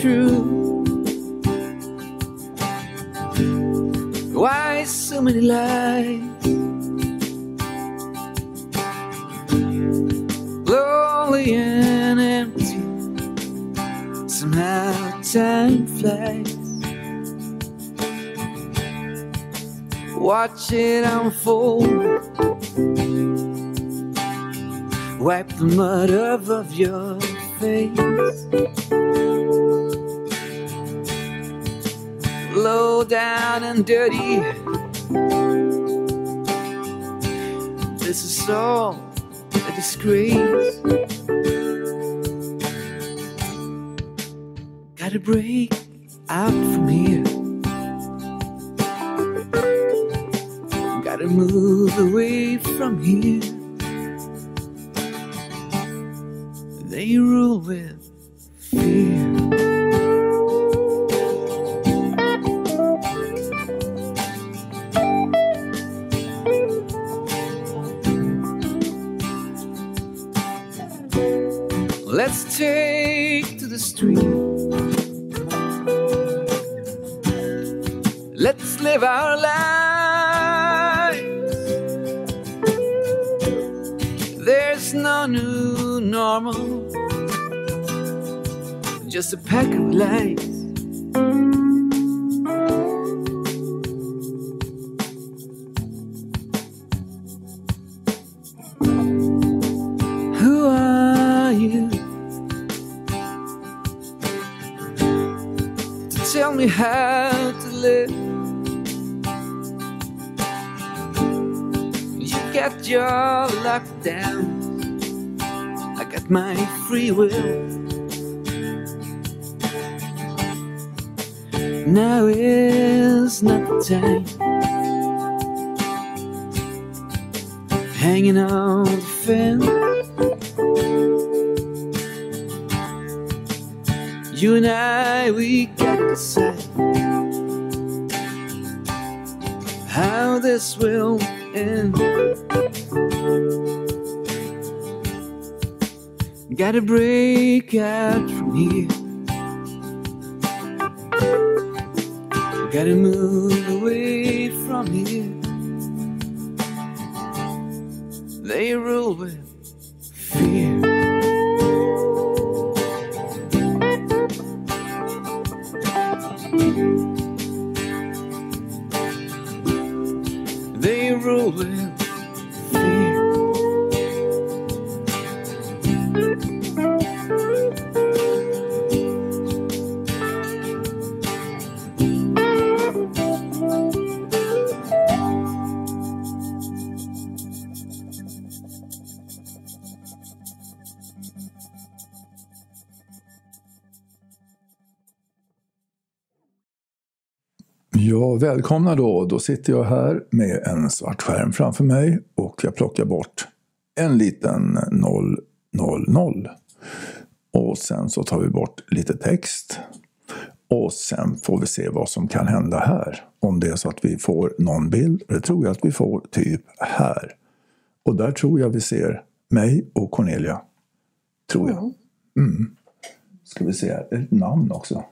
true. Why so many lies? Lonely and empty. Somehow time flies. Watch it unfold. Wipe the mud off of your face. Low down and dirty. This is all a disgrace. Gotta break out from here. Gotta move away from here. They rule with fear. Street. Let's live our lives. There's no new normal, just a pack of lies. How to live? You got your lockdown, I got my free will. Now is not the time. Hanging on the fence. You and I, we how this will end. Gotta break out from here. Gotta move away from here. They rule with through välkomna då. Då sitter jag här med en svart skärm framför mig och jag plockar bort en liten 000. Och sen så tar vi bort lite text. Och sen får vi se vad som kan hända här. Om det är så att vi får någon bild. Det tror jag att vi får typ här. Och där tror jag vi ser mig och Cornelia. Tror jag. Mm. Ska vi se, ett namn också.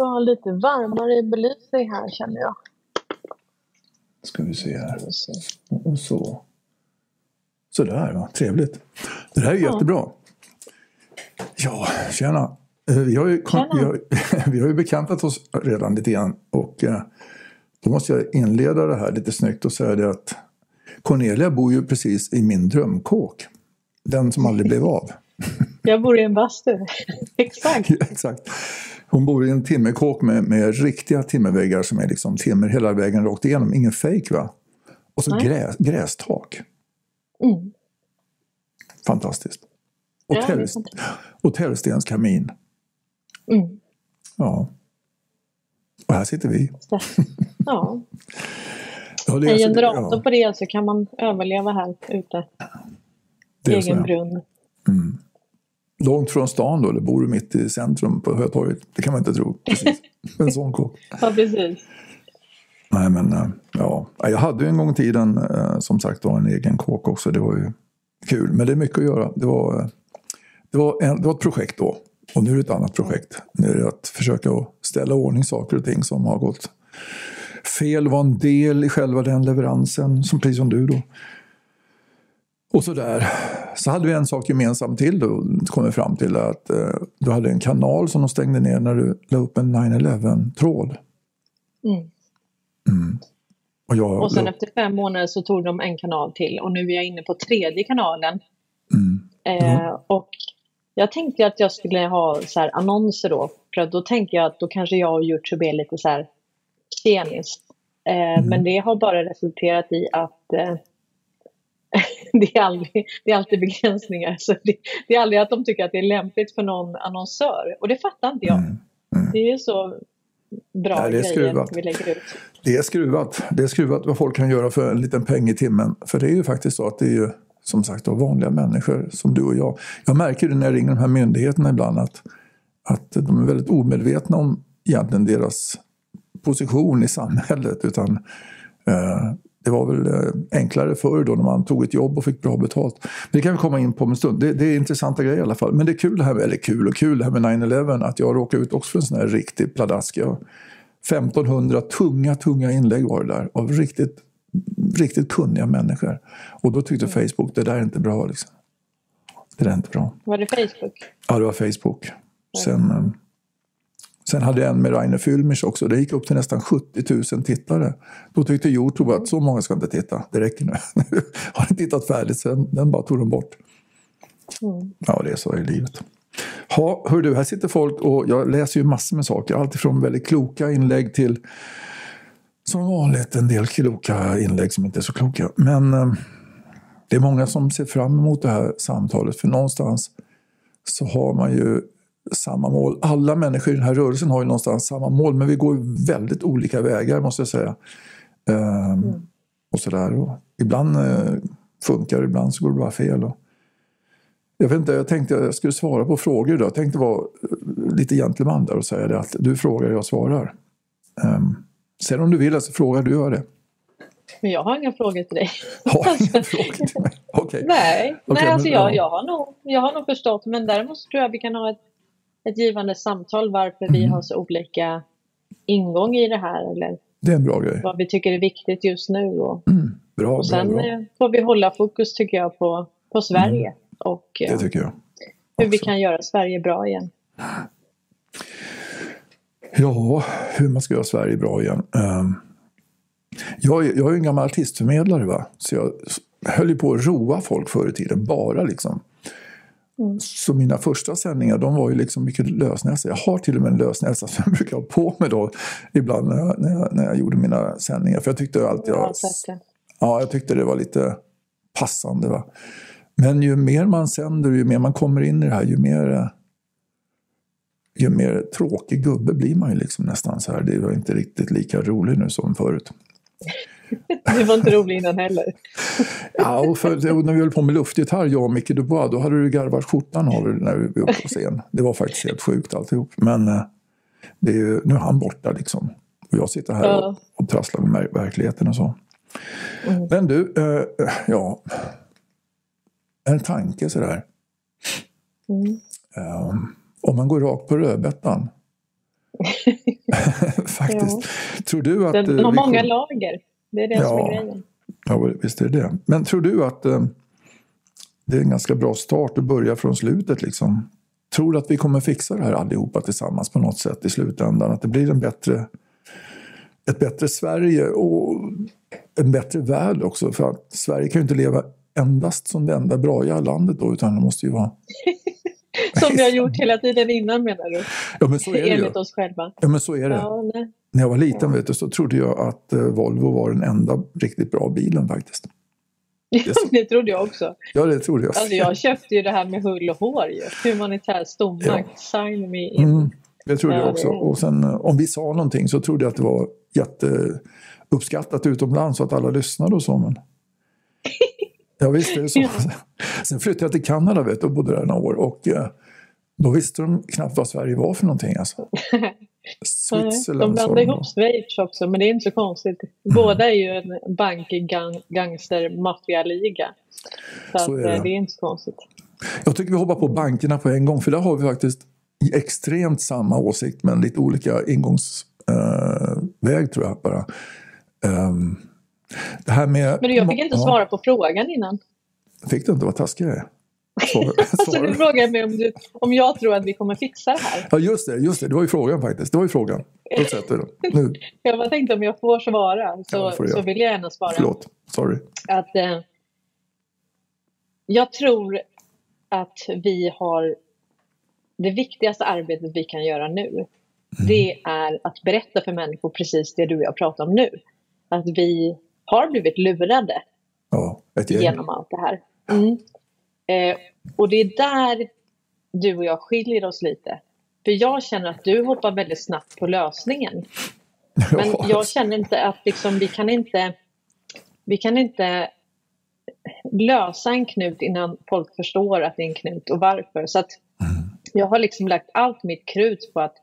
Var lite varmare belysning här känner jag. Ska vi se här. Och så. Sådär, va. trevligt. Det här är Ja. jättebra. Ja, tjena. Eh, Vi har, ju, Tjena. vi, har, vi har ju bekantat oss redan lite grann. Och eh, då måste jag inleda det här lite snyggt och säga det att Cornelia bor ju precis i min drömkåk. Den som aldrig blev av. Jag bor i en bastu. Exakt. Ja, Exakt. Hon bor i en timmerkåk med, med riktiga timmerväggar som är liksom timmer hela vägen rakt igenom. Ingen fejk va? Och så gräs, grästak. Mm. Fantastiskt. Och, Ja, fantastiskt. och tällstenskamin. Mm. Ja. Och här sitter vi. Ja. Ja, En är så- generator ja, på det så kan man överleva här ute. det Egen brunn. Långt från stan då, eller bor du mitt i centrum på Hötorget? Det kan man inte tro. Precis. En sån kåk. Ja, precis. Nej men eh, ja, jag hade ju en gång i tiden eh, som sagt var en egen kåk också. Det var ju kul. Men det är mycket att göra. Det var, eh, det var, en, det var ett projekt då. Och nu är det ett annat projekt. Nu är det att försöka ställa ordning saker och ting som har gått fel, var en del i själva den leveransen, som precis som du då. Och så där. Så hade vi en sak gemensamt till då, kom vi fram till att eh, du hade en kanal som de stängde ner när du la upp en 9-11-tråd. Mm. Och, jag, Och sen la- efter fem månader så tog de en kanal till och nu är jag inne på tredje kanalen. Mm. Eh, och jag tänkte att jag skulle ha så här annonser då. För då tänker jag att då kanske jag och Youtube är lite så här tjenis. Eh, Men det har bara resulterat i att eh, det, är aldrig, det är alltid begränsningar. Så det, det är aldrig att de tycker att det är lämpligt för någon annonsör. Och det fattar inte jag. Mm. Det är ju så bra Nej, det är skruvat. vi lägger ut. Det är skruvat. Det är skruvat vad folk kan göra för en liten peng i timmen. För det är ju faktiskt så att det är ju som sagt då, vanliga människor som du och jag. Jag märker det när jag ringer de här myndigheterna ibland att, att de är väldigt omedvetna om egentligen deras position i samhället. Utan eh, det var väl eh, enklare förr då när man tog ett jobb och fick bra betalt. Det kan vi komma in på om en stund. Det, det är intressanta grejer i alla fall. Men det är kul det här med, eller kul och kul det här med 9-11 att jag råkade ut också för en sån här riktig pladask. Jag, 1500 tunga, tunga inlägg var det där av riktigt, riktigt kunniga människor. Och då tyckte Facebook, det där är inte bra liksom. Det där är inte bra. Var det Facebook? Ja, det var Facebook. Sen, eh, sen hade jag en med Rainer Fülmich också. Det gick upp till nästan 70 000 tittare. Då tyckte Youtube att så många ska inte titta. Det räcker nu. Har ni tittat färdigt? Sen den bara tog de bort. Mm. Ja, det är så i livet. Ha, hör du, här sitter folk och jag läser ju massor med saker. Alltifrån väldigt kloka inlägg till som vanligt en del kloka inlägg som inte är så kloka. Men eh, det är många som ser fram emot det här samtalet. För någonstans så har man ju samma mål. Alla människor i den här rörelsen har ju någonstans samma mål. Men vi går väldigt olika vägar måste jag säga. Ehm, Och sådär. Och ibland eh, funkar ibland så går det bara fel. Och, jag vet inte, jag tänkte jag skulle svara på frågor idag. Jag tänkte vara eh, lite gentleman där och säga det att du frågar, jag svarar. Um, sen om du vill så frågar du, gör det. Men jag har inga frågor till dig. Har inga frågor till mig. Okej. Nej, Okej, nej alltså men- jag, ja. jag, har nog, jag har nog förstått. Men däremot tror jag vi kan ha ett, ett givande samtal varför vi Mm. har så olika ingång i det här. Eller Det är en bra grej. vad vi tycker är viktigt just nu. Och, Mm, bra, och bra, sen bra. eh, får vi hålla fokus tycker jag på, på Sverige. Och Det eh, tycker jag. hur vi kan göra Sverige bra igen. Ja, hur man ska göra Sverige bra igen. Ehm, jag, är- jag är ju en gammal artistförmedlare, va? så jag höll ju på att roa folk förr i tiden, bara liksom. Så mina första sändningar de var ju liksom mycket lösnäsa. Jag har till och med en lösnäsa som jag brukar ha på mig då ibland när jag, när jag, när jag gjorde mina sändningar. För jag tyckte alltid Jag ja, jag tyckte det var lite passande. Va? Men ju mer man sänder, ju mer man kommer in i det här, ju mer, ju mer tråkig gubbe blir man ju liksom nästan så här. Det var inte riktigt lika rolig nu som förut. Du var inte rolig innan heller. Ja, och för, och när vi höll på med luftgitarr, jag och Micke Dubois, då hade du garvat skjortan av dig när vi var uppe på scen. Det var faktiskt helt sjukt alltihop. Men eh, det är ju, nu är han borta liksom. Och jag sitter här Ja. och, och trasslar med ver- verkligheten och så. Mm. Men du, eh, ja. En tanke sådär. Mm. Eh, om man går rakt på rödbetan. Faktiskt. Tror du att... Den, eh, den har många kom- lager. Det är det som Ja. är grejen. Ja, visst är det det. Men tror du att eh, det är en ganska bra start att börja från slutet? Liksom? Tror du att vi kommer fixa det här allihopa tillsammans på något sätt i slutändan? Att det blir en bättre, ett bättre Sverige och en bättre värld också? För att Sverige kan ju inte leva endast som det enda braiga landet då, utan det måste ju vara... Som vi har gjort hela tiden innan menar du? Ja, men så är det ju. Enligt oss själva. Ja, men så är det. Ja, nej. När jag var liten vet du, så trodde jag att eh, Volvo var den enda riktigt bra bilen faktiskt. Ja, det trodde jag också. Ja, det trodde jag. Alltså jag köpte ju det här med hull och hår ju. Humanitär stormakt. Ja. Sign me in. Mm, det trodde Ja, jag också. Och sen eh, om vi sa någonting så trodde jag att det var jätteuppskattat utomlands så att alla lyssnade och så. Men... Ja visst är det så. Ja. Sen flyttade jag till Kanada vet du, och bodde där några år. Och eh, då visste de knappt vad Sverige var för någonting. Alltså. Switzerland De blandar ihop Schweiz också, men det är inte så konstigt. Båda är ju en bankgangster-maffialiga. Så, Så att, är det. eh, det är inte så konstigt. Jag tycker vi hoppar på bankerna på en gång för där har vi faktiskt extremt samma åsikt men lite olika ingångsväg uh, tror jag bara. Um, det här med, men jag fick inte ja. svara på frågan innan. Fick du inte? Vad taskig jag är. Alltså, du frågade mig om, du, om jag tror att vi kommer fixa det här. Ja, just det. Just det. det var ju frågan faktiskt. Det var ju frågan. Nu. jag bara tänkte om jag får svara så, ja, får så vill jag gärna svara. Förlåt. Sorry. Att, eh, jag tror att vi har det viktigaste arbetet vi kan göra nu. Mm. Det är att berätta för människor precis det du och jag pratar om nu. Att vi har blivit lurade ja, genom allt det här. Mm. Eh, och det är där du och jag skiljer oss lite. För jag känner att du hoppar väldigt snabbt på lösningen. Men jag känner inte att liksom, vi kan inte vi kan inte lösa en knut innan folk förstår att det är en knut och varför. Så att jag har liksom lagt allt mitt krut på att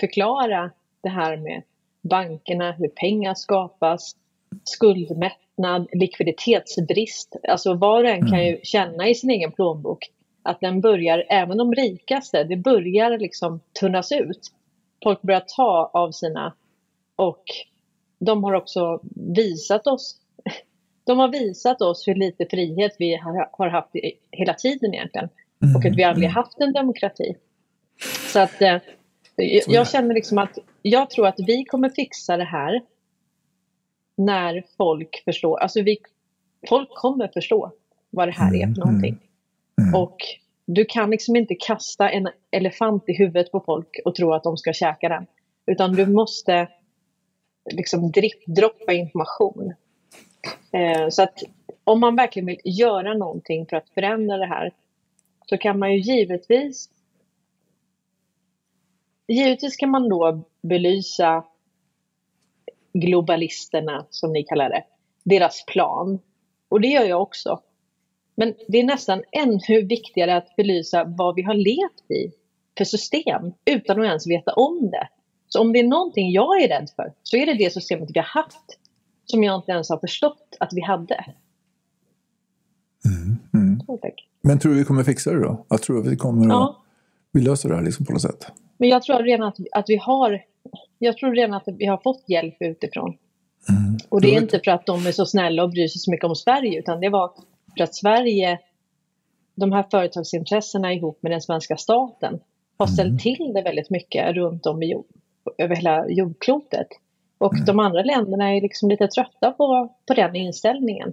förklara det här med bankerna, hur pengar skapas, skuldmättnad, likviditetsbrist. Alltså var och en kan ju mm. känna i sin egen plånbok att den börjar, även de rikaste, det börjar liksom tunnas ut. Folk börjar ta av sina och de har också visat oss de har visat oss hur lite frihet vi har haft hela tiden egentligen. Mm. Och att vi aldrig haft en demokrati. Så att eh, jag känner liksom att jag tror att vi kommer fixa det här när folk förstår. Alltså vi, folk kommer förstå vad det här är för mm, någonting. Mm. Mm. Och du kan liksom inte kasta en elefant i huvudet på folk och tro att de ska käka den. Utan du måste liksom droppa information. Eh, så att om man verkligen vill göra någonting för att förändra det här så kan man ju givetvis Givetvis kan man då belysa globalisterna, som ni kallar det, deras plan. Och det gör jag också. Men det är nästan ännu viktigare att belysa vad vi har levt i för system utan att ens veta om det. Så om det är någonting jag är rädd för så är det det systemet vi har haft som jag inte ens har förstått att vi hade. Mm, mm. Men tror du vi kommer fixa det då? Jag tror att vi kommer ja. att vi löser det här liksom på något sätt. Men jag tror redan att, att vi har jag tror redan att vi har fått hjälp utifrån. Mm. Och det är inte för att de är så snälla och bryr sig så mycket om Sverige utan det var för att Sverige, de här företagsintressena ihop med den svenska staten har ställt mm. till det väldigt mycket runt om i jord, över hela jordklotet. Och mm. de andra länderna är liksom lite trötta på, på den inställningen.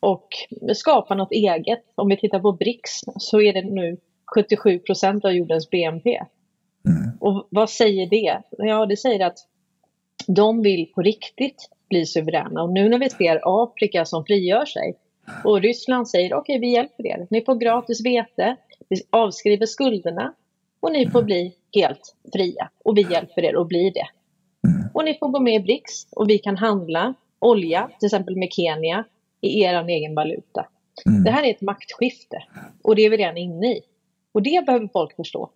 Och skapa något eget. Om vi tittar på BRICS så är det nu 77 procent av jordens BNP. Mm. Och vad säger det? Ja, det säger att de vill på riktigt bli suveräna. Och nu när vi ser Afrika som frigör sig och Ryssland säger okej, vi hjälper er. Ni får gratis vete, vi avskriver skulderna och ni får bli helt fria. Och vi hjälper er att bli det. Och ni får gå med i BRICS och vi kan handla olja, till exempel med Kenya, i er egen valuta. Mm. Det här är ett maktskifte och det är vi redan inne i. Och det behöver folk förstå.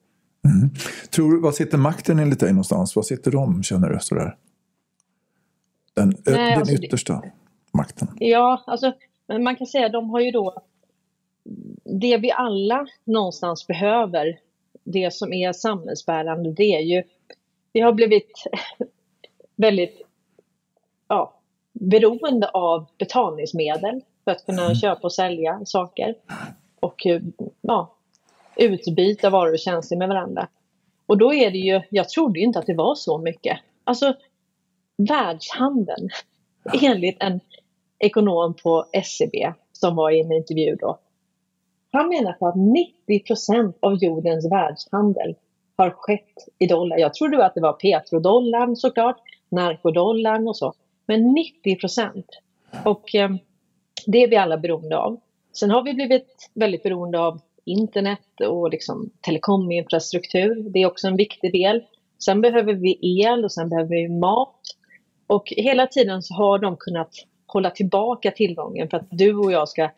Mm. Tror, var sitter makten enligt dig någonstans? Var sitter de, känner du? Sådär? Den, Nej, den alltså, yttersta det, makten? Ja, alltså man kan säga att de har ju då det vi alla någonstans behöver, det som är samhällsbärande, det är ju vi har blivit väldigt ja, beroende av betalningsmedel för att kunna mm. köpa och sälja saker och ja, utbyta varor och tjänster med varandra. Och då är det ju, jag trodde ju inte att det var så mycket. Alltså världshandeln, enligt en ekonom på SCB e som var i en intervju då. Han menar på att 90 procent av jordens världshandel har skett i dollar. Jag trodde att det var petrodollarn såklart, narkodollarn och så. Men 90 procent. Och eh, det är vi alla beroende av. Sen har vi blivit väldigt beroende av internet och liksom telekominfrastruktur. Det är också en viktig del. Sen behöver vi el och sen behöver vi mat. Och hela tiden så har de kunnat hålla tillbaka tillgången för att du och jag ska eh,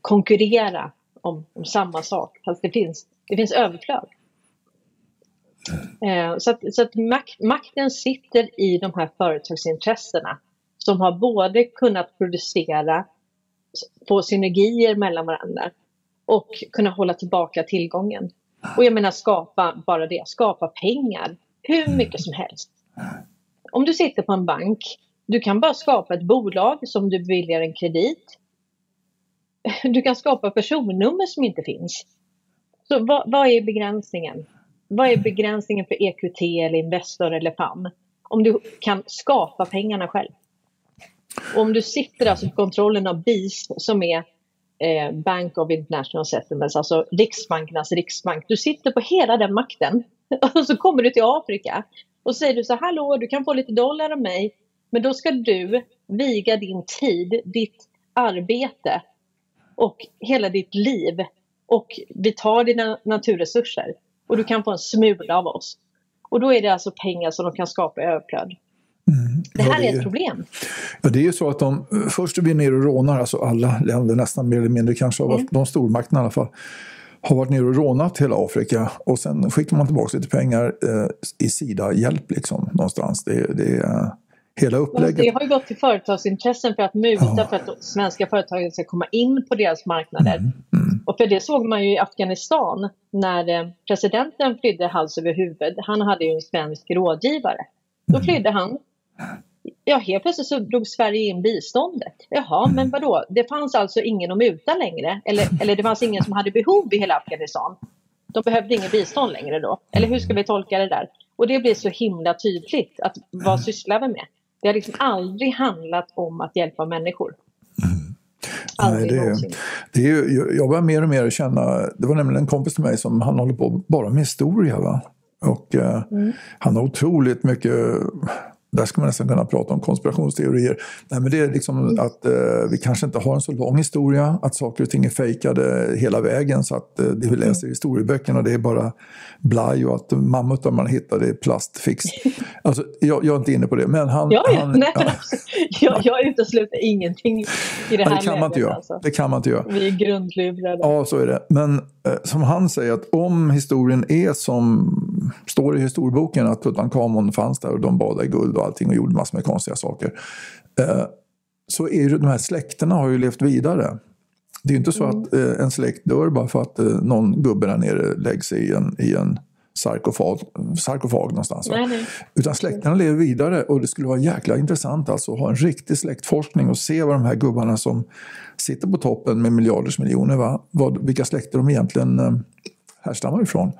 konkurrera om, om samma sak. Fast det finns, det finns överflöd. Eh, så att, så att mak makten sitter i de här företagsintressena som har både kunnat producera, få synergier mellan varandra och kunna hålla tillbaka tillgången. Och jag menar skapa, bara det, skapa pengar. Hur mycket som helst. Om du sitter på en bank, du kan bara skapa ett bolag som du beviljar en kredit. Du kan skapa personnummer som inte finns. Så vad, vad är begränsningen? Vad är begränsningen för EQT eller Investor eller PAM? Om du kan skapa pengarna själv. Och om du sitter alltså på kontrollen av BIS som är eh, Bank of International Settlements, alltså Riksbankernas riksbank. Du sitter på hela den makten och så kommer du till Afrika och säger du så hallå du kan få lite dollar av mig men då ska du viga din tid, ditt arbete och hela ditt liv och vi tar dina naturresurser och du kan få en smula av oss. Och då är det alltså pengar som de kan skapa i överflöd. Mm. Det här ja, det är ett problem. Ja, det är ju så att de först är vi nere och rånar, alltså alla länder nästan mer eller mindre, kanske av mm. de stormakterna i alla fall, har varit nere och rånat hela Afrika och sen skickar man tillbaka lite pengar eh, i Sida-hjälp liksom någonstans. Det, det är hela upplägget. Det har ju gått till företagsintressen för att muta ja. för att svenska företag ska komma in på deras marknader. Mm. Mm. Och för det såg man ju i Afghanistan när eh, presidenten flydde hals över huvud. Han hade ju en svensk rådgivare. Då mm. flydde han Ja, helt plötsligt så drog Sverige in biståndet. Jaha, men vadå? Det fanns alltså ingen att muta längre? Eller, eller det fanns ingen som hade behov i hela Afghanistan? De behövde ingen bistånd längre då? Eller hur ska vi tolka det där? Och det blir så himla tydligt att vad sysslar vi med? Det har liksom aldrig handlat om att hjälpa människor. Nej, det, det är, jag börjar mer och mer känna, det var nämligen en kompis till mig som han håller på bara med historia. Va? Och eh, mm. han har otroligt mycket där ska man nästan kunna prata om konspirationsteorier. Nej, men det är liksom att eh, vi kanske inte har en så lång historia, att saker och ting är fejkade hela vägen så att eh, det vi läser i historieböckerna det är bara blaj och att mammutar man hittar det är plastfix. Alltså, jag, jag, är inte inne på det. Men han, ja, ja, han, nej, ja. jag, jag utesluter ingenting i det här det kan man inte göra. Alltså. Det kan man inte göra. Vi är grundlurade. Ja, så är det. Men eh, som han säger, att om historien är som står i historieboken att Tutankhamon fanns där och de badade i guld allting och gjorde massor med konstiga saker. Eh, så är ju de här släkterna har ju levt vidare. Det är ju inte så mm. att eh, en släkt dör bara för att eh, någon gubbe där nere läggs i en, i en sarkofag, sarkofag någonstans. Nej, nej. Utan släkterna lever vidare och det skulle vara jäkla intressant alltså att ha en riktig släktforskning och se vad de här gubbarna som sitter på toppen med miljarders miljoner, va? Vad, vilka släkter de egentligen härstammar ifrån.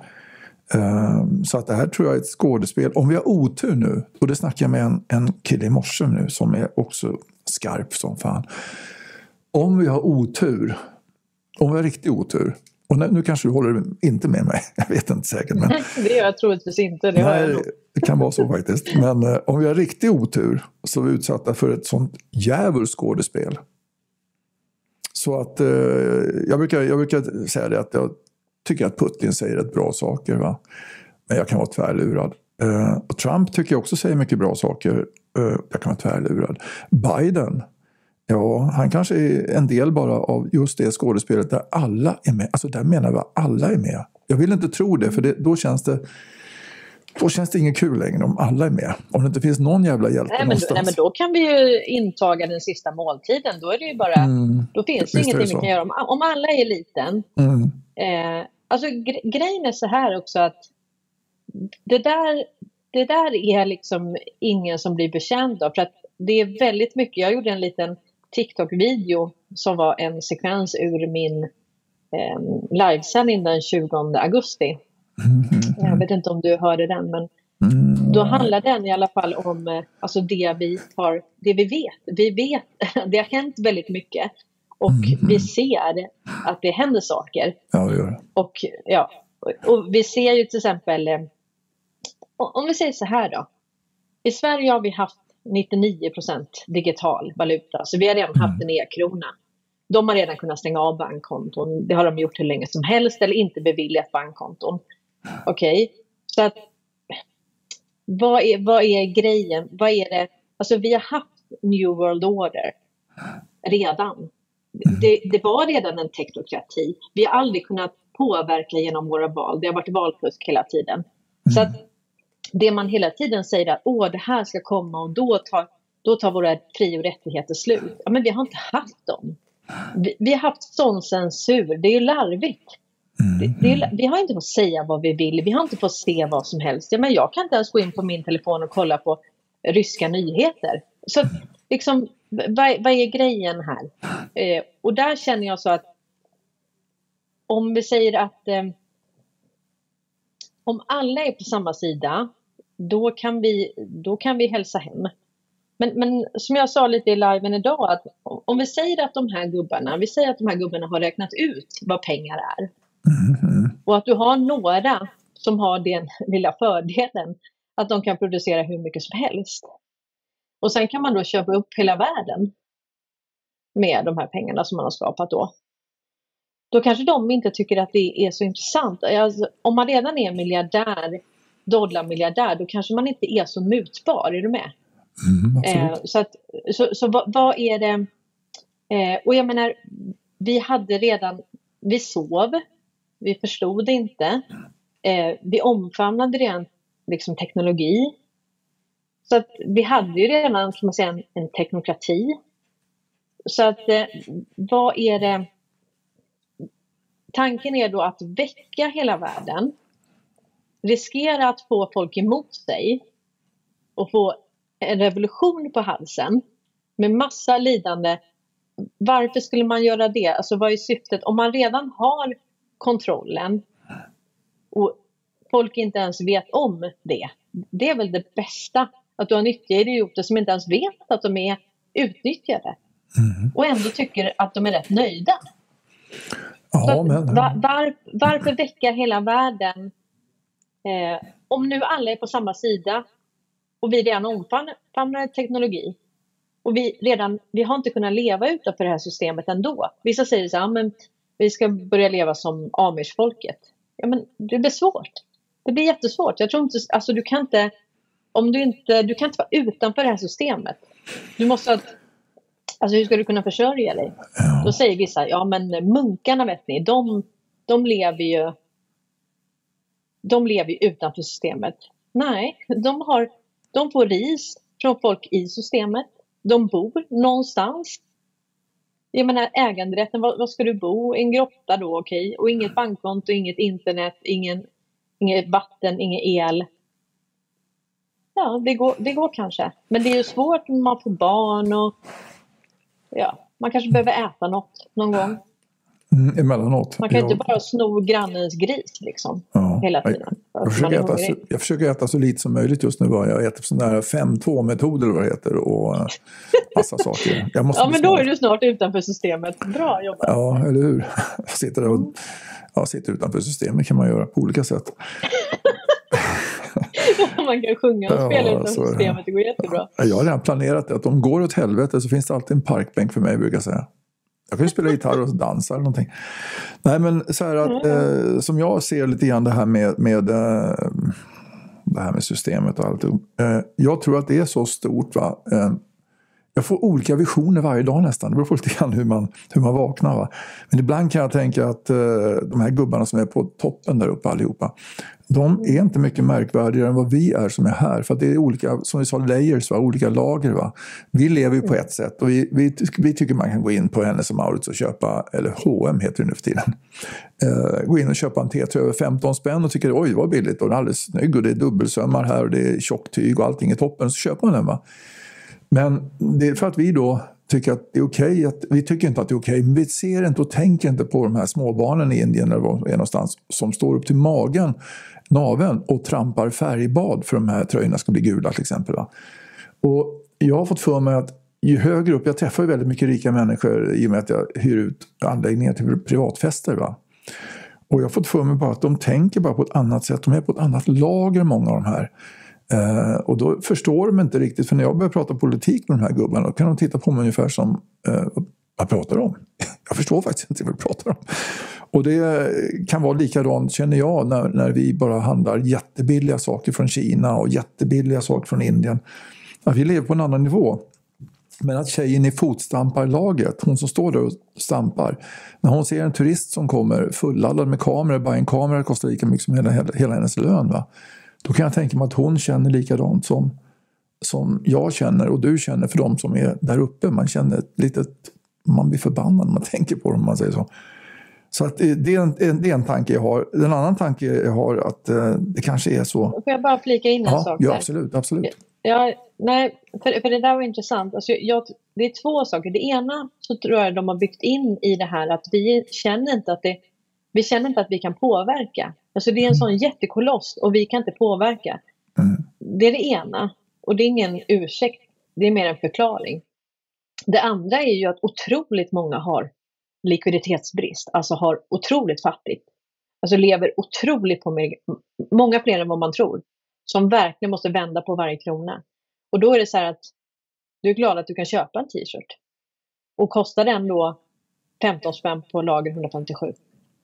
Ehm, så att det här tror jag är ett skådespel. Om vi har otur nu, och det snackade jag med en, en kille i morse nu som är också skarp som fan. Om vi har otur, om vi har riktig otur, och nu, nu kanske du håller inte med mig, jag vet inte säkert. Men... det gör jag troligtvis inte. Det, Nej, det kan vara så faktiskt. Men eh, om vi har riktig otur så är vi utsatta för ett sånt djävulskt skådespel. Så att eh, jag, brukar, jag brukar säga det att jag tycker att Putin säger rätt bra saker. Va? Men jag kan vara tvärlurad. Uh, och Trump tycker jag också säger mycket bra saker. Uh, jag kan vara tvärlurad. Biden, ja, han kanske är en del bara av just det skådespelet där alla är med. Alltså där menar vi att alla är med. Jag vill inte tro det, för det, då känns det då känns det inget kul längre om alla är med. Om det inte finns någon jävla hjälte nej, men, någonstans. Nej, men då kan vi ju intaga den sista måltiden. Då är det ju bara, mm, då finns det ingenting vi kan göra. Om, om alla är liten, mm. eh, Alltså gre grejen är så här också att det där, det där är liksom ingen som blir betjänt av. För att det är väldigt mycket, jag gjorde en liten TikTok-video som var en sekvens ur min eh, livesändning den 20 augusti. Jag vet inte om du hörde den men mm. då handlar den i alla fall om eh, alltså det vi har, det vi vet. Vi vet, det har hänt väldigt mycket och mm. vi ser att det händer saker. Ja, det gör det. Och, ja, och vi ser ju till exempel, eh, om vi säger så här då. I Sverige har vi haft 99% digital valuta, så vi har redan haft en e-krona. De har redan kunnat stänga av bankkonton. Det har de gjort hur länge som helst eller inte beviljat bankkonton. Okej, okay. så att vad är, vad är grejen? Vad är det? Alltså vi har haft New World Order redan det, det, var redan en teknokrati. Vi har aldrig kunnat påverka genom våra val. Det har varit valfusk hela tiden. Mm. Så att det man hela tiden säger att åh, det här ska komma och då tar, då tar våra fri och rättigheter slut. Ja, men vi har inte haft dem. Vi, vi har haft sån censur. Det är ju larvigt. Det, det, vi har inte fått säga vad vi vill, vi har inte fått se vad som helst. Ja, men jag kan inte ens gå in på min telefon och kolla på ryska nyheter. Så liksom, vad, vad är grejen här? Eh, och där känner jag så att om vi säger att eh, om alla är på samma sida, då kan vi, då kan vi hälsa hem. Men, men som jag sa lite i liven idag, att om vi säger att de här gubbarna, vi säger att de här gubbarna har räknat ut vad pengar är. Mm. Och att du har några som har den lilla fördelen att de kan producera hur mycket som helst. Och sen kan man då köpa upp hela världen med de här pengarna som man har skapat då. Då kanske de inte tycker att det är så intressant. Alltså, om man redan är miljardär, dollarmiljardär, då kanske man inte är så mutbar. Är du med? Mm, eh, så att, så, så vad, vad, är det? Eh, och jag menar, vi hade redan, vi sov, vi förstod inte, eh, vi omfamnade redan liksom, teknologi. Så att vi hade ju redan, kan man säga, en, en teknokrati. Så att eh, vad är det? Tanken är då att väcka hela världen, riskera att få folk emot sig och få en revolution på halsen med massa lidande. Varför skulle man göra det? Alltså vad är syftet? Om man redan har kontrollen och folk inte ens vet om det. Det är väl det bästa. Att du har nyttiga idioter som inte ens vet att de är utnyttjade. Mm. Och ändå tycker att de är rätt nöjda. Ja, men... var, var, varför väcka hela världen? Eh, om nu alla är på samma sida och vi redan omfamnar teknologi och vi, redan, vi har inte kunnat leva utanför det här systemet ändå. Vissa säger så här, men vi ska börja leva som amish-folket. Ja, men det blir svårt. Det blir jättesvårt. Jag tror inte, alltså du kan inte, om du inte, du kan inte vara utanför det här systemet. Du måste ha, alltså hur ska du kunna försörja dig? Ja. Då säger vissa, ja men munkarna vet ni, de, de lever ju de lever utanför systemet. Nej, de har de får ris från folk i systemet. De bor någonstans. Jag menar äganderätten, var, var ska du bo? En grotta då, okej. Okay. Och inget bankkonto, inget internet, ingen, inget vatten, ingen el. Ja, det går, det går kanske. Men det är ju svårt när man får barn och ja, man kanske behöver äta något någon gång. Mm, emellanåt. Man kan jag... inte bara sno grannens gris liksom, ja. hela tiden. Jag försöker, äta så, jag försöker äta så lite som möjligt just nu. Jag äter sådana där 5-2-metoder eller vad det heter. Och eh, massa saker. ja, men då är du snart utanför systemet. Bra jobbat! Ja, eller hur? Jag sitter, och, ja, sitter utanför systemet kan man göra på olika sätt. man kan sjunga och spela ja, utanför systemet, det går jättebra. Jag har redan planerat det, att om går åt helvete så finns det alltid en parkbänk för mig, brukar jag säga. Jag kan ju spela gitarr och dansa eller någonting. Nej men så här att, mm. eh, som jag ser lite grann det här med, med eh, det här med systemet och allt. Eh, jag tror att det är så stort. Va? Eh, jag får olika visioner varje dag nästan. Det beror på lite grann hur man, hur man vaknar. Va? Men ibland kan jag tänka att eh, de här gubbarna som är på toppen där uppe allihopa. De är inte mycket märkvärdigare än vad vi är som är här. För det är olika, som vi sa, layers, va? olika lager. Va? Vi lever ju på ett sätt och vi, vi, vi tycker man kan gå in på Hennes Mauritz och köpa, eller H&M heter det nu för tiden. Eh, gå in och köpa en T-tröja över 15 spänn och tycker oj vad billigt och den är alldeles snygg och det är dubbelsömmar här och det är tjocktyg och allting är toppen. Så köper man den. Va? Men det är för att vi då tycker att det är okej. Okay, vi tycker inte att det är okej, okay, men vi ser inte och tänker inte på de här småbarnen i Indien eller var är någonstans som står upp till magen, naveln och trampar färgbad för de här tröjorna ska bli gula till exempel. Va? Och jag har fått för mig att ju högre upp, jag träffar ju väldigt mycket rika människor i och med att jag hyr ut anläggningar till privatfester. Va? Och jag har fått för mig bara att de tänker bara på ett annat sätt, de är på ett annat lager många av de här. Eh, och då förstår de inte riktigt, för när jag börjar prata politik med de här gubbarna då kan de titta på mig ungefär som eh, vad pratar du om? Jag förstår faktiskt inte vad du pratar om. Och det kan vara likadant, känner jag, när, när vi bara handlar jättebilliga saker från Kina och jättebilliga saker från Indien. Att vi lever på en annan nivå. Men att tjejen i fotstamparlaget, hon som står där och stampar, när hon ser en turist som kommer fulladdad med kameror, bara en kamera kostar lika mycket som hela, hela, hela hennes lön. Va? Då kan jag tänka mig att hon känner likadant som, som jag känner och du känner för de som är där uppe. Man känner ett litet, man blir förbannad när man tänker på det om man säger så. Så att det, det, är en, det är en tanke jag har. En annan tanke jag har att eh, det kanske är så. Får jag bara flika in en Ja, sak ja där? absolut. absolut. Ja, nej, för, för det där var intressant. Alltså, jag, det är två saker. Det ena så tror jag de har byggt in i det här att vi känner inte att, det, vi, känner inte att vi kan påverka. Alltså det är en sån jättekoloss och vi kan inte påverka. Mm. Det är det ena. Och det är ingen ursäkt, det är mer en förklaring. Det andra är ju att otroligt många har likviditetsbrist, alltså har otroligt fattigt. Alltså lever otroligt på mer, många fler än vad man tror. Som verkligen måste vända på varje krona. Och då är det så här att du är glad att du kan köpa en t-shirt. Och kostar den då 15 spänn på lager 157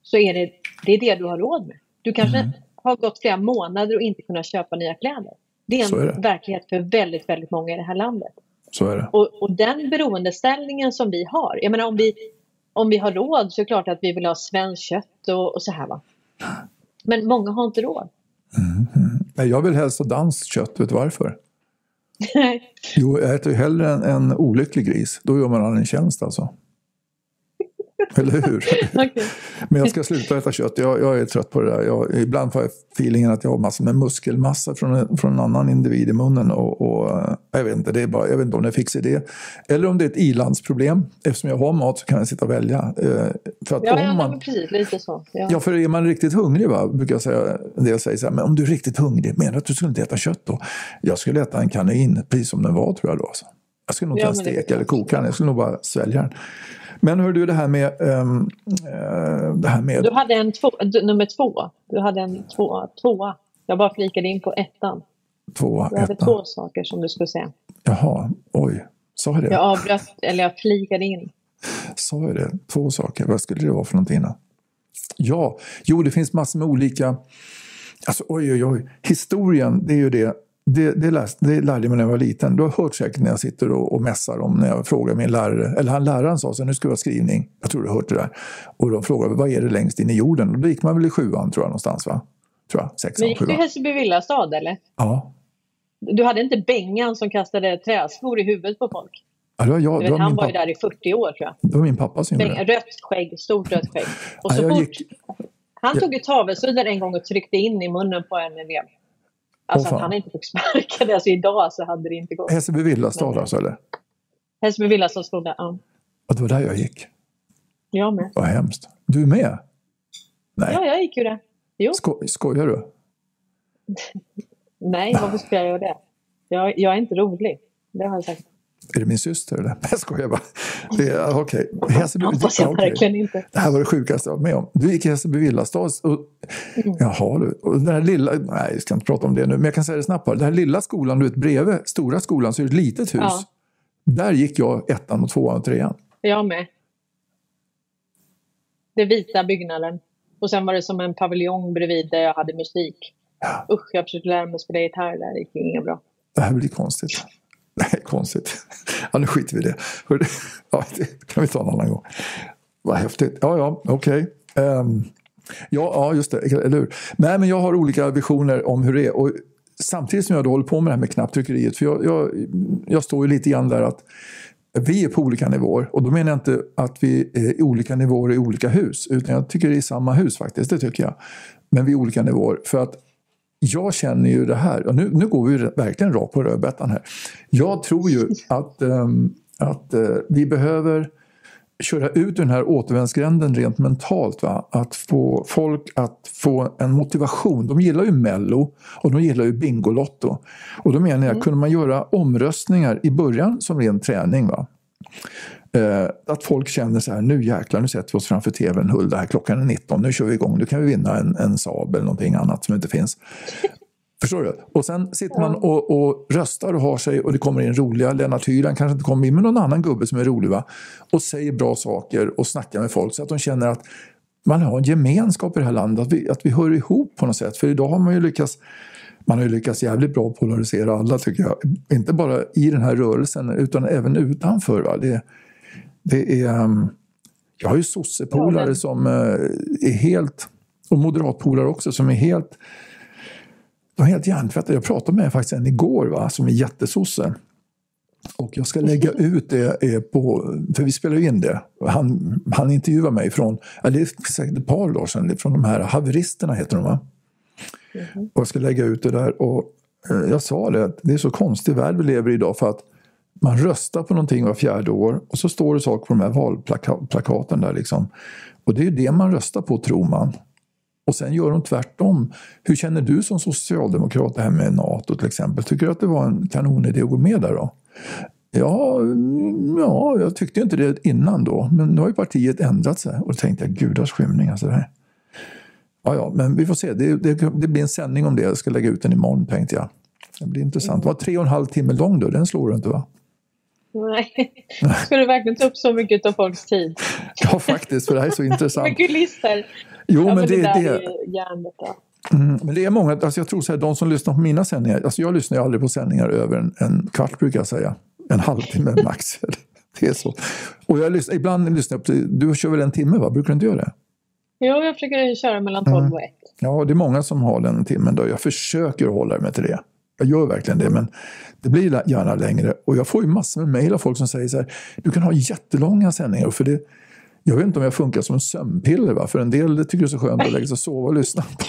så är det, det är det du har råd med. Du kanske Mm. har gått flera månader och inte kunnat köpa nya kläder. Det är en är det. verklighet för väldigt, väldigt många i det här landet. Så är det. Och, och den beroendeställningen som vi har, jag menar om vi, om vi har råd så är det klart att vi vill ha svenskt kött och, och så här va. Men många har inte råd. Nej, jag vill helst ha danskt kött. Vet du varför? Jo, jag äter hellre en, en olycklig gris. Då gör man han en tjänst alltså. Eller hur? Okej. Men jag ska sluta äta kött. Jag, jag är trött på det där. Jag, ibland får jag feelingen att jag har massor med muskelmassa från en, från en annan individ i munnen. Och, och, eh, jag, vet inte, det är bara, jag vet inte om det är fix idé. Eller om det är ett ilandsproblem. Eftersom jag har mat så kan jag sitta och välja. Eh, För att Ja, ja om man, precis, lite så. Ja. Ja, för är man riktigt hungrig, va, brukar jag säga, en del säger så här, men om du är riktigt hungrig, menar du att du skulle inte äta kött då? Jag skulle äta en kanin, precis som den var tror jag då. Alltså. Jag skulle nog Ja, ta en men det stek kan eller koka den, jag skulle nog bara svälja den. Men hör du, det här med... eh, det här med Du hade en två, nummer två. Du hade en två, tvåa. Jag bara flikade in på ettan. två, Du hade ettan. två saker som du skulle säga. Jaha, oj. Sa jag det? Jag avbröt, eller jag flikade in. Sa jag det? Två saker. Vad skulle det vara för någonting? Ja, jo det finns massor med olika... Alltså oj, oj, oj. Historien, det är ju det. Det, det, läs, det lärde jag mig när jag var liten. Du har hört säkert när jag sitter och, och mässar om när jag frågar min lärare. Eller han läraren sa så nu ska vi ha skrivning. Jag tror du har hört det där. Och de frågade vad är det längst in i jorden? Och då gick man väl i sjuan tror jag någonstans va? Tror jag, sexan, Men gick du i sjuan. Hässelby villastad eller? Ja. Du hade inte Bengan som kastade träskor i huvudet på folk? ja, det var, jag, vet, var, han var ju där i 40 år tror jag. det var min pappa som gjorde det. rött skägg, stort rött skägg. Och Ja, så jag fort, gick- han tog ett tavelsuddar en gång och tryckte in i munnen på en elev. Alltså Åh, att han inte fick sparka det. Alltså idag så hade det inte gått. Hässelby villastad alltså eller? Hässelby villastad stod där. Ja. Ja, det var där jag gick. Jag med. Vad hemskt. Du med? Nej. Ja, jag gick ju det. Jo. Sko skojar du? Nej, varför skulle jag göra det? Jag, jag är inte rolig. Det har jag sagt. Är det min syster eller? Jag skojar bara. Är- Okej. Hässelby- Hoppas jag verkligen inte. Det här var det sjukaste jag var med om. Du gick i Hässelby villastad. Och, Mm. jaha du. Och den här lilla, nej jag ska inte prata om det nu, men jag kan säga det snabbt bara. Den här lilla skolan, du vet bredvid stora skolan så är det ett litet hus. Ja. Där gick jag ettan och tvåan och trean. Jag med. Den vita byggnaden. Och sen var det som en paviljong bredvid där jag hade musik. Ja. Usch, jag försökte lära mig spela gitarr där. Det gick inget bra. Det här blir konstigt. Nej, konstigt. Ja, nu skiter vi i det. Hörru, Ja, det kan vi ta en annan gång. Vad häftigt. Ja, ja, okej. Ehm, ja, ja, just det. Eller hur? Nej, men jag har olika visioner om hur det är. Och samtidigt som jag då håller på med det här med knapptryckeriet. För jag, jag, jag står ju lite grann där att vi är på olika nivåer. Och då menar jag inte att vi är i olika nivåer i olika hus. Utan jag tycker det är samma hus faktiskt. Det tycker jag. Men vi är olika nivåer. För att jag känner ju det här, och nu, nu går vi verkligen rakt på rödbetan här. Jag tror ju att, ehm, att eh, vi behöver köra ut den här återvändsgränden rent mentalt. Va? Att få folk att få en motivation. De gillar ju Mello och de gillar ju Bingolotto. Och då menar jag, kunde man göra omröstningar i början som ren träning. Va? Eh, att folk känner så här, nu jäklar, nu sätter vi oss framför tvn, Hulda, här klockan är 19, nu kör vi igång, nu kan vi vinna en, en Saab eller någonting annat som inte finns. Förstår du? Och sen sitter man och, och röstar och har sig och det kommer in roliga, Lennart Hyland kanske inte kommer in, men någon annan gubbe som är rolig va? Och säger bra saker och snackar med folk så att de känner att man har en gemenskap i det här landet, att vi, att vi hör ihop på något sätt. För idag har man ju lyckats man har ju lyckats jävligt bra polarisera alla tycker jag. Inte bara i den här rörelsen utan även utanför. Va? Det, det är, um, jag har ju sossepolare Ja, som uh, är helt, och moderatpolare också, som är helt de är helt hjärntvättade. Jag pratade med faktiskt en igår va, som är jättesosse. och jag ska lägga ut det på, för vi spelar ju in det. Han, han intervjuar mig från, ja, det är säkert ett par dagar sedan, från de här haveristerna heter de va? Mm. Och jag ska lägga ut det där och eh, jag sa det, att det är så konstig värld vi lever i idag för att man röstar på någonting var fjärde år och så står det saker på de här valplakaten där liksom. Och det är ju det man röstar på tror man. Och sen gör de tvärtom. Hur känner du som socialdemokrat det här med NATO till exempel? Tycker du att det var en kanonidé att gå med där då? Ja, mm, ja, jag tyckte inte det innan då, men nu har ju partiet ändrat sig. Och då tänkte jag, gudars skymning alltså. Det här. Ja, ja, men vi får se. Det, det, det, blir en sändning om det. Jag ska lägga ut den imorgon tänkte jag. Det blir intressant. Det Var tre och en halv timme lång då, den slår du inte va? Nej. Ska du verkligen ta upp så mycket av folks tid? Ja, faktiskt, för det här är så intressant. Med kulisser. Jo, ja, men, det, det, där det, är hjärnet. Mm, men det är många, alltså jag tror så här, de som lyssnar på mina sändningar, alltså jag lyssnar ju aldrig på sändningar över en, en kvart brukar jag säga. En halvtimme max. det är så. Och jag lyssnar, ibland lyssnar jag på, du kör väl en timme va? Brukar du inte göra det? Jo, jag försöker köra mellan 12 och 1. Mm. Ja, det är många som har den timmen då. Jag försöker hålla mig till det. Jag gör verkligen det, men det blir gärna längre. Och jag får ju massor med mejl av folk som säger så här, du kan ha jättelånga sändningar. För det, jag vet inte om jag funkar som en sömnpiller, va? för en del tycker det är så skönt att lägga sig och sova och lyssna på,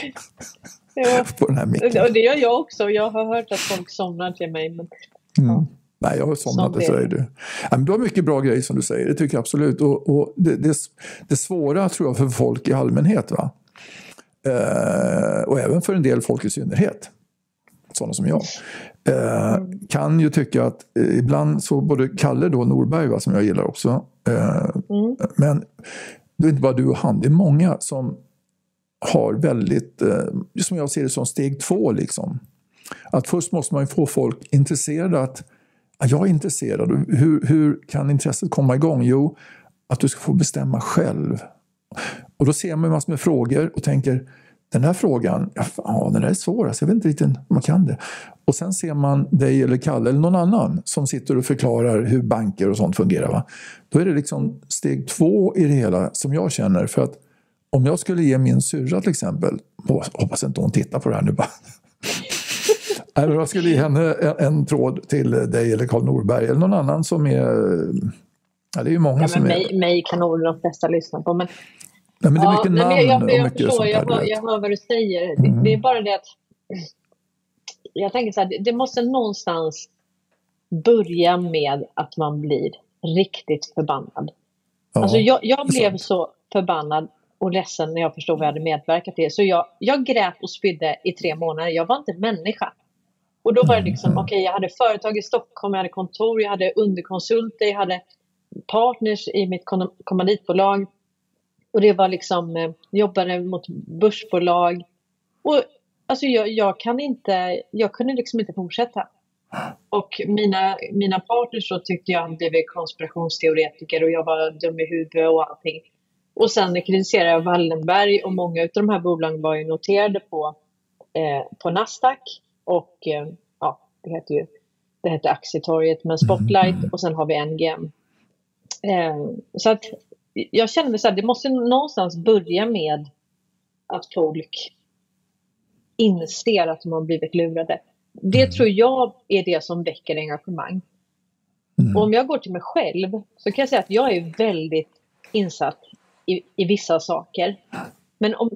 ja. på den här micken. Och det gör jag också. Jag har hört att folk somnar till mig. Men, mm. Nej, jag har somnat, det säger du. Ja, men du har mycket bra grejer som du säger, det tycker jag absolut. Och, och det, det, det svåra tror jag för folk i allmänhet, va? Eh, och även för en del folk i synnerhet, sådana som jag, eh, kan ju tycka att eh, ibland så både Kalle då, Norberg, va, som jag gillar också, eh, mm. men det är inte bara du och han, det är många som har väldigt, eh, som jag ser det som steg två liksom. Att först måste man ju få folk intresserade att jag är intresserad. Hur, hur kan intresset komma igång? Jo, att du ska få bestämma själv. Och då ser man massor med frågor och tänker den här frågan, ja, den där är svår, alltså, jag vet inte riktigt om man kan det. Och sen ser man dig eller Kalle eller någon annan som sitter och förklarar hur banker och sånt fungerar. Va? Då är det liksom steg två i det hela som jag känner. För att om jag skulle ge min syrra till exempel, hoppas inte hon tittar på det här nu bara. jag skulle ge henne en, en tråd till dig eller Karl Norberg eller någon annan som är Ja, det är ju många ja, som mig, är... Mig kan nog de flesta lyssna på. Men Nej, men det är mycket namn jag, jag, jag, och mycket förstår, sånt jag, hör, jag hör vad du säger. Mm. Det, det, är bara det att jag tänker så här, det, det måste någonstans börja med att man blir riktigt förbannad. Ja, alltså jag, jag blev sant. så förbannad och ledsen när jag förstod vad jag hade medverkat till. Så jag, jag grät och spydde i tre månader. Jag var inte människa. Och då var det mm, liksom, mm. okej, okay, jag hade företag i Stockholm, jag hade kontor, jag hade underkonsulter, jag hade partners i mitt kommanditbolag. Och det var liksom, eh, jobbade mot börsbolag. Och alltså jag, jag, kan inte, jag kunde liksom inte fortsätta. Och mina, mina partners så tyckte jag hade blivit konspirationsteoretiker och jag var dum i huvudet och allting. Och sen kritiserade jag Wallenberg och många av de här bolagen var ju noterade på, eh, på Nasdaq och eh, ja, det heter ju det heter Aktietorget, men Spotlight och sen har vi NGM. Eh, så att jag känner mig så här, det måste någonstans börja med att folk inser att de har blivit lurade. Det mm. tror jag är det som väcker engagemang. Mm. Och om jag går till mig själv så kan jag säga att jag är väldigt insatt i, i vissa saker. Men om,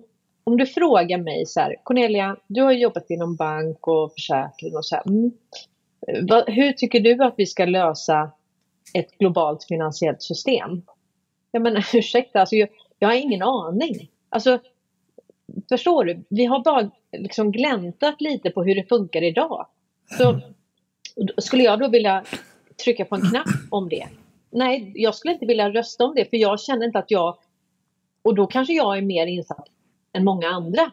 om du frågar mig så här, Cornelia, du har jobbat inom bank och försäkring och så här. Mm, vad, hur tycker du att vi ska lösa ett globalt finansiellt system? Jag menar ursäkta, alltså, jag, jag har ingen aning. Alltså, förstår du? Vi har bara liksom gläntat lite på hur det funkar idag. Så skulle jag då vilja trycka på en knapp om det? Nej, jag skulle inte vilja rösta om det för jag känner inte att jag... Och då kanske jag är mer insatt än många andra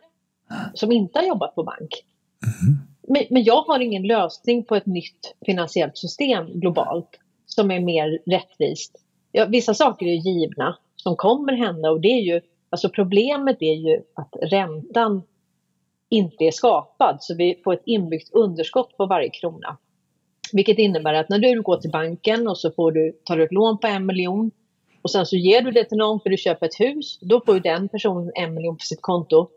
som inte har jobbat på bank. Mm. Men, men, jag har ingen lösning på ett nytt finansiellt system globalt som är mer rättvist ja, vissa saker är givna som kommer hända och det är ju, alltså problemet är ju att räntan inte är skapad så vi får ett inbyggt underskott på varje krona. Vilket innebär att när du går till banken och så får du, tar du ett lån på en miljon och sen så ger du det till någon för du köper ett hus, då får ju den personen en miljon på sitt konto.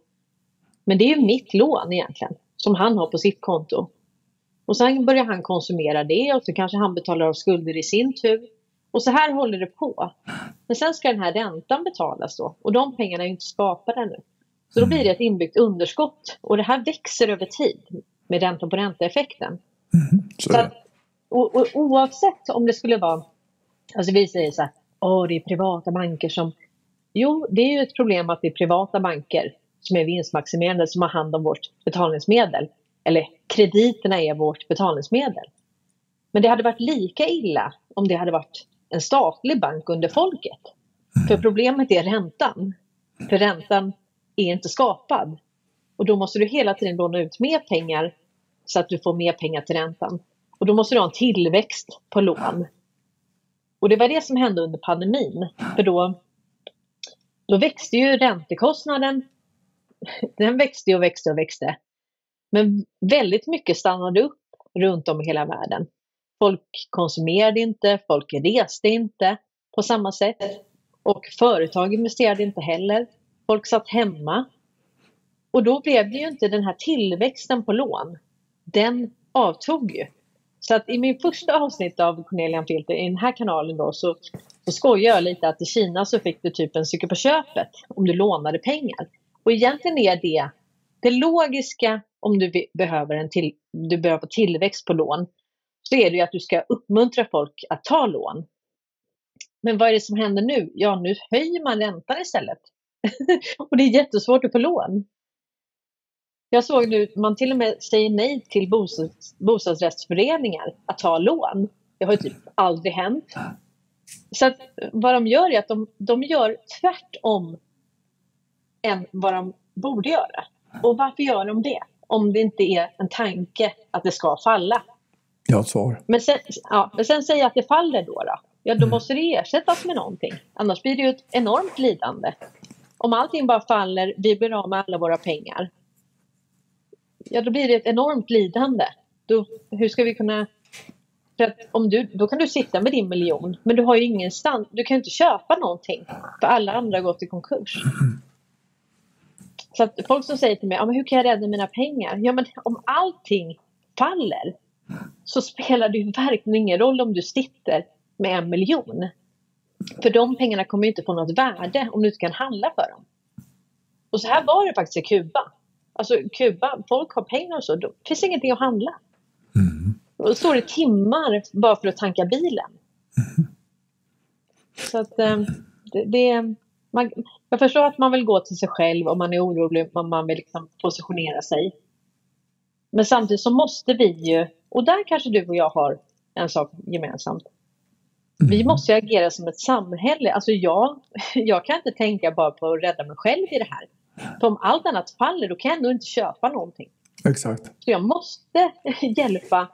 Men det är ju mitt lån egentligen, som han har på sitt konto. Och sen börjar han konsumera det och så kanske han betalar av skulder i sin tur. Och så här håller det på. Men sen ska den här räntan betalas då och de pengarna är inte skapade ännu. Så då blir det ett inbyggt underskott och det här växer över tid med ränta på ränta-effekten. Mm, så Så att, och, och, oavsett om det skulle vara, alltså vi säger så här, åh det är privata banker som, jo det är ju ett problem att det är privata banker som är vinstmaximerande som har hand om vårt betalningsmedel. Eller krediterna är vårt betalningsmedel. Men det hade varit lika illa om det hade varit en statlig bank under folket. För problemet är räntan. För räntan är inte skapad. Och då måste du hela tiden låna ut mer pengar så att du får mer pengar till räntan. Och då måste du ha en tillväxt på lån. Och det var det som hände under pandemin. För då, då växte ju räntekostnaden. Den växte och växte och växte. Men väldigt mycket stannade upp runt om i hela världen. Folk konsumerade inte, folk reste inte på samma sätt. Och företag investerade inte heller. Folk satt hemma. Och då blev det ju inte den här tillväxten på lån. Den avtog ju. Så att i min första avsnitt av Cornelian Filter i den här kanalen då så, så skojar jag lite att i Kina så fick du typ en cykel på köpet om du lånade pengar. Och egentligen är det det logiska om du behöver, en till, du behöver tillväxt på lån så är det ju att du ska uppmuntra folk att ta lån. Men vad är det som händer nu? Ja, nu höjer man räntan istället. och det är jättesvårt att få lån. Jag såg nu man till och med säger nej till bostads, bostadsrättsföreningar att ta lån. Det har ju typ aldrig hänt. Så att vad de gör är att de, de gör tvärtom än vad de borde göra. Och varför gör de det? Om det inte är en tanke att det ska falla. Jag har ett svar. Men sen, ja, men sen säger att det faller då. då. Ja, då måste det ersättas med någonting. Annars blir det ju ett enormt lidande. Om allting bara faller, vi blir av med alla våra pengar. Ja, då blir det ett enormt lidande. Då, hur ska vi kunna... För att om du, då kan du sitta med din miljon, men du har ju ingenstans. Du kan inte köpa någonting, för alla andra har gått i konkurs. Så att folk som säger till mig, ja, men hur kan jag rädda mina pengar? Ja, men om allting faller så spelar det ju verkligen ingen roll om du sitter med en miljon. För de pengarna kommer ju inte få något värde om du inte kan handla för dem. Och så här var det faktiskt i Kuba. Alltså Kuba, folk har pengar och så, det finns ingenting att handla. Mm. Och står det timmar bara för att tanka bilen. Mm. Så att eh, det, det man, jag förstår att man vill gå till sig själv om man är orolig, om man vill liksom positionera sig. Men samtidigt så måste vi ju, och där kanske du och jag har en sak gemensamt. Vi Mm. måste ju agera som ett samhälle. Alltså jag, jag kan inte tänka bara på att rädda mig själv i det här. För om allt annat faller då kan jag ändå inte köpa någonting. Exakt. Så jag måste hjälpa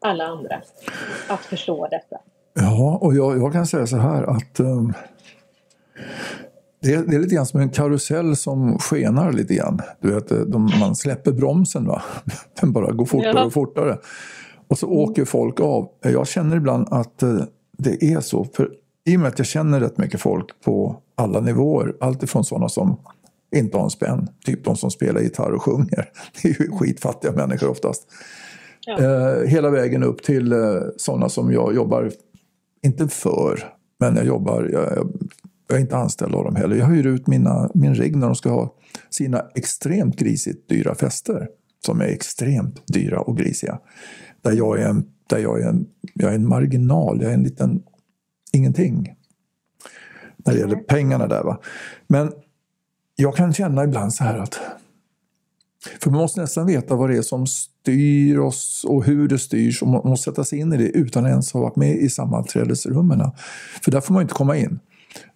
alla andra att förstå detta. Ja, och jag, jag kan säga så här att um, det, är, det är lite grann som en karusell som skenar lite grann. Du vet, de, man släpper bromsen va. Den bara går fortare Ja. och fortare. Och så åker folk av. Jag känner ibland att eh, det är så. För i och med att jag känner rätt mycket folk på alla nivåer. Alltifrån sådana som inte har en spänn. Typ de som spelar gitarr och sjunger. Det är ju skitfattiga människor oftast. Ja. Eh, hela vägen upp till eh, sådana som jag jobbar, inte för, men jag jobbar, jag, jag, jag är inte anställd av dem heller. Jag hyr ut mina, min rigg när de ska ha sina extremt grisigt dyra fester. Som är extremt dyra och grisiga. Där jag är en, där jag är en, jag är en marginal, jag är en liten ingenting. När det gäller pengarna där. Va? Men jag kan känna ibland så här att för man måste nästan veta vad det är som styr oss och hur det styrs och man måste sätta sig in i det utan att ens ha varit med i sammanträdesrummen. För där får man inte komma in.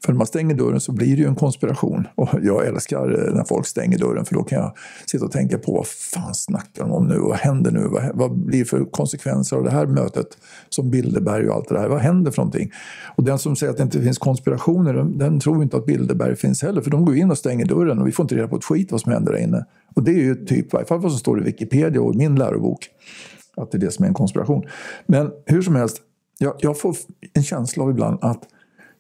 För när man stänger dörren så blir det ju en konspiration. Och jag älskar eh, när folk stänger dörren för då kan jag sitta och tänka på vad fan snackar de om nu? Vad händer nu? Vad, vad blir för konsekvenser av det här mötet? Som Bilderberg och allt det där. Vad händer för någonting? Och den som säger att det inte finns konspirationer, den, den tror inte att Bilderberg finns heller. För de går in och stänger dörren och vi får inte reda på ett skit vad som händer där inne. Och det är ju typ, i varje fall vad som står i Wikipedia och i min lärobok. Att det är det som är en konspiration. Men hur som helst, jag, jag får en känsla av ibland att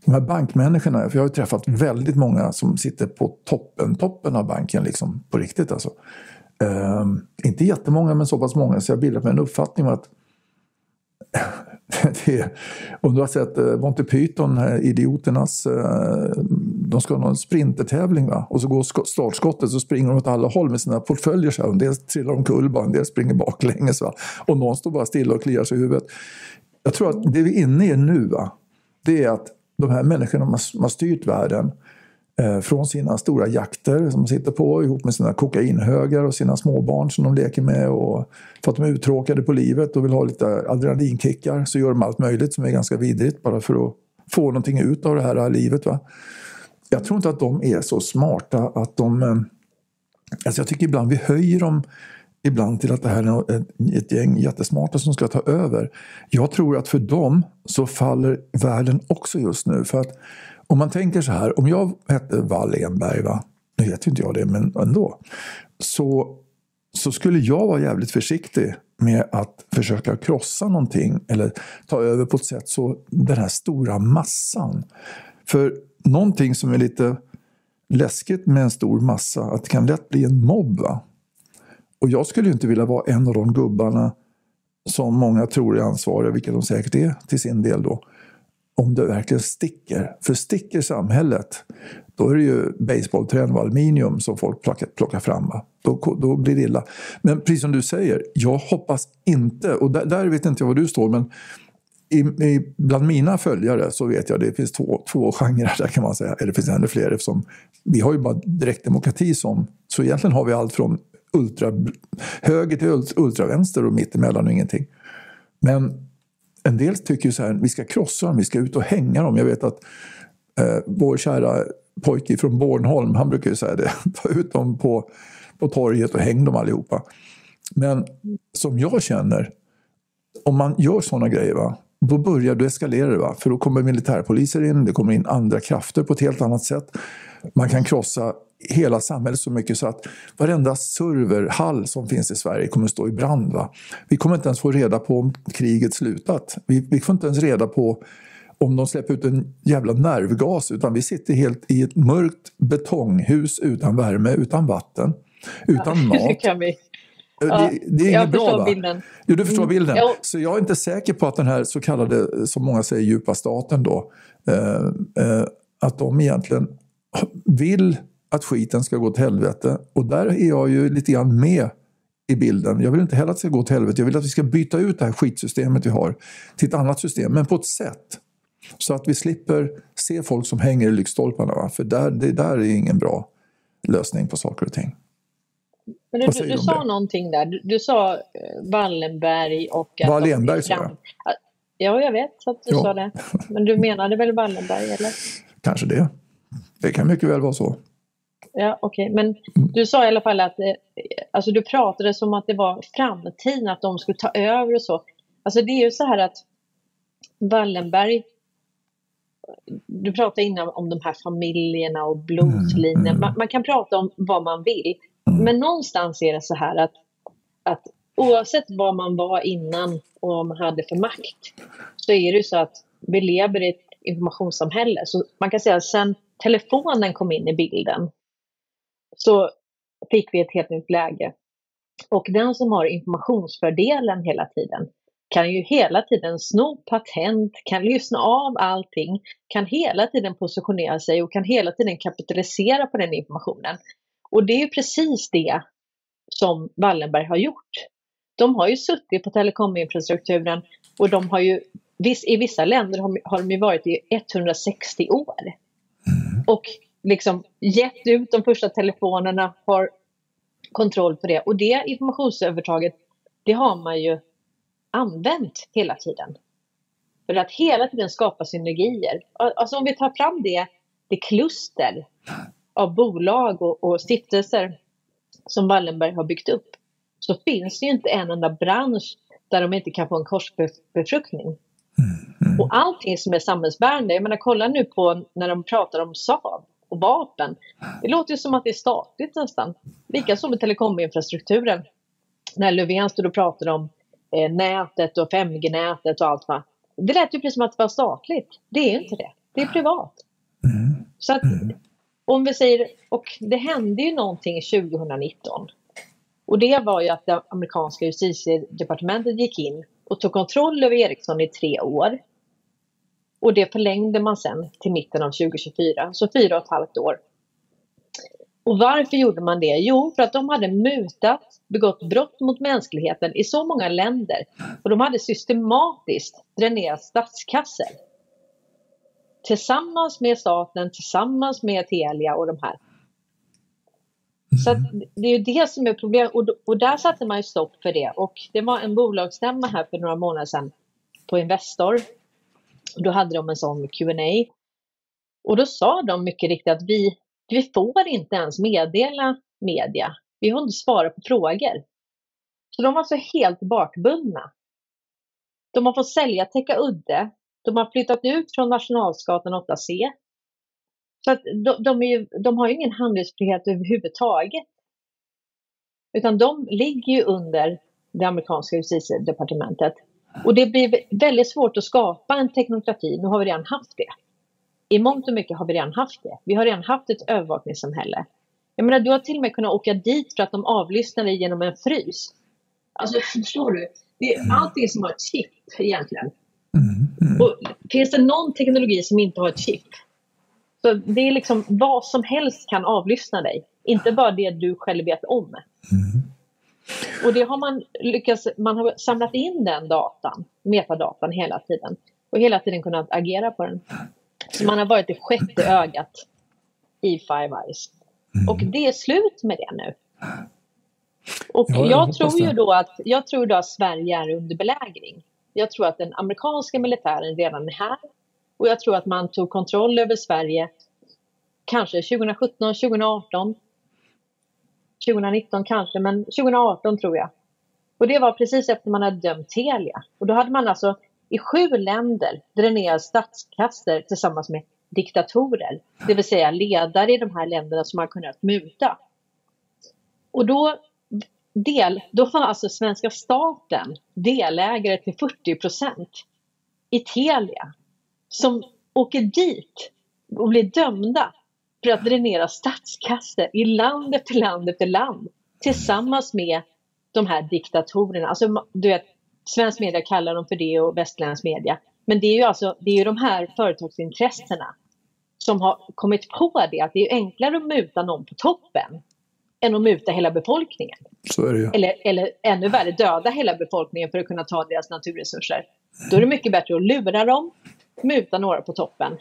de här bankmänniskorna, för jag har ju träffat väldigt många som sitter på toppen, toppen av banken liksom på riktigt alltså. Eh, inte jättemånga, men så pass många så jag bildat mig en uppfattning om att det, om du har sett eh, Monty Python, eh, idioternas, eh, de ska ha någon sprintertävling va? och så går startskottet så springer de åt alla håll med sina portföljer. Så här. En del trillar omkull bara, en del springer baklänges va? och någon står bara stilla och kliar sig i huvudet. Jag tror att det vi är inne i nu, va? det är att de här människorna som har styrt världen Eh, från sina stora jakter som de sitter på ihop med sina kokainhögar och sina småbarn som de leker med. Och för att de är uttråkade på livet och vill ha lite adrenalinkickar så gör de allt möjligt som är ganska vidrigt bara för att få någonting ut av det här livet. Va? Jag tror inte att de är så smarta att de... Eh, alltså jag tycker ibland vi höjer dem ibland till att det här är ett gäng jättesmarta som ska ta över. Jag tror att för dem så faller världen också just nu. För att om man tänker så här, om jag hette Wallenberg, va? nu heter inte jag det, men ändå. Så, så skulle jag vara jävligt försiktig med att försöka krossa någonting eller ta över på ett sätt så den här stora massan. För någonting som är lite läskigt med en stor massa, att det kan lätt bli en mobb. Va? Och jag skulle inte vilja vara en av de gubbarna som många tror är ansvariga, vilket de säkert är till sin del då, om det verkligen sticker. För sticker samhället, då är det ju basebollträn och aluminium som folk plockar, plockar fram. Va? Då, då blir det illa. Men precis som du säger, jag hoppas inte, och där, där vet inte jag var du står, men i, i, bland mina följare så vet jag att det finns två, två genrer där kan man säga. Eller det finns ännu fler eftersom vi har ju bara direktdemokrati som, så egentligen har vi allt från ultra, höger till ultravänster och mittemellan och ingenting. Men en del tycker ju så här, vi ska krossa dem, vi ska ut och hänga dem. Jag vet att eh, vår kära pojke från Bornholm, han brukar ju säga det, ta ut dem på, på torget och häng dem allihopa. Men som jag känner, om man gör sådana grejer, va, då börjar du eskalera det. Va? För då kommer militärpoliser in, det kommer in andra krafter på ett helt annat sätt. Man kan krossa hela samhället så mycket så att varenda serverhall som finns i Sverige kommer att stå i brand. Va? Vi kommer inte ens få reda på om kriget slutat. Vi, vi får inte ens reda på om de släpper ut en jävla nervgas utan vi sitter helt i ett mörkt betonghus utan värme, utan vatten, utan ja, mat. kan vi. Det, det, är inget bra va? Bilden. Jo, du förstår mm. bilden. Jo. Så jag är inte säker på att den här så kallade, som många säger, djupa staten då, eh, eh, att de egentligen vill att skiten ska gå till helvete. Och där är jag ju lite grann med i bilden. Jag vill inte heller att det ska gå till helvete. Jag vill att vi ska byta ut det här skitsystemet vi har till ett annat system, men på ett sätt. Så att vi slipper se folk som hänger i lyktstolparna. Va? För där, det där är ingen bra lösning på saker och ting. Men du, du, du sa det? någonting där. Du, du, sa eh, Wallenberg och... Wallenberg sa jag. Ja, jag vet att du ja. sa det. Men du menade väl Wallenberg, eller? Kanske det. Det kan mycket väl vara så. Ja, okej. Okay. Men du sa i alla fall att eh, alltså du pratade som att det var framtiden, att de skulle ta över och så. Alltså det är ju så här att Wallenberg du pratade innan om de här familjerna och blodslinjen. Mm, mm. Man, man, kan prata om vad man vill. Mm. Men någonstans är det så här att, att oavsett vad man var innan och vad man hade för makt så är det så att vi lever i ett informationssamhälle. Så man kan säga att sen telefonen kom in i bilden så fick vi ett helt nytt läge. Och den som har informationsfördelen hela tiden kan ju hela tiden sno patent, kan lyssna av allting, kan hela tiden positionera sig och kan hela tiden kapitalisera på den informationen. Och det är ju precis det som Wallenberg har gjort. De har ju suttit på telekominfrastrukturen och de har ju, i vissa länder har de ju varit i 160 år. Och liksom gett ut de första telefonerna, har kontroll på det. Och det informationsövertaget, det har man ju använt hela tiden. För att hela tiden skapa synergier. Alltså om vi tar fram det, det kluster av bolag och, och stiftelser som Wallenberg har byggt upp så finns det ju inte en enda bransch där de inte kan få en korsbefruktning. Mm, mm. Och allting som är samhällsbärande, jag menar kolla nu på när de pratar om Saab och vapen. Det låter ju som att det är statligt nästan. Likaså med telekominfrastrukturen. När Löfven stod och pratade om eh, nätet och 5G-nätet och allt va. Det lät ju precis som att det var statligt. Det är inte det. Det är privat. Mm. Så att, om vi säger, och det hände ju någonting 2019. Och det var ju att det amerikanska justitiedepartementet gick in och tog kontroll över Ericsson i tre år. Och det förlängde man sen till mitten av 2024, så fyra och ett halvt år. Och varför gjorde man det? Jo, för att de hade mutat, begått brott mot mänskligheten i så många länder. Och de hade systematiskt dränerat statskassor. Tillsammans med staten, tillsammans med Telia och de här. Så det är ju det som är problemet och, och där satte man ju stopp för det och det var en bolagsstämma här för några månader sedan på Investor. Och då hade de en sån Q&A och då sa de mycket riktigt att vi, vi får inte ens meddela media. Vi får inte svara på frågor. Så de var så helt bakbundna. De har fått sälja Täcka Udde. De har flyttat ut från Nationalsgatan 8C. Så att de, de, ju, de har ju ingen handlingsfrihet överhuvudtaget. Utan de ligger ju under det amerikanska justitiedepartementet. Och det blir väldigt svårt att skapa en teknokrati. Nu har vi redan haft det. I mångt och mycket har vi redan haft det. Vi har redan haft ett övervakningssamhälle. Jag menar, du har till och med kunnat åka dit för att de avlyssnar dig genom en frys. Alltså, förstår du? Det är allting som har ett chip egentligen. Mm, mm. Och finns det någon teknologi som inte har ett chip så det är liksom vad som helst kan avlyssna dig, inte bara det du själv vet om. Mm. Och det har man lyckats, man har samlat in den datan, metadatan hela tiden och hela tiden kunnat agera på den. Så man har varit det sjätte ögat i Five Eyes. Mm. Och det är slut med det nu. Och ja, jag, jag tror ju då att, jag tror då att Sverige är under belägring. Jag tror att den amerikanska militären redan är här och jag tror att man tog kontroll över Sverige kanske 2017, 2018. 2019 kanske, men 2018 tror jag. Och det var precis efter man hade dömt Telia. Och då hade man alltså i sju länder dränerat statskassor tillsammans med diktatorer. Det vill säga ledare i de här länderna som har kunnat muta. Och då, del, då var alltså svenska staten delägare till 40 procent i Telia som åker dit och blir dömda för att dränera statskassor i land efter land efter land tillsammans med de här diktatorerna. Alltså, du vet, svensk media kallar dem för det och västerländsk media. Men det är ju alltså, det är ju de här företagsintressena som har kommit på det att det är enklare att muta någon på toppen än att muta hela befolkningen. Så är det. Eller, eller ännu värre, döda hela befolkningen för att kunna ta deras naturresurser. Då är det mycket bättre att lura dem, muta några på toppen.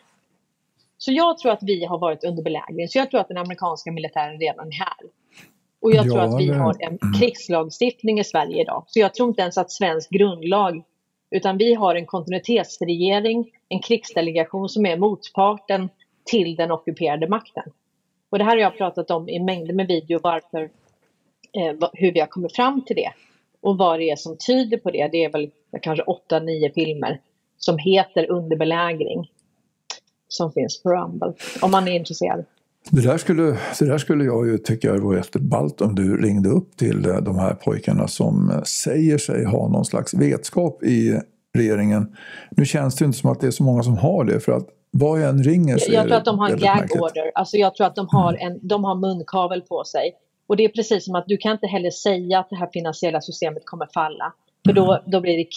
Så jag tror att vi har varit under belägring. Så jag tror att den amerikanska militären redan är här. Och jag ja, tror att vi har en krigslagstiftning i Sverige idag. Så jag tror inte ens att svensk grundlag, utan vi har en kontinuitetsregering, en krigsdelegation som är motparten till den ockuperade makten. Och det här har jag pratat om i mängder med videor, varför, eh, hur vi har kommit fram till det. Och vad det är som tyder på det. Det är väl kanske åtta, nio filmer som heter Under belägring. Som finns på Rumble, om man är intresserad. Det där, skulle, det där skulle jag ju tycka var jätteballt om du ringde upp till eh, de här pojkarna som eh, säger sig ha någon slags vetskap i regeringen. Nu känns det inte som att det är så många som har det för att vad jag än ringer så Jag tror att de har en gag order, alltså jag tror att de har, en, de har munkavel på sig. Och det är precis som att du kan inte heller säga att det här finansiella systemet kommer falla. För då, mm. då blir det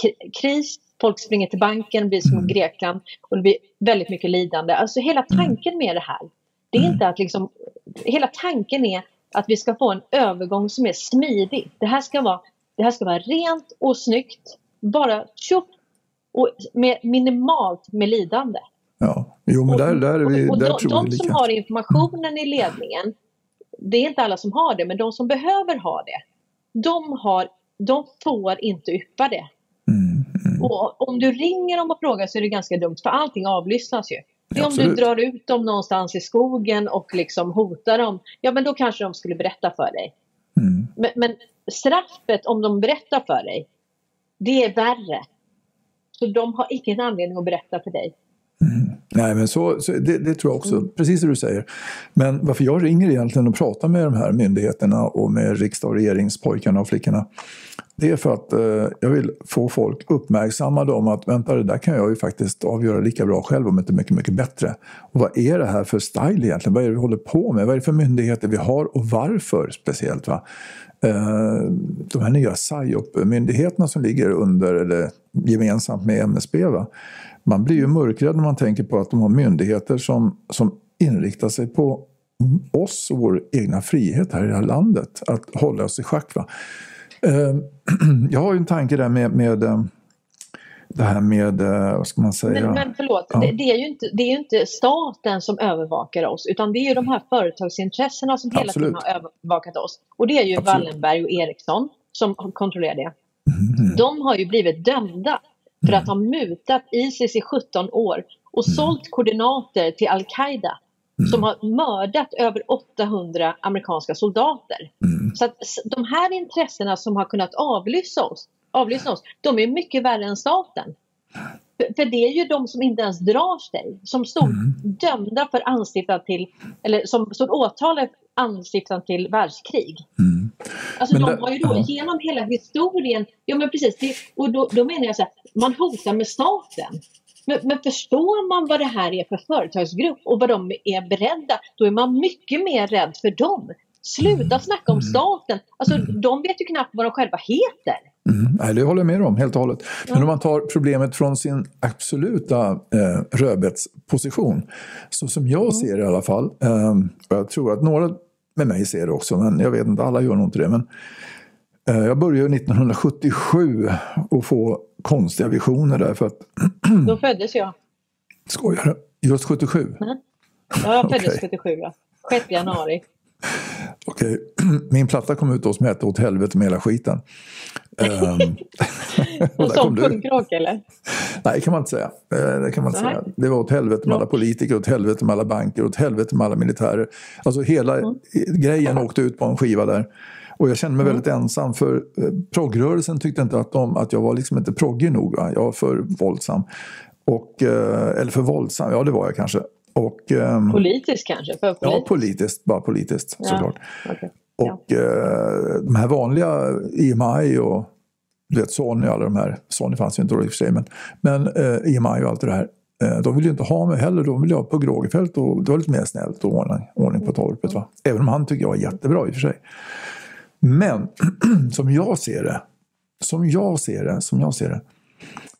kris folk springer till banken, blir som mm. Grekland och det blir väldigt mycket lidande. Alltså hela mm. tanken med det här, det är mm. inte att liksom, hela tanken är att vi ska få en övergång som är smidig. Det här ska vara, det här ska vara rent och snyggt, bara tjopp och med minimalt med lidande. Ja, jo men där, där är vi, och, och, där de, tror de som har informationen i ledningen, det är inte alla som har det, men de som behöver ha det, de, har, de får inte yppa det. Mm, mm. Och om du ringer dem och frågar så är det ganska dumt för allting avlyssnas ju. Det är om du drar ut dem någonstans i skogen och liksom hotar dem, ja men då kanske de skulle berätta för dig. Mm. Men, men, straffet om de berättar för dig, det är värre. Så de har ingen anledning att berätta för dig. Nej, men så, så det, det, tror jag också, mm. precis som du säger. Men varför jag ringer egentligen och pratar med de här myndigheterna och med riksdag och regeringspojkarna och flickorna det är för att eh, jag vill få folk uppmärksammade om att vänta, det där kan jag ju faktiskt avgöra lika bra själv om inte mycket, mycket bättre. Och vad är det här för style egentligen? Vad är det vi håller på med? Vad är det för myndigheter vi har och varför speciellt? Va? Eh, de här nya PSYOP-myndigheterna som ligger under eller gemensamt med MSB. Va? Man blir ju mörkrädd när man tänker på att de har myndigheter som, som inriktar sig på oss och vår egna frihet här i det här landet. Att hålla oss i schack. Va? Eh, jag har ju en tanke där med, med eh, det här med, eh, vad ska man säga? Men, men förlåt, ja. det, det, är ju inte, det är ju inte staten som övervakar oss utan det är ju de här företagsintressena som hela Absolut. tiden har övervakat oss. Och det är ju Absolut. Wallenberg och Ericsson som kontrollerar det. Mm. De har ju blivit dömda för att ha mutat Isis i 17 år och mm. sålt koordinater till Al-Qaida Mm. som har mördat över 800 amerikanska soldater. Mm. Så att de här intressena som har kunnat avlyssna oss, avlyssna oss de är mycket värre än staten. För, det är ju de som inte ens drar sig, som stod mm. dömda för anstiftan till, eller som stod åtalade anstiftan till världskrig. Mm. Alltså men de har ju då ja. genom hela historien, ja men precis, det, och då, då menar jag så här, man hotar med staten. Men, men, förstår man vad det här är för företagsgrupp och vad de är beredda, då är man mycket mer rädd för dem. Sluta snacka om mm. staten. Alltså, mm. De vet ju knappt vad de själva heter. Mm, det håller jag med om helt och hållet. Men om man tar problemet från sin absoluta eh, rödbetsposition, så som jag mm. ser det i alla fall, eh, och jag tror att några med mig ser det också, men jag vet inte, alla gör nog inte det. Men, eh, jag började 1977 och få konstiga visioner där. För att, Då föddes jag. Skojar du? Just 77? Mm. Ja, jag föddes okay. 77, ja. 6 januari. Okej, min platta kom ut då som hette Åt helvete med hela skiten. um, och som punkrock eller? Nej, det kan man inte säga. Eh, det, kan man inte säga. det var åt helvete med alla politiker, åt helvete med alla banker, åt helvete med alla militärer. Alltså hela mm. grejen åkte ut på en skiva där. Och jag kände mig mm. väldigt ensam för eh, proggrörelsen tyckte inte att, de, att jag var liksom inte proggig nog. Va? Jag var för våldsam. Och, eh, eller för våldsam, ja det var jag kanske. Och, um, politiskt kanske? För politiskt. Ja, politiskt. Bara politiskt ja. såklart. Okay. Och ja. uh, de här vanliga EMI och du vet Sony och alla de här. Sony fanns ju inte då i och för sig men, men uh, EMI och allt det här. Uh, de vill ju inte ha mig heller. De vill ha på Grågefält och det var lite mer snällt och ordning, ordning på torpet. Va? Även om han tycker jag var jättebra i och för sig. Men som jag ser det, som jag ser det, som jag ser det,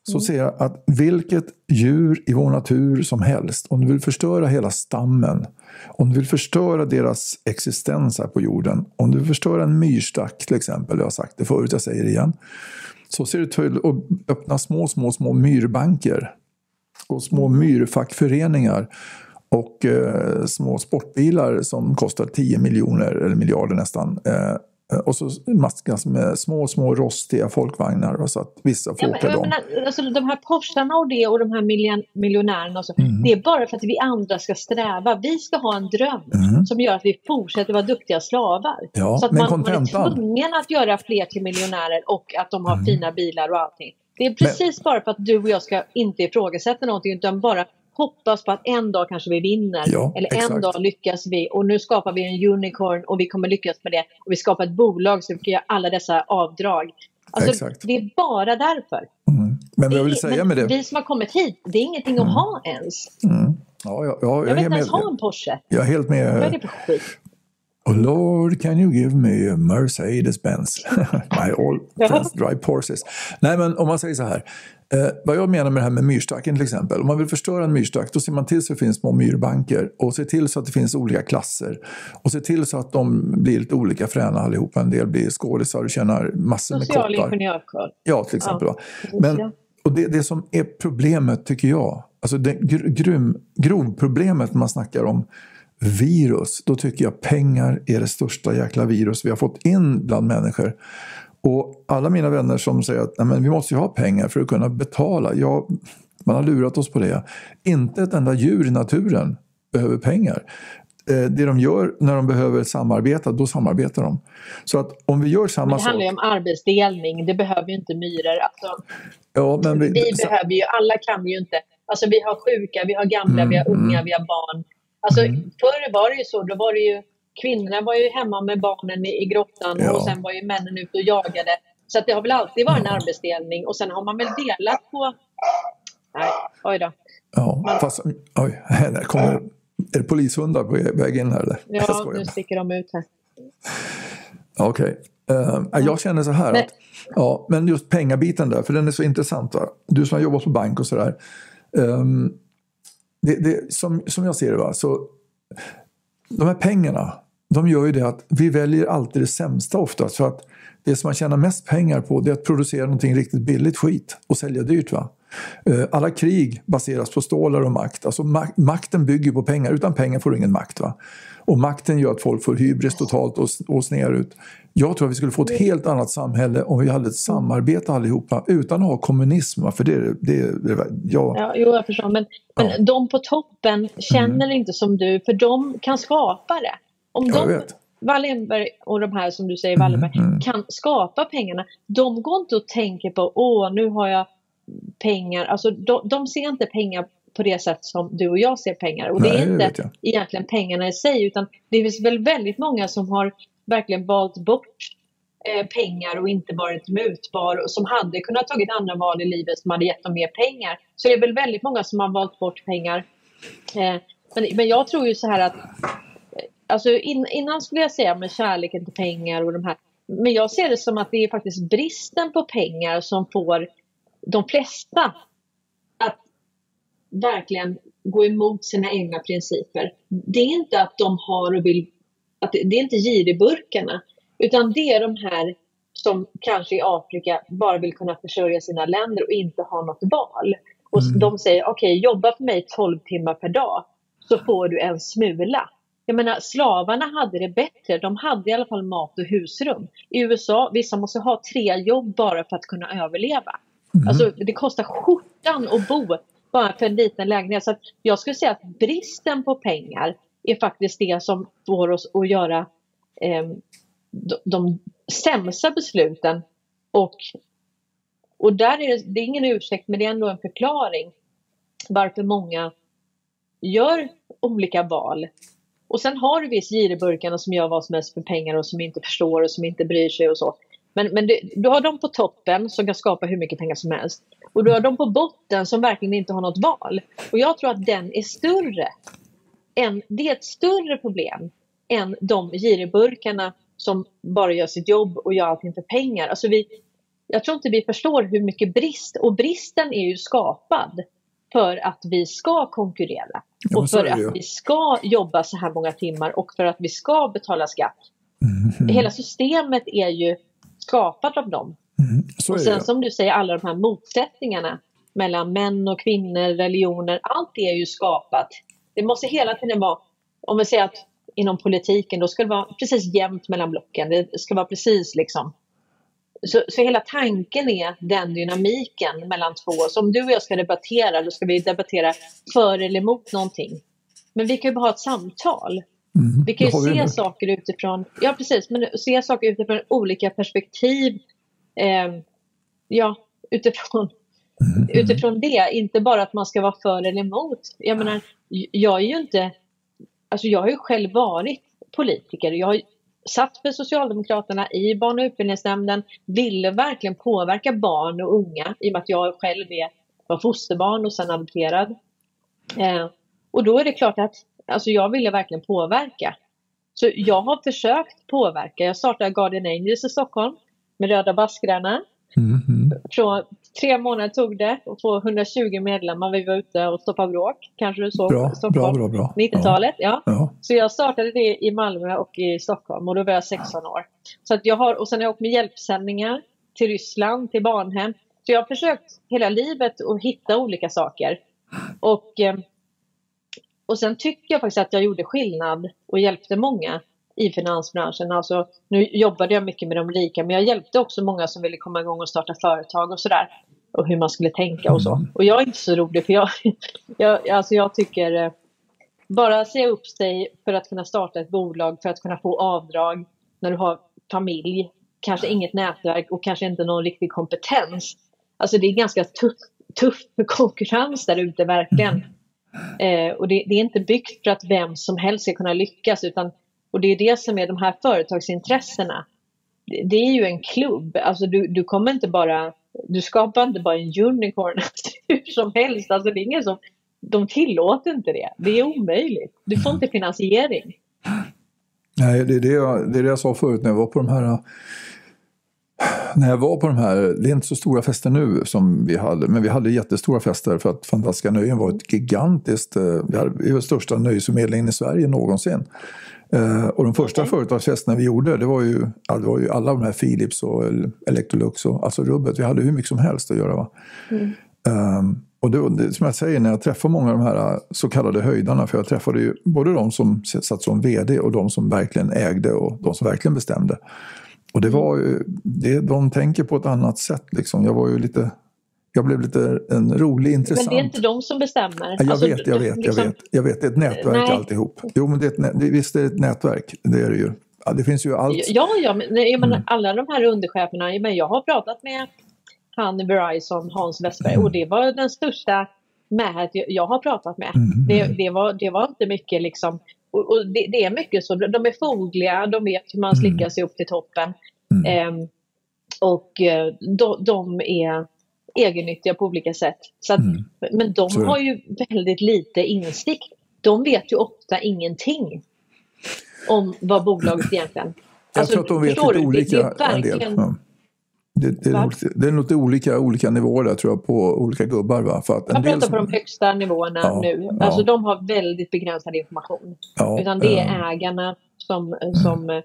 så mm. ser jag att vilket djur i vår natur som helst, om du vill förstöra hela stammen, om du vill förstöra deras existens här på jorden, om du vill förstöra en myrstack till exempel, jag har sagt det förut, jag säger det igen, så ser du till att öppna små, små, små myrbanker och små mm. myrfackföreningar och eh, små sportbilar som kostar 10 miljoner eller miljarder nästan. Eh, Eh, och så maskas med små, små rostiga folkvagnar så att vissa får ja, åka dem. Alltså, de här Porscharna och det och de här miljon, miljonärerna och så, mm. det är bara för att vi andra ska sträva. Vi ska ha en dröm mm. som gör att vi fortsätter vara duktiga slavar. Ja, så att man, man är tvungen att göra fler till miljonärer och att de har mm. fina bilar och allting. Det är precis men, bara för att du och jag ska inte ifrågasätta någonting utan bara hoppas på att en dag kanske vi vinner. Ja, eller exakt. en dag lyckas vi och nu skapar vi en unicorn och vi kommer lyckas med det. Och vi skapar ett bolag som kan göra alla dessa avdrag. Alltså, exakt. Det är bara därför. Mm. Men vad jag vill säga med det. Vi som har kommit hit, det är ingenting mm. att ha ens. Mm. Ja, ja, ja, jag, jag vill inte ens ha en Porsche. Jag är helt med. Vad är det för skit? Oh Lord, can you give me a Mercedes-Benz? My all friends drive Porsches. Nej, men om man säger så här. Eh, vad jag menar med det här med myrstacken till exempel. Om man vill förstöra en myrstack då ser man till så att det finns små myrbanker och ser till så att det finns olika klasser. Och ser till så att de blir lite olika fräna allihopa. En del blir skådisar och tjänar massor med koppar. Social ingenjörskör. Ja, till exempel. Ja. Men, och det, det som är problemet tycker jag, alltså det gr grovproblemet när man snackar om virus, då tycker jag pengar är det största jäkla virus vi har fått in bland människor. Och alla mina vänner som säger att Nej, men vi måste ju ha pengar för att kunna betala. Ja, man har lurat oss på det. Inte ett enda djur i naturen behöver pengar. Eh, det de gör när de behöver samarbeta, då samarbetar de. Så att om vi gör samma sak... Det handlar ju om arbetsdelning, det behöver ju inte myror. Alltså, ja, men vi, vi behöver ju, alla kan ju inte. Alltså vi har sjuka, vi har gamla, mm, vi har unga, mm. vi har barn. Alltså mm. förr var det ju så, då var det ju kvinnorna var ju hemma med barnen i, i grottan ja. och sen var ju männen ute och jagade. Så att det har väl alltid varit en arbetsdelning och sen har man väl delat på... Nej, oj då. Ja, fast oj, här kommer... Är det polishundar på väg in här eller? Ja, nu sticker de ut här. Okej. Okay. Uh, jag känner så här men... att, ja, men just pengabiten där, för den är så intressant. Va? Du som har jobbat på bank och sådär. Um, det, det, som, som jag ser det, va? så de här pengarna, de gör ju det att vi väljer alltid det sämsta oftast. För att det som man tjänar mest pengar på det är att producera någonting riktigt billigt skit och sälja dyrt. Va? Eh, alla krig baseras på stålar och makt. Alltså makten bygger på pengar. Utan pengar får du ingen makt. Va? Och makten gör att folk får hybris totalt och, och snear ut. Jag tror att vi skulle få ett helt annat samhälle om vi hade ett samarbete allihopa utan att ha kommunism. För det, det, det ja. ja, jo, jag förstår. Men, men ja. de på toppen känner mm. inte som du, för de kan skapa det. Om ja, de, Wallenberg och de här som du säger, Wallenberg, mm, mm. kan skapa pengarna. De går inte och tänker på, åh, nu har jag pengar. Alltså de, de ser inte pengar på det sätt som du och jag ser pengar. Och Nej, det är inte egentligen pengarna i sig utan det finns väl väldigt många som har verkligen valt bort eh, pengar och inte varit mutbar och som hade kunnat tagit andra val i livet som hade gett dem mer pengar. Så det är väl väldigt många som har valt bort pengar. Eh, men, men jag tror ju så här att Alltså in, innan skulle jag säga med kärleken till pengar och de här. Men jag ser det som att det är faktiskt bristen på pengar som får de flesta att verkligen gå emot sina egna principer. Det är inte att de har och vill, att det, det är inte giriburkarna, utan det är de här som kanske i Afrika bara vill kunna försörja sina länder och inte ha något val. Och mm. de säger okej, okay, jobba för mig 12 timmar per dag så får du en smula. Jag menar slavarna hade det bättre, de hade i alla fall mat och husrum. I USA, vissa måste ha tre jobb bara för att kunna överleva. Mm. Alltså det kostar skjortan att bo bara för en liten lägenhet. Så jag skulle säga att bristen på pengar är faktiskt det som får oss att göra eh, de, de sämsta besluten. Och, och där är det, det är ingen ursäkt men det är ändå en förklaring varför många gör olika val. Och sen har du visst girigburkarna som gör vad som helst för pengar och som inte förstår och som inte bryr sig och så. Men, men du, du har dem på toppen som kan skapa hur mycket pengar som helst. Och du har dem på botten som verkligen inte har något val. Och jag tror att den är större. Än, det är ett större problem än de girigburkarna som bara gör sitt jobb och gör allting för pengar. Alltså vi, jag tror inte vi förstår hur mycket brist, och bristen är ju skapad för att vi ska konkurrera. Och för att vi ska jobba så här många timmar och för att vi ska betala skatt. Mm. Hela systemet är ju skapat av dem. Mm, och sen som du säger, alla de här motsättningarna mellan män och kvinnor, religioner, allt det är ju skapat. Det måste hela tiden vara, om vi säger att inom politiken, då ska det vara precis jämnt mellan blocken. Det ska vara precis liksom. Så, så hela tanken är den dynamiken mellan två. Så om du och jag ska debattera, då ska vi debattera för eller emot någonting. Men vi kan ju bara ha ett samtal. Mm, vi kan ju se saker utifrån, ja precis, men se saker utifrån olika perspektiv. Eh, ja, utifrån, mm, utifrån det, inte bara att man ska vara för eller emot. Jag menar, jag är ju inte, alltså jag har ju själv varit politiker. Jag satt för Socialdemokraterna i barn och utbildningsnämnden, ville verkligen påverka barn och unga i och med att jag själv är, var fosterbarn och sen adopterad. Eh, och då är det klart att alltså jag ville verkligen påverka. Så jag har försökt påverka. Jag startade Guardian Angels i Stockholm med röda baskrarna. Mm -hmm. Från tre månader tog det att få 120 medlemmar. Vi var ute och stoppade bråk. Kanske du såg bra, Stockholm. Bra, bra, bra. 90-talet. Ja. ja. Så jag startade det i Malmö och i Stockholm och då var jag 16 år. Så att jag har, och sen har jag åkt med hjälpsändningar till Ryssland, till barnhem. Så jag har försökt hela livet att hitta olika saker. Och eh, och sen tycker jag faktiskt att jag gjorde skillnad och hjälpte många i finansbranschen. Alltså, nu jobbade jag mycket med de rika men jag hjälpte också många som ville komma igång och starta företag och sådär. Och hur man skulle tänka och så. Mm. Och jag är inte så rolig för jag, jag, alltså jag tycker eh, bara säga upp sig för att kunna starta ett bolag, för att kunna få avdrag när du har familj, kanske inget nätverk och kanske inte någon riktig kompetens. Alltså det är ganska tuff, tuff konkurrens där ute verkligen. Mm. Eh, och det, det, är inte byggt för att vem som helst ska kunna lyckas utan och det är det som är de här företagsintressena. det är ju en klubb. Alltså du, du kommer inte bara, du skapar inte bara en unicorn hur som helst. Alltså det är ingen som, de tillåter inte det. Det är omöjligt. Du får inte finansiering. Nej, det är det, jag, det är det jag sa förut när jag var på de här när jag var på de här, det är inte så stora fester nu som vi hade, men vi hade jättestora fester för att Fantastiska Nöjen var ett gigantiskt, vi hade, vi var största nöjesförmedlingen i Sverige någonsin. Uh, och de första företagsfesterna vi gjorde, det var, ju, det var ju alla de här Philips och Electrolux och alltså rubbet. Vi hade hur mycket som helst att göra. Va? Mm. Um, och det, som jag säger, när jag träffar många av de här äh, så kallade höjdarna, för jag träffade ju både de som satt som vd och de som verkligen ägde och de som verkligen bestämde. Och det var ju, det, de tänker på ett annat sätt. Liksom. Jag var ju lite jag blev lite en rolig, intressant... Men det är inte de som bestämmer? Jag alltså, vet, jag vet, liksom... jag vet. Jag vet, det är ett nätverk Nej. alltihop. Jo, men det är ett, visst är det ett nätverk, det är det ju. Ja, det finns ju allt. Ja, ja, men, jag menar, mm. alla de här undercheferna, men jag har pratat med han i Verizon, Hans Westberg, och det var den största med jag har pratat med. Mm. Det, det, var, det var inte mycket liksom, och, och det, det, är mycket så, de är fogliga, de vet hur man slickar sig upp till toppen. Mm. Och eh, de, de, är egennyttiga på olika sätt. Så att, mm. Men de så. har ju väldigt lite insikt. De vet ju ofta ingenting om vad bolaget egentligen... Jag alltså, tror att de vet lite olika det, det en del. Ja. Det, det, det är nog olika, olika nivåer där tror jag på olika gubbar. Va? För att jag pratar som... på de högsta nivåerna ja, nu. Ja. Alltså de har väldigt begränsad information. Ja, Utan det är äh... ägarna som, som mm.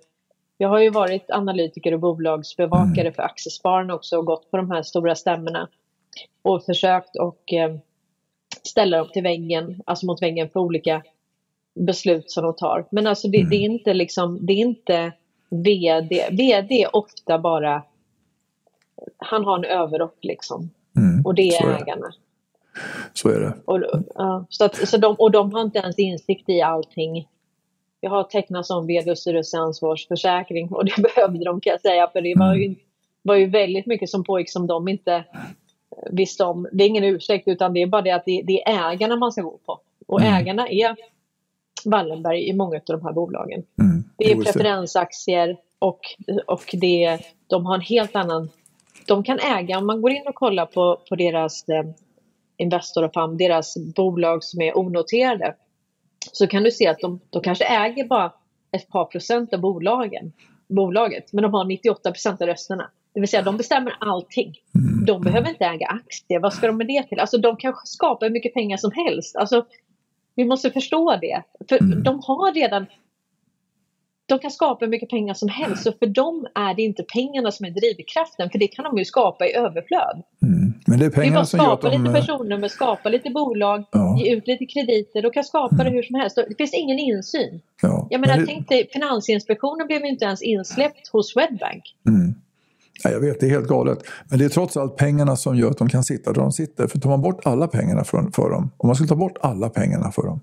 Jag har ju varit analytiker och bolagsbevakare mm. för Aktiespararna också och gått på de här stora stämmorna. Och försökt och eh, ställa dem till väggen, alltså mot väggen för olika beslut som de tar. Men alltså det, mm. det är inte liksom, det är inte VD. VD är ofta bara han har en överrock liksom. Mm, och det är, är ägarna. Så är det. Och, ja, så att, så de, och de har inte ens insikt i allting. Jag har tecknat som vd och styrelseansvarsförsäkring och det behövde de kan jag säga för det var ju, mm. var ju väldigt mycket som pågick som de inte visste om. Det är ingen ursäkt utan det är bara det att det, det är ägarna man ska gå på. Och mm. ägarna är Wallenberg i många av de här bolagen. Mm. Det är preferensaktier och, och det, de har en helt annan de kan äga, om man går in och kollar på, på deras eh, Investor och Fund, deras bolag som är onoterade, så kan du se att de, de kanske äger bara ett par procent av bolagen, bolaget, men de har 98 procent av rösterna. Det vill säga de bestämmer allting. Mm. De behöver inte äga aktier. Vad ska de med det till? Alltså de kan skapa hur mycket pengar som helst. Alltså, vi måste förstå det. För mm. de har redan de kan skapa hur mycket pengar som helst och för dem är det inte pengarna som är drivkraften för det kan de ju skapa i överflöd. Mm. Men det är pengarna som gör att de... Skapa lite personnummer, skapa lite bolag, ja. ge ut lite krediter, de kan skapa mm. det hur som helst. Det finns ingen insyn. Ja. Jag menar, men det... tänk dig, Finansinspektionen blev inte ens insläppt hos Swedbank. Mm. Ja, jag vet, det är helt galet. Men det är trots allt pengarna som gör att de kan sitta där de sitter. För tar man bort alla pengarna för, för dem, om man skulle ta bort alla pengarna för dem,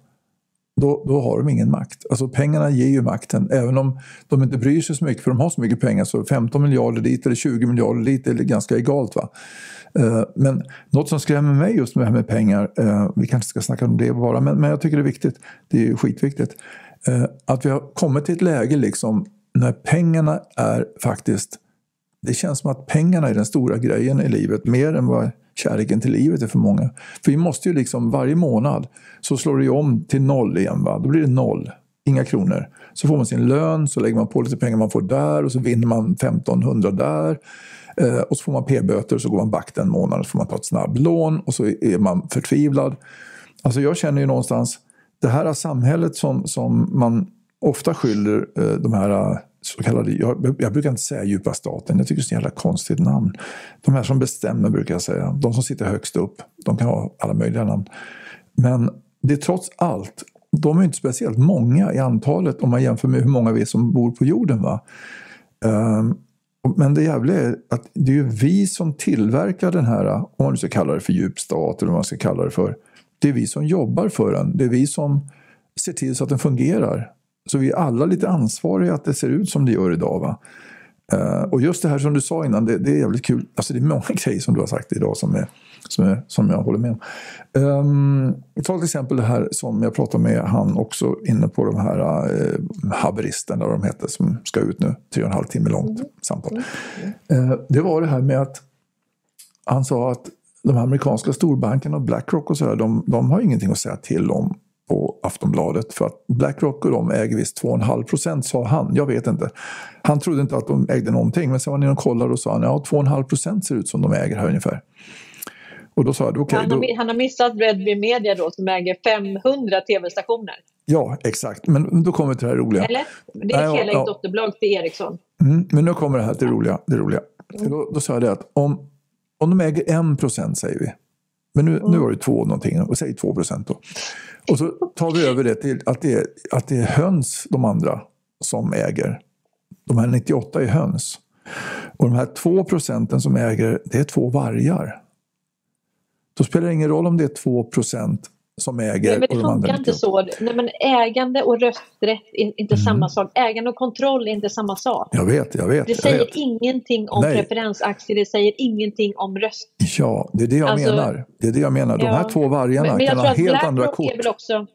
då, då har de ingen makt. Alltså pengarna ger ju makten, även om de inte bryr sig så mycket för de har så mycket pengar så 15 miljarder dit eller 20 miljarder dit är ganska egalt. Va? Eh, men något som skrämmer mig just med det här med pengar, eh, vi kanske ska snacka om det bara, men, men jag tycker det är viktigt, det är skitviktigt, eh, att vi har kommit till ett läge liksom när pengarna är faktiskt, det känns som att pengarna är den stora grejen i livet, mer än vad kärleken till livet är för många. För vi måste ju liksom varje månad så slår det ju om till noll igen. Va? Då blir det noll, inga kronor. Så får man sin lön, så lägger man på lite pengar man får där och så vinner man 1500 där. Eh, och så får man p-böter och så går man back den månaden så får man ta ett snabblån och så är man förtvivlad. Alltså jag känner ju någonstans, det här samhället som, som man ofta skyller eh, de här kallade, jag, jag, brukar inte säga djupa staten, jag tycker det är ett jävla konstigt namn. De här som bestämmer brukar jag säga, de som sitter högst upp, de kan ha alla möjliga namn. Men det är trots allt, de är inte speciellt många i antalet om man jämför med hur många vi är som bor på jorden. Va? Um, men det jävliga är att det är ju vi som tillverkar den här, om man nu ska kalla det för djup stat eller vad man ska kalla det för. Det är vi som jobbar för den. Det är vi som ser till så att den fungerar. Så vi är alla lite ansvariga att det ser ut som det gör idag. Va? Uh, och just det här som du sa innan, det, det, är jävligt kul. Alltså det är många grejer som du har sagt idag som, är, som, är, som jag håller med om. Um, ta till exempel det här som jag pratade med han också inne på de här uh, haveristerna, de heter, som ska ut nu. Tre och en halv timme långt mm. samtal. Uh, det var det här med att han sa att de amerikanska storbankerna och Blackrock och sådär, de, de har ingenting att säga till om på Aftonbladet. För att Blackrock och de äger visst 2,5 procent sa han. Jag vet inte. Han trodde inte att de ägde någonting. Men sen var ni och kollade och sa han ja 2,5 procent ser ut som de äger här ungefär. Och då sa jag, okay, han, har, då... han har missat Redby Media då som äger 500 tv-stationer. Ja, exakt. Men då kommer vi till det här roliga. Eller? Det är helägt ja, dotterbolag till Ericsson. Mm, men nu kommer det här till det roliga. Det roliga. Mm. Då, då sa jag det att om, om de äger 1 procent säger vi. Men nu, mm. nu var det 2 någonting, och säg 2 procent då. Och så tar vi över det till att det, är, att det är höns, de andra, som äger. De här 98 är höns. Och de här 2 procenten som äger, det är två vargar. Då spelar det ingen roll om det är 2 procent som äger. Nej, men det funkar inte så. Nej, men ägande och rösträtt är inte mm. samma sak. Ägande och kontroll är inte samma sak. Jag vet, jag vet. Det säger vet. ingenting om Nej. preferensaktier, det säger ingenting om röst. Ja, det är det jag alltså, menar. Det är det jag menar. De ja. här två vargarna men, men kan ha helt andra kort. Också...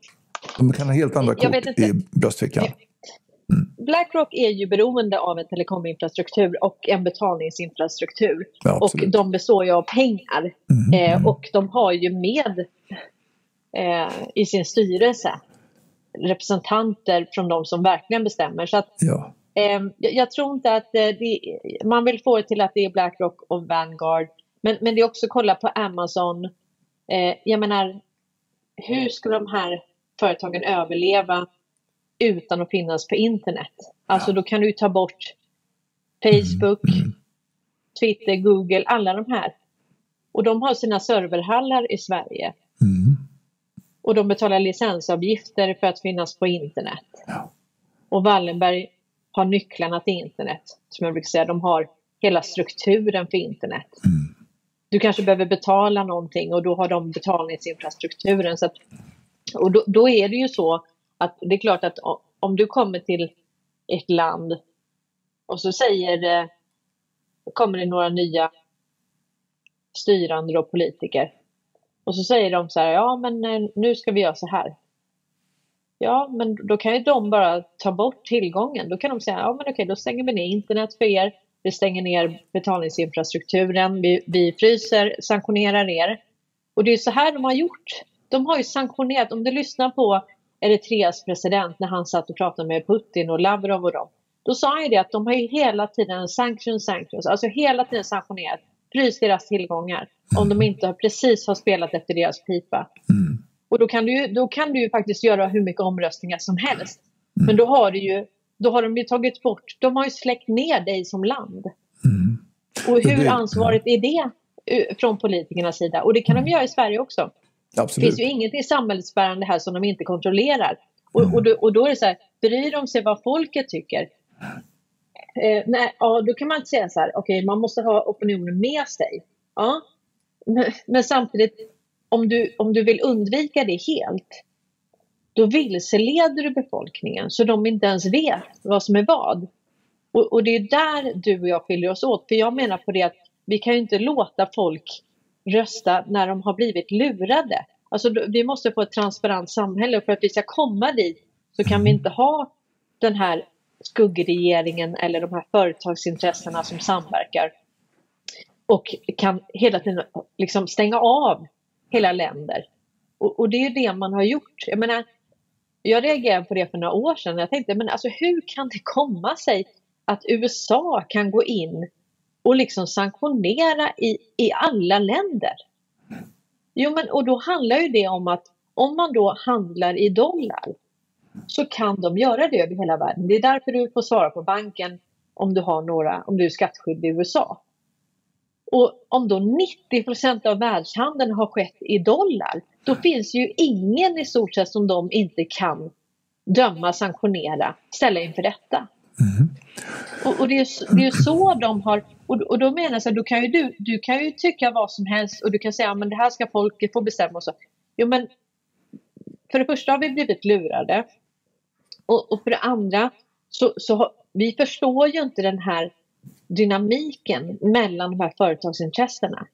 De kan ha helt andra kort i bröstfickan. Mm. Blackrock är ju beroende av en telekominfrastruktur och en betalningsinfrastruktur. Ja, och de består ju av pengar. Mm. Eh, och de har ju med eh, i sin styrelse representanter från de som verkligen bestämmer. Så att, ja. eh, jag, tror inte att eh, det, man vill få det till att det är Blackrock och Vanguard. Men, men det är också kolla på Amazon. Eh, jag menar, hur ska de här företagen överleva utan att finnas på internet? Alltså då kan du ta bort Facebook, mm. mm. Twitter, Google, alla de här. Och de har sina serverhallar i Sverige. Mm. Och de betalar licensavgifter för att finnas på internet. Ja. Och Wallenberg har nycklarna till internet. Som jag brukar säga, de har hela strukturen för internet. Mm. Du kanske behöver betala någonting och då har de betalningsinfrastrukturen. Så att, och då, då, är det ju så att det är klart att om du kommer till ett land och så säger det, kommer det några nya styrande och politiker och så säger de så här, ja men eh, nu ska vi göra så här. Ja, men då kan ju de bara ta bort tillgången. Då kan de säga, ja men okej, då stänger vi ner internet för er. Vi stänger ner betalningsinfrastrukturen. Vi, vi fryser, sanktionerar er. Och det är så här de har gjort. De har ju sanktionerat, om du lyssnar på Eritreas president när han satt och pratade med Putin och Lavrov och dem. Då sa han ju det att de har ju hela tiden sanktion, sanktions, alltså hela tiden sanktionerat frys deras tillgångar om de inte precis har spelat efter deras pipa. Mm. Och då kan, du, då kan du ju faktiskt göra hur mycket omröstningar som helst. Mm. Men då har, du ju, då har de ju tagit bort, de har ju släckt ner dig som land. Mm. Och hur ansvarigt är det eh, från politikernas sida? Och det kan de göra i Sverige också. Absolut. Det finns ju inget i samhällsbärande här som de inte kontrollerar. Och, och, då, och då är det så här, bryr de sig vad folket tycker? Eh, nej, ja, då kan man inte säga så här, okej, okay, man måste ha opinionen med sig. Ja, men, men, samtidigt, om du, om du vill undvika det helt, då vilseleder du befolkningen så de inte ens vet vad som är vad. Och, och det är där du och jag skiljer oss åt, för jag menar på det att vi kan ju inte låta folk rösta när de har blivit lurade. Alltså, vi måste få ett transparent samhälle och för att vi ska komma dit så kan vi inte ha den här skuggregeringen eller de här företagsintressena som samverkar och kan hela tiden liksom stänga av hela länder. Och, och, det är det man har gjort. Jag menar, jag reagerade på det för några år sedan. Jag tänkte, men alltså hur kan det komma sig att USA kan gå in och liksom sanktionera i, i alla länder? Jo, men och då handlar ju det om att om man då handlar i dollar så kan de göra det över hela världen. Det är därför du får svara på banken om du, har några, om du är skattskyldig i USA. Och om då 90% av världshandeln har skett i dollar, då finns ju ingen i stort sett som de inte kan döma, sanktionera, ställa inför detta. Mm. Och, och, det, är, det är så de har, och, och då menar jag, då kan ju du, du kan ju tycka vad som helst och du kan säga, men det här ska folket få bestämma och så. Jo men, för det första har vi blivit lurade. Och, och för det andra så, så vi förstår ju inte den här dynamiken mellan de här företagsintressena.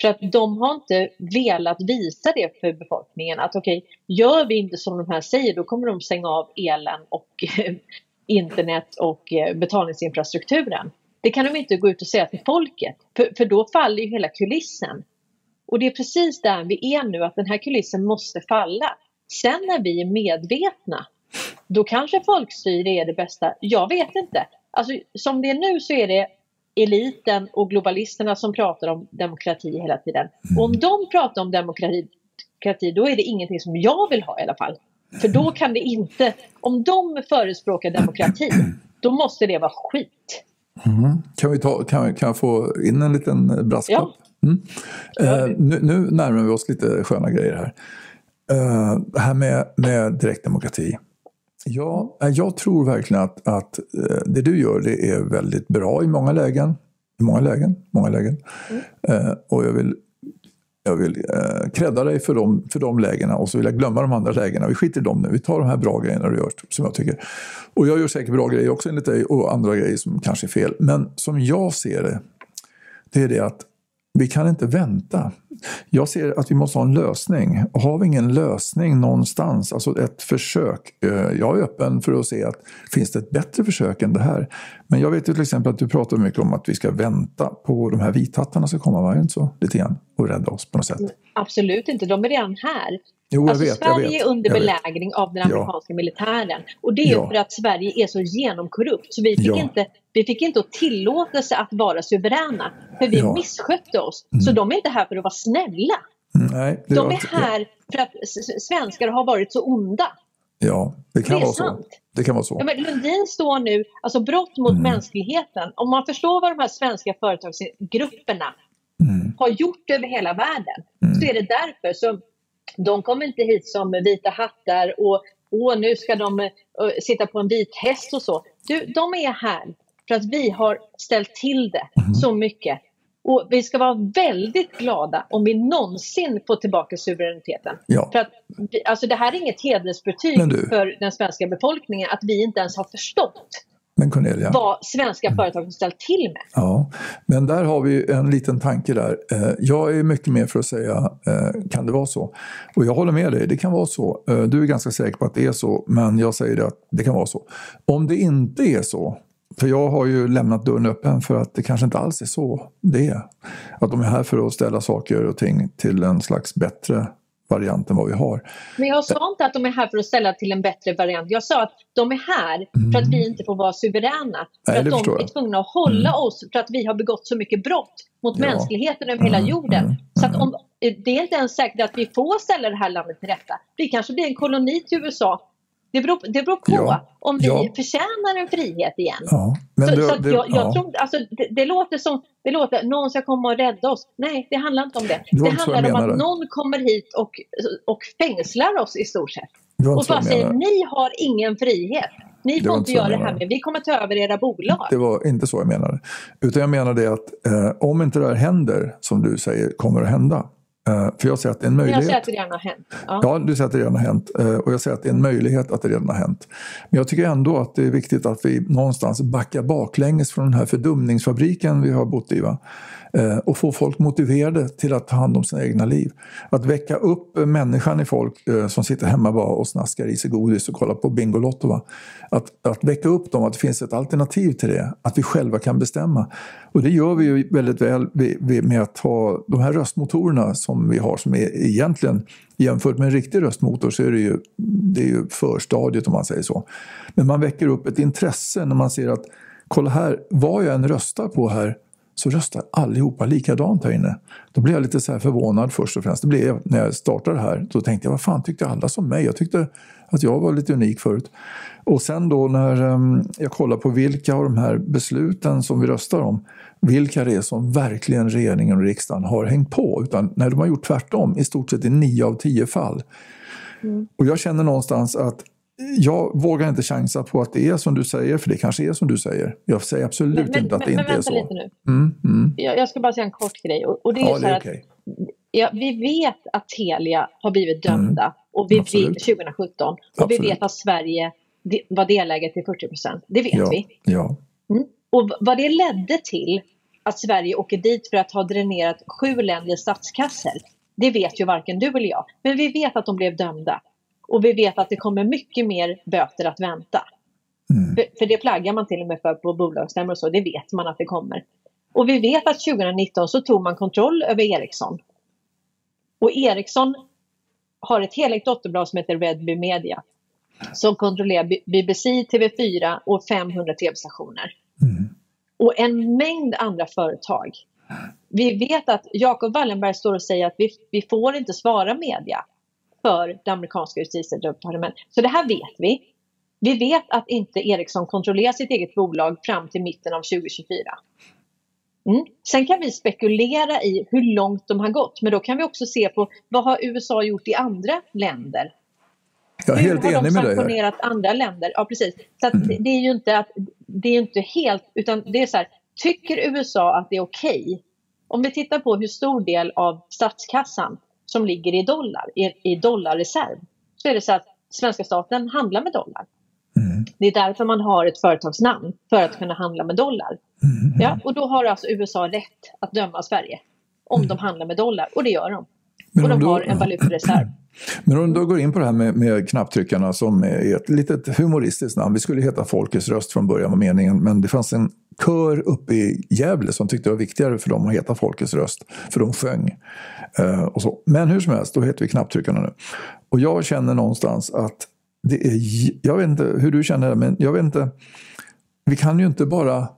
För att de har inte velat visa det för befolkningen att okej, okay, gör vi inte som de här säger då kommer de stänga av elen och internet och eh, betalningsinfrastrukturen. Det kan de inte gå ut och säga till folket för, för då faller ju hela kulissen. Och det är precis där vi är nu, att den här kulissen måste falla. Sen när vi är medvetna, då kanske folkstyre är det bästa. Jag vet inte. Alltså, som det är nu så är det eliten och globalisterna som pratar om demokrati hela tiden. Och om de pratar om demokrati, då är det ingenting som jag vill ha i alla fall. För då kan det inte, om de förespråkar demokrati, då måste det vara skit. Mm. Kan, vi ta, kan, kan jag få in en liten brasklapp? Ja. Mm. Uh, nu, nu närmar vi oss lite sköna grejer här. Uh, det här med, med direktdemokrati. Ja, eh, jag tror verkligen att, att det du gör det är väldigt bra i många lägen. I många lägen. Många lägen. Mm. Uh, och jag vill jag vill eh, credda dig för de, för de lägena och så vill jag glömma de andra lägena. Vi skiter i dem nu. Vi tar de här bra grejerna du gör som jag tycker. Och jag gör säkert bra grejer också enligt dig och andra grejer som kanske är fel. Men som jag ser det, det är det att vi kan inte vänta. Jag ser att vi måste ha en lösning. Och har vi ingen lösning någonstans, alltså ett försök. Eh, jag är öppen för att se att finns det ett bättre försök än det här. Men jag vet ju till exempel att du pratar mycket om att vi ska vänta på de här vithattarna ska komma, var det inte så? Lite grann. Och rädda oss på något sätt. Absolut inte, de är redan här. Jo, alltså, vet, Sverige är under belägring av den amerikanska ja. militären. Och det är ja. för att Sverige är så genomkorrupt. Så vi fick, ja. inte, vi fick inte tillåtelse att vara suveräna. För vi misskötte oss. Mm. Så de är inte här för att vara snälla. Mm, nej, de är här för att svenskar har varit så onda. Ja, det kan det vara sant. så. Det kan vara så. Ja, Lundin står nu, alltså brott mot mm. mänskligheten. Om man förstår vad de här svenska företagsgrupperna mm. har gjort över hela världen mm. så är det därför. Så de kommer inte hit som vita hattar och åh, nu ska de uh, sitta på en vit häst och så. Du, de är här för att vi har ställt till det mm. så mycket. Och vi ska vara väldigt glada om vi någonsin får tillbaka suveräniteten. Ja. För att, alltså det här är inget hedersbetyg för den svenska befolkningen att vi inte ens har förstått men Cornelia. vad svenska företag har ställt till med. Ja, men där har vi en liten tanke där. Eh, jag är mycket mer för att säga, eh, kan det vara så? Och jag håller med dig, det kan vara så. Eh, du är ganska säker på att det är så, men jag säger det att det kan vara så. Om det inte är så, för jag har ju lämnat dörren öppen för att det kanske inte alls är så det är. Att de är här för att ställa saker och ting till en slags bättre variant än vad vi har. Men jag sa inte att de är här för att ställa till en bättre variant. Jag sa att de är här mm. för att vi inte får vara suveräna. För Nej, att de är tvungna att hålla mm. oss för att vi har begått så mycket brott mot ja. mänskligheten över hela mm, jorden. Mm. Så att om, det är inte ens säkert att vi får ställa det här landet till rätta. Vi kanske blir en koloni till USA det beror, det beror på ja, om vi ja. förtjänar en frihet igen. Ja, så, det, så jag, jag ja. tror, alltså, det, det, låter som det låter, någon ska komma och rädda oss. Nej, det handlar inte om det. Det, det handlar om att någon kommer hit och, och fängslar oss i stort sett. Och bara säger ni har ingen frihet. Ni får inte göra det här med, vi kommer ta över era bolag. Det var inte så jag menade. Utan jag menade att eh, om inte det här händer, som du säger kommer att hända, för jag säger att det är en möjlighet. Jag säger att det redan har hänt. Ja, ja du säger att det redan har hänt. Eh, och jag säger att det är en möjlighet att det redan har hänt. Men jag tycker ändå att det är viktigt att vi någonstans backar baklänges från den här fördumningsfabriken vi har bott i. Va? Eh, och få folk motiverade till att ta hand om sina egna liv. Att väcka upp människan i folk eh, som sitter hemma bara och snaskar i sig godis och kollar på Bingolotto. Va? Att, att väcka upp dem, att det finns ett alternativ till det. Att vi själva kan bestämma. Och det gör vi ju väldigt väl med att ha de här röstmotorerna som vi har som är egentligen jämfört med en riktig röstmotor så är det ju, det är ju förstadiet om man säger så. Men man väcker upp ett intresse när man ser att kolla här, vad jag än röstar på här så röstar allihopa likadant här inne. Då blev jag lite så förvånad först och främst. Det blev jag när jag startade här. Då tänkte jag, vad fan tyckte alla som mig? Jag tyckte att jag var lite unik förut. Och sen då när um, jag kollar på vilka av de här besluten som vi röstar om, vilka det är som verkligen regeringen och riksdagen har hängt på. Utan när de har gjort tvärtom, i stort sett i nio av tio fall. Mm. Och jag känner någonstans att jag vågar inte chansa på att det är som du säger, för det kanske är som du säger. Jag säger absolut men, inte att men, det inte är så. Men vänta lite nu. Mm, mm. Jag, jag, ska bara säga en kort grej. Och, och det är ja, så här okay. att, ja, vi vet att Telia har blivit dömda mm, och vi vet, 2017. Och absolut. vi vet att Sverige var delägare till 40 procent. Det vet ja, vi. Ja. Mm. Och vad det ledde till, att Sverige åker dit för att ha dränerat sju länders statskassor, det vet ju varken du eller jag. Men vi vet att de blev dömda. Och vi vet att det kommer mycket mer böter att vänta. Mm. För, för, det plaggar man till och med för på bolagsstämmor och så, det vet man att det kommer. Och vi vet att 2019 så tog man kontroll över Ericsson. Och Ericsson har ett helägt dotterbolag som heter Redby Media som kontrollerar BBC, TV4 och 500 tv-stationer. Mm. Och en mängd andra företag. Vi vet att Jacob Wallenberg står och säger att vi, vi får inte svara media för det amerikanska justitiedepartementet. Så det här vet vi. Vi vet att inte Ericsson kontrollerar sitt eget bolag fram till mitten av 2024. Mm. Sen kan vi spekulera i hur långt de har gått, men då kan vi också se på vad har USA gjort i andra länder? Jag är helt hur enig med dig. Hur har de sanktionerat andra länder? Ja, precis. Så mm. det, är ju inte att, det är inte helt, utan det är så här, tycker USA att det är okej? Okay? Om vi tittar på hur stor del av statskassan som ligger i dollar, i, i dollarreserv, så är det så att svenska staten handlar med dollar. Mm. Det är därför man har ett företagsnamn, för att kunna handla med dollar. Mm. Ja, och då har alltså USA rätt att döma Sverige om mm. de handlar med dollar, och det gör de. Men och de då, har en valutareserv. Men om du går in på det här med, med knapptryckarna som är ett litet humoristiskt namn. Vi skulle heta Folkets röst från början var meningen, men det fanns en kör uppe i Gävle som tyckte det var viktigare för dem att heta Folkets röst, för de sjöng. Uh, och så. Men hur som helst, då heter vi knapptryckarna nu. Och jag känner någonstans att det är, jag vet inte hur du känner det, men jag vet inte, vi kan ju inte bara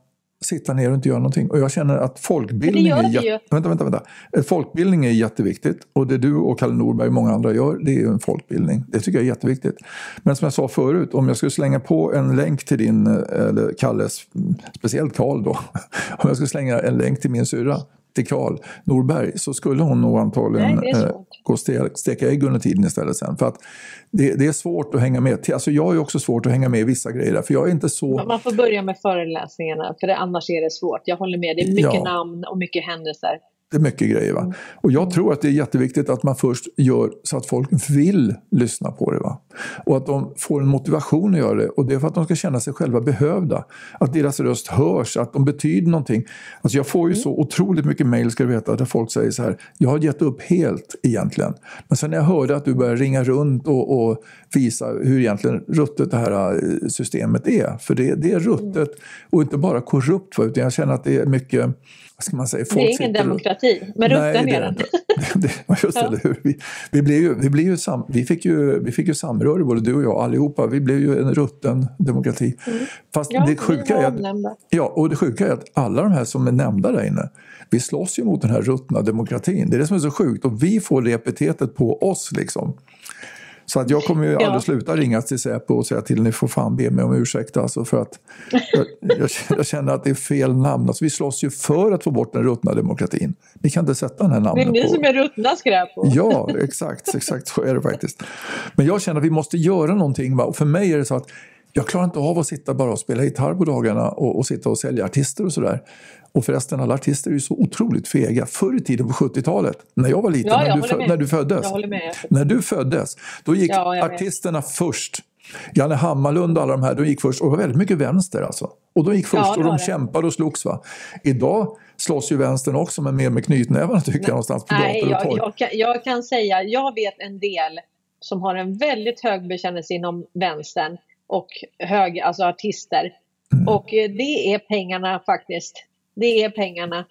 sitta ner och inte göra någonting. Och jag känner att folkbildning, är, vänta, vänta, vänta. folkbildning är jätteviktigt. Och det du och Kalle Norberg och många andra gör, det är en folkbildning. Det tycker jag är jätteviktigt. Men som jag sa förut, om jag skulle slänga på en länk till din, eller Kalles, speciellt Karl då. Om jag skulle slänga en länk till min syrra till Karl Norberg så skulle hon nog antagligen Nej, eh, gå och steka ägg under tiden istället sen. För att det, det, är svårt att hänga med. Alltså jag är också svårt att hänga med i vissa grejer där, för jag är inte så... Man får börja med föreläsningarna, för det, annars är det svårt. Jag håller med, det är mycket ja. namn och mycket händelser. Det är mycket grejer. Va? Mm. Och jag tror att det är jätteviktigt att man först gör så att folk vill lyssna på det. Va? Och att de får en motivation att göra det. Och det är för att de ska känna sig själva behövda. Att deras röst hörs, att de betyder någonting. Alltså jag får ju mm. så otroligt mycket mejl, ska du veta, där folk säger så här. Jag har gett upp helt egentligen. Men sen när jag hörde att du började ringa runt och, och visa hur egentligen ruttet det här eh, systemet är. För det, det är ruttet och inte bara korrupt, utan jag känner att det är mycket vad ska man säga? Folk det är ingen demokrati, men rutten är den. just det, ja. vi, vi, blev ju, vi, blev ju sam, vi, fick ju, vi fick ju samröre, både du och jag, allihopa. Vi blev ju en rutten demokrati. Mm. Fast ja, det sjuka är att, ja, och det sjuka är att alla de här som är nämnda där inne, vi slåss ju mot den här ruttna demokratin. Det är det som är så sjukt. Och vi får det epitetet på oss liksom. Så att jag kommer ju aldrig sluta ringa till Säpo och säga till ni får fan be mig om ursäkt. Alltså för att jag, jag, jag, känner att det är fel namn. Alltså vi slåss ju för att få bort den ruttna demokratin. Ni kan inte sätta den här namnet på. Det är ni som är ruttna skräp på. Ja, exakt, exakt så är det faktiskt. Men jag känner att vi måste göra någonting. Va? Och för mig är det så att jag klarar inte av att sitta bara och spela gitarr på dagarna och, och sitta och sälja artister och sådär. Och förresten, alla artister är ju så otroligt fega. Förr i tiden på 70-talet, när jag var liten, ja, när, du när, du föddes. När du föddes, då gick ja, artisterna först. Janne Hammarlund och alla de här, de gick först. Och det var väldigt mycket vänster alltså. Och de gick först ja, och de det. kämpade och slogs. Va? Idag slåss ju vänstern också, men mer med knytnävarna tycker jag någonstans på Nej, gator och torg. Jag, jag, kan, jag kan säga, jag vet en del som har en väldigt hög bekännelse inom vänstern och hög, alltså artister. Mm. Och eh, det är pengarna faktiskt. Det är pengarna.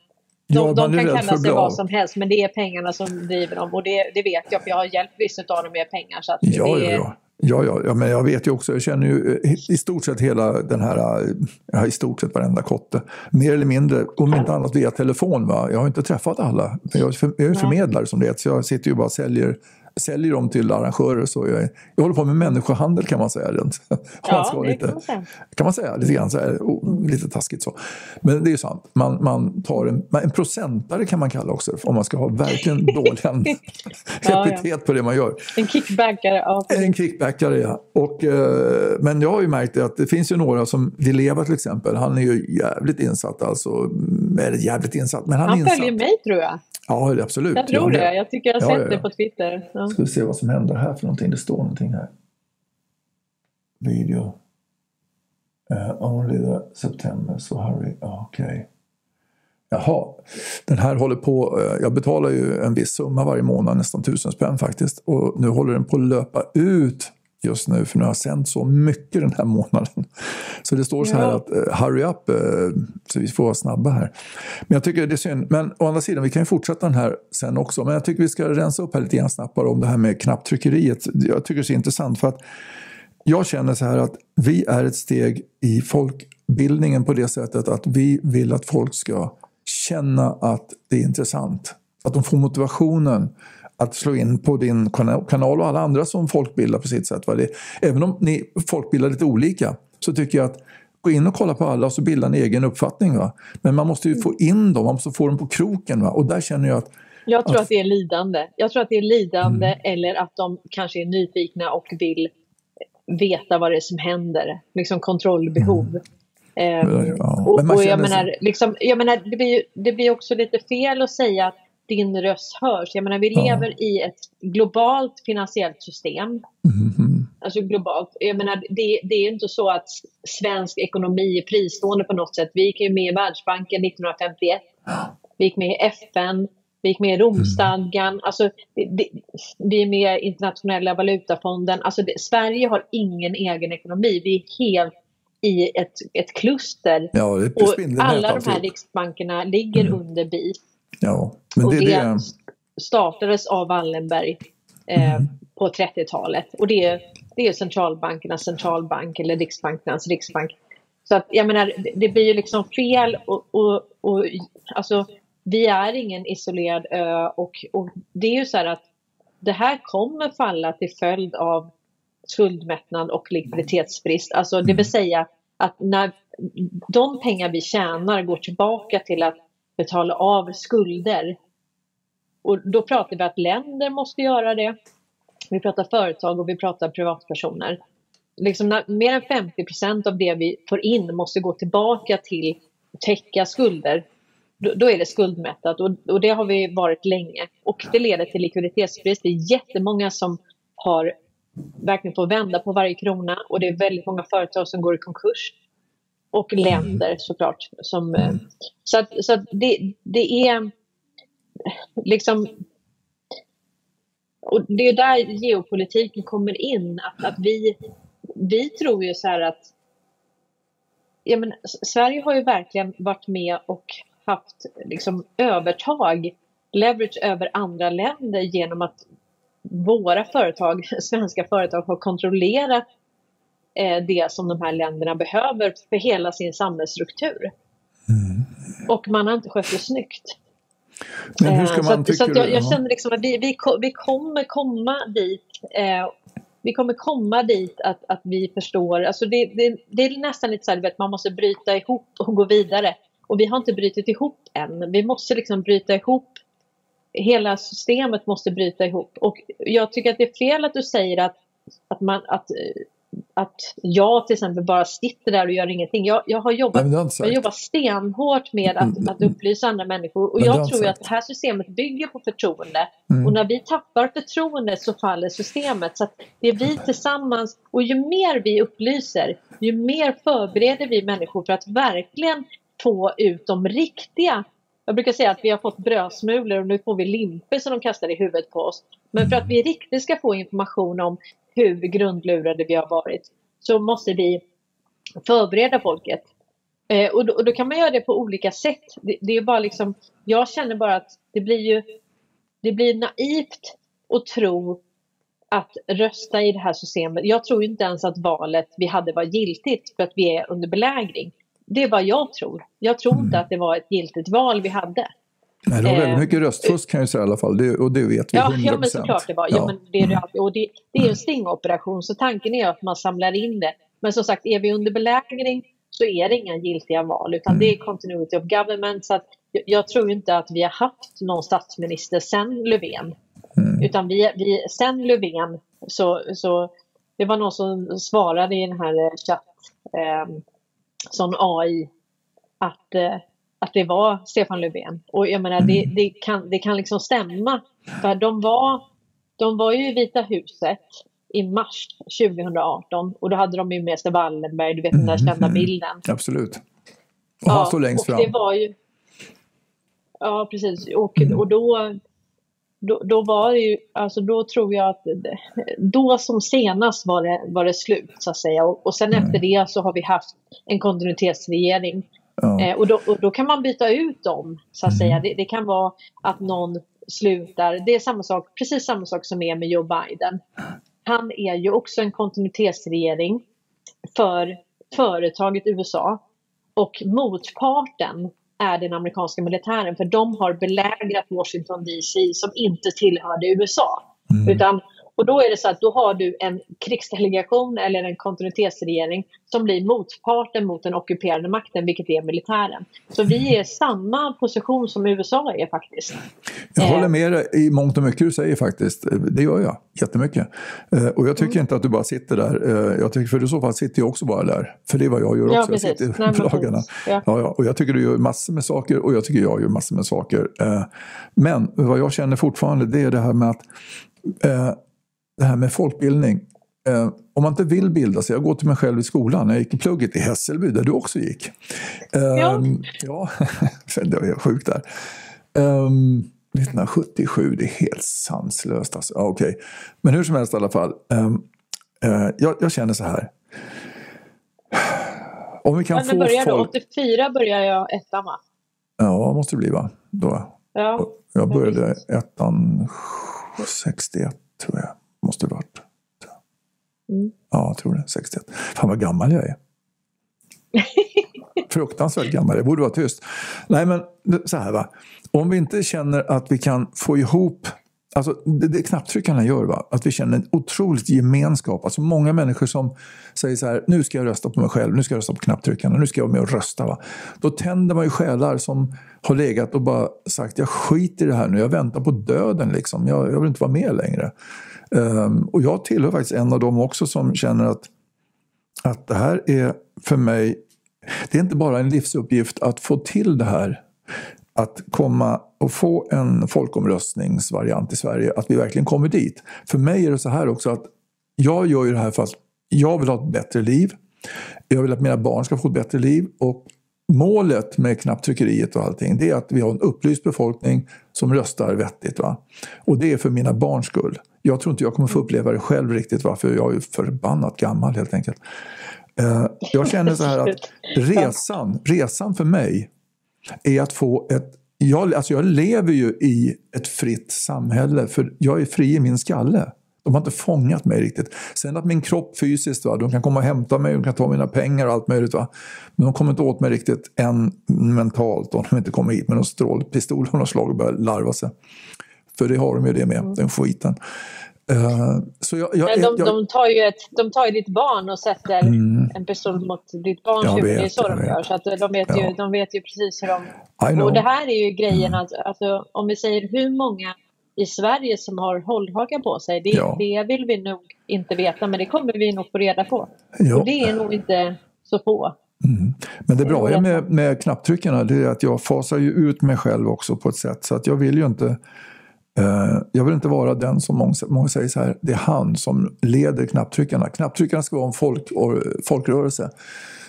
De, de kan kalla sig vad som helst men det är pengarna som driver dem och det, det vet jag för jag har hjälpt vissa av dem med pengar. Så att ja, det ja, ja. Ja, ja, ja, men jag vet ju också, jag känner ju eh, i stort sett hela den här, ja, i stort sett varenda kotte. Mer eller mindre, om inte annat via telefon. Va? Jag har inte träffat alla. Jag är förmedlare som det heter, så jag sitter ju bara och säljer säljer dem till arrangörer. Så jag, jag håller på med människohandel kan man säga. Rent. Ja, det lite, kan man säga. Kan man säga, lite grann så här, oh, lite taskigt så. Men det är ju sant. Man, man tar en, en procentare kan man kalla också om man ska ha verkligen dålig ja, epitet ja. på det man gör. En kickbackare. Ja. En kickbackare, ja. Och, eh, men jag har ju märkt att det finns ju några som, Di Leva till exempel, han är ju jävligt insatt alltså. Eller jävligt insatt, men han, han insatt. följer mig tror jag. Ja, absolut. Jag tror det. Jag tycker jag har sett ja, ja. det på Twitter. Ja. Ska vi se vad som händer här för någonting. Det står någonting här. Video. Uh, only the September, so hurry. Okej. Okay. Jaha, den här håller på, eh, jag betalar ju en viss summa varje månad, nästan tusen spänn faktiskt. Och nu håller den på att löpa ut just nu för nu har jag sänt så mycket den här månaden. Så det står så här ja. att uh, hurry up, uh, så vi får vara snabba här. Men jag tycker det är synd. Men å andra sidan, vi kan ju fortsätta den här sen också. Men jag tycker vi ska rensa upp här lite grann snabbare om det här med knapptryckeriet. Jag tycker det är så intressant för att jag känner så här att vi är ett steg i folkbildningen på det sättet att vi vill att folk ska känna att det är intressant. Att de får motivationen att slå in på din kanal och alla andra som folkbildar på sitt sätt. Va? Det, även om ni folkbildar lite olika så tycker jag att gå in och kolla på alla och så bilda en egen uppfattning. Va? Men man måste ju få in dem, man måste få dem på kroken. Va? Och där känner jag att jag tror att, det är lidande. Jag tror att det är lidande mm. eller att de kanske är nyfikna och vill veta vad det är som händer. Liksom kontrollbehov. Mm. Um, ja. och, och, jag, menar, liksom, jag menar, det blir, det blir också lite fel att säga att din röst hörs. Jag menar, vi ja. lever i ett globalt finansiellt system. Mm. Alltså globalt. Jag menar, det, det är inte så att svensk ekonomi är fristående på något sätt. Vi gick ju med i Världsbanken 1951. Vi gick med i FN. Vi gick med i Romstadgan. Mm. Alltså, det, det, vi är med i Internationella valutafonden. Alltså, det, Sverige har ingen egen ekonomi. Vi är helt i ett, ett kluster. Ja, och alla de här riksbankerna ligger mm. under BIS. Ja, men och det, det startades av Wallenberg eh, mm. på 30-talet. Och det, det är centralbankernas centralbank eller riksbankernas riksbank. Så att jag menar, det, blir ju liksom fel och, och, och alltså vi är ingen isolerad ö och, och det är ju så här att det här kommer falla till följd av skuldmättnad och likviditetsbrist. Alltså det vill mm. säga att när de pengar vi tjänar går tillbaka till att betala av skulder. Och då pratar vi att länder måste göra det. Vi pratar företag och vi pratar privatpersoner. Liksom när mer än 50% av det vi får in måste gå tillbaka till att täcka skulder. Då, då är det skuldmättat och, och, det har vi varit länge. Och det leder till likviditetsbrist. Det är jättemånga som har verkligen får vända på varje krona och det är väldigt många företag som går i konkurs. Och länder såklart. Som, eh, så att, så att det, det är liksom och det är där geopolitiken kommer in. Att, att vi, vi tror ju så här att ja, men, Sverige har ju verkligen varit med och haft liksom, övertag, leverage över andra länder genom att våra företag, svenska företag, har kontrollerat det som de här länderna behöver för hela sin samhällsstruktur. Mm. Och man har inte skött det snyggt. Men hur ska eh, man, så, så jag, jag, känner liksom att vi, vi, vi kommer komma dit eh, vi kommer komma dit att, att vi förstår, alltså det, det, det är nästan lite så här, att man måste bryta ihop och gå vidare. Och vi har inte brutit ihop än. Vi måste liksom bryta ihop hela systemet måste bryta ihop. Och jag tycker att det är fel att du säger att, att, man, att, att jag till exempel bara sitter där och gör ingenting. Jag, jag har jobbat, Nej, jag jobbar stenhårt med att, mm. att upplysa andra människor. Och jag tror att det här systemet bygger på förtroende. Mm. Och när vi tappar förtroende så faller systemet. Så det är vi tillsammans, och ju mer vi upplyser, ju mer förbereder vi människor för att verkligen få ut de riktiga jag brukar säga att vi har fått brödsmulor och nu får vi limper som de kastar i huvudet på oss. Men för att vi riktigt ska få information om hur grundlurade vi har varit så måste vi förbereda folket. Eh, och, då, och, då, kan man göra det på olika sätt. Det, det, är bara liksom, jag känner bara att det blir ju det blir naivt att tro att rösta i det här systemet. Jag tror inte ens att valet vi hade var giltigt för att vi är under belägring. Det är vad jag tror. Jag tror mm. inte att det var ett giltigt val vi hade. Nej, det var väldigt eh, mycket röstfusk kan jag säga i alla fall. Det, och det vet vi ja, 100%. Ja, men såklart det var. Ja. ja men det är det alltid. Och det, det är en stingoperation så tanken är att man samlar in det. Men som sagt, är vi under belägring så är det inga giltiga val utan mm. det är continuity of government. Så att jag, jag tror inte att vi har haft någon statsminister sen Löfven. Mm. Utan vi, vi, sen Löfven så, så det var någon som svarade i den här chatt eh, sån AI att, eh, att det var Stefan Löfven. Och jag menar, det, mm. det, kan, det kan liksom stämma. För de var, de var ju i Vita huset i mars 2018 och då hade de ju med sig Wallenberg, du vet den där kända bilden. Absolut. Och han står längst och fram. Det var ju... Ja, precis. Och, och då, då, då var det ju, alltså då tror jag att, då som senast var det, var det slut så att säga. Och, och sen efter det så har vi haft en kontinuitetsregering. Ja. Eh, och, då, och då kan man byta ut dem så att säga. Det, det kan vara att någon slutar. Det är samma sak, precis samma sak som är med Joe Biden. Han är ju också en kontinuitetsregering för företaget USA. Och motparten är den amerikanska militären för de har belägrat Washington DC som inte tillhörde USA. Utan, och då är det så att då har du en krigsdelegation eller en kontinuitetsregering som blir motparten mot den ockuperande makten, vilket är militären. Så vi är i samma position som USA är faktiskt. Jag Eh. håller med dig i mångt och mycket du säger faktiskt. Det gör jag jättemycket. Eh, Och jag tycker Mm. inte att du bara sitter där. Eh, Jag tycker, för i så fall sitter jag också bara där. För det är vad jag gör också. Ja, jag sitter Nej, dagarna. Ja. Ja, ja. Och jag tycker du gör massor med saker och jag tycker jag gör massor med saker. Eh, Men vad jag känner fortfarande det är det här med att eh, det här med folkbildning. Eh, om man inte vill bilda sig, jag går till mig själv i skolan, jag gick i plugget i Hässelby där du också gick. Eh, Ja. ja, det var sjukt där. Um, 1977, det är helt sanslöst alltså. Ja, okej. Men hur som helst i alla fall. ehm, eh, jag, jag känner så här. Om vi kan Men få det började, folk... 84 började jag ettan va? Ja, måste det bli va? Då. Ja. Jag Ja, började ettan 61 tror jag. Måste det varit. Mm. Ja, jag tror det. 61. Fan vad gammal jag är. Fruktansvärt gammal. Jag borde vara tyst. Nej men så här va. Om vi inte känner att vi kan få ihop Alltså, det, det knapptryckarna gör, va? att vi känner en otroligt gemenskap. Alltså många människor som säger så här, nu ska jag rösta på mig själv, nu ska jag rösta på knapptryckarna, nu ska jag vara med och rösta. Va? Då tänder man ju själar som har legat och bara sagt, jag skiter i det här nu, jag väntar på döden. Liksom. Jag, jag vill inte vara med längre. Ehm, och jag tillhör faktiskt en av dem också som känner att, att det här är för mig, det är inte bara en livsuppgift att få till det här att komma och få en folkomröstningsvariant i Sverige, att vi verkligen kommer dit. För mig är det så här också att jag gör ju det här för att jag vill ha ett bättre liv. Jag vill att mina barn ska få ett bättre liv. Och målet med knapptryckeriet och allting, det är att vi har en upplyst befolkning som röstar vettigt. Va? Och det är för mina barns skull. Jag tror inte jag kommer få uppleva det själv riktigt, va? för jag är förbannat gammal helt enkelt. Eh, jag känner så här att resan, resan för mig är att få ett... Jag, alltså jag lever ju i ett fritt samhälle för jag är fri i min skalle. De har inte fångat mig riktigt. Sen att min kropp fysiskt, va, de kan komma och hämta mig, de kan ta mina pengar och allt möjligt. Va? Men de kommer inte åt mig riktigt än mentalt om de inte kommer hit med någon strålpistol av något slag och börjar larva sig. För det har de ju det med, den skiten. Eh, så jag, jag, Men de, jag, de, tar ju ett, de tar ju ditt barn och sätter en pistol mot ditt barns huvud. Det är så de gör. Så att de, vet Ja. ju, de vet ju precis hur de... Och det här är ju grejen, alltså, alltså, om vi säger hur många i Sverige som har hållhakar på sig, det, Ja. det vill vi nog inte veta, men det kommer vi nog få reda på. Ja. Och det är nog inte så få. Men det bra med, med knapptryckarna det är att jag fasar ju ut mig själv också på ett sätt. Så att jag vill ju inte jag vill inte vara den som många, säger så här, det är han som leder knapptryckarna. Knapptryckarna ska vara en folk, folkrörelse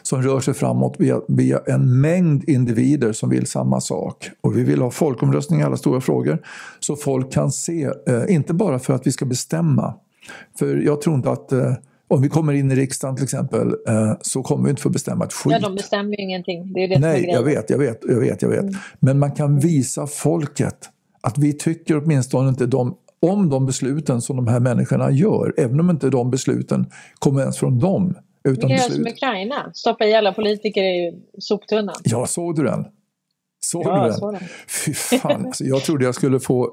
som rör sig framåt via, via en mängd individer som vill samma sak. Och vi vill ha folkomröstning i alla stora frågor så folk kan se, eh, inte bara för att vi ska bestämma. För jag tror inte att eh, om vi kommer in i riksdagen till exempel eh, så kommer vi inte få bestämma ett skit. Ja, de bestämmer ju ingenting. Det är det Nej, jag vet, jag vet, jag vet, jag vet. Men man kan visa folket att vi tycker åtminstone inte de, om de besluten som de här människorna gör. Även om inte de besluten kommer ens från dem. Utan kan göra som. Ukraina. Stoppa i alla politiker i soptunnan. Ja, såg du den? Såg Ja, du den? såg den. Fy fan, alltså, jag trodde jag skulle få,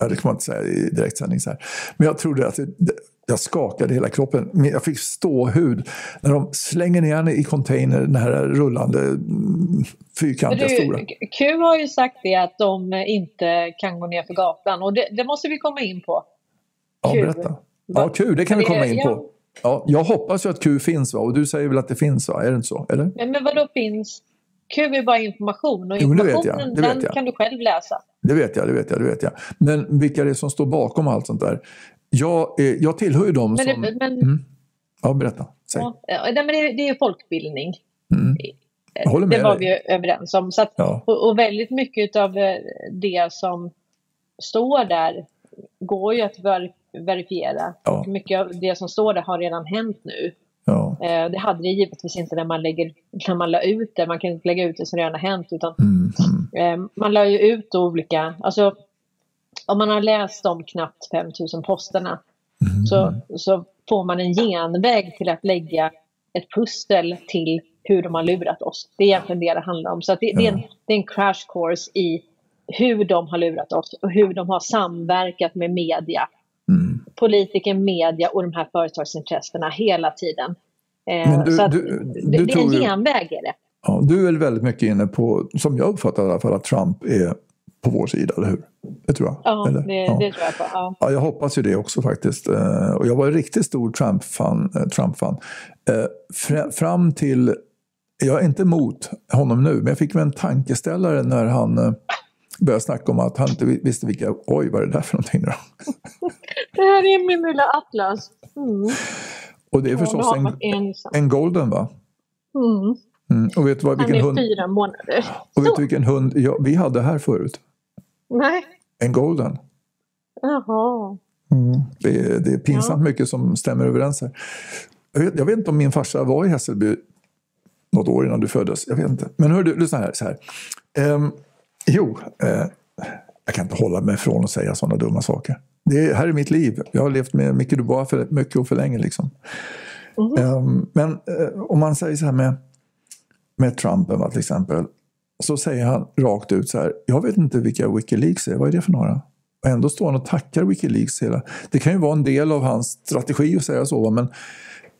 ja, det kan man inte säga i direktsändning så här. Men jag trodde att det, jag skakade hela kroppen. Jag fick ståhud när de slänger ner henne i container, den här rullande mm, fyrkantiga stora. du, Q har ju sagt det att de inte kan gå ner för gatan och det, det måste vi komma in på. Ja, Q. berätta. Ja, Q, det kan vi komma in ja. på. Ja, jag hoppas ju att Q finns va? och du säger väl att det finns va? Är det inte så? Eller? Men, men vad då finns? Q är bara information och Jo, men det vet jag, informationen det vet den jag. kan du själv läsa. Det vet jag, det vet jag, det vet jag. Men vilka det är som står bakom allt sånt där? jag, är, jag tillhör ju dem Men, som... men, Mm. Ja, berätta. Säg. ja, ja, nej, men det, det är ju folkbildning. Mm. Jag håller med det var dig. vi ju överens om. Så att, Ja. och, och väldigt mycket av eh, det som står där går ju att ver verifiera. Ja. Mycket av det som står där har redan hänt nu. Ja. Eh, det hade det givetvis inte när man, lägger, när man la ut det. Man kan inte lägga ut det som redan har hänt. Utan, Mm. Mm. eh, man la ju ut olika, alltså om man har läst de knappt 5000 posterna Mm. så, så får man en genväg till att lägga ett pussel till hur de har lurat oss. Det är egentligen det det handlar om. Så det, det, är en, det är en crash course i hur de har lurat oss och hur de har samverkat med media. Politiker, media och de här företagsintressena hela tiden. Eh, Men du- så att du- du det är en genväg är det. Ja, du är väl väldigt mycket inne på, som jag uppfattar i alla fall, att Trump är på vår sida, eller hur? Det tror jag. Ja, eller? det, ja. det tror jag på. Ja. Ja, jag hoppas ju det också faktiskt. Eh, Och jag var en riktigt stor Trump-fan. eh, Trump-fan. Eh, fr- Fram till, jag är inte emot honom nu, men jag fick väl en tankeställare när han började snacka om att han inte vi- visste vilka, oj vad är det där för någonting nu då? Det här är min lilla Atlas. Mm. Och det är Ja, förstås en, en golden va? Mm. Mm. Och vet du vad, Han vilken är hund, fyra månader. och vet du vilken hund ja, vi hade här förut? Nej. En golden. Jaha. Det är, det är pinsamt mycket som stämmer överens här. Jag vet, jag vet inte om min farsa var i Hässelby något år innan du föddes. Jag vet inte. Men hör du, lyssna här. Så här. Ehm, jo, eh, jag kan inte hålla mig från att säga sådana dumma saker. Det är, här är mitt liv. Jag har levt med Micke Dubois för mycket och för länge. Liksom. Mhm. Ehm, men eh, om man säger så här med, med Trump va, till exempel. Så säger han rakt ut så här. Jag vet inte vilka Wikileaks är. Vad är det för några? Och ändå står han och tackar Wikileaks hela. Det kan ju vara en del av hans strategi att säga så. Men,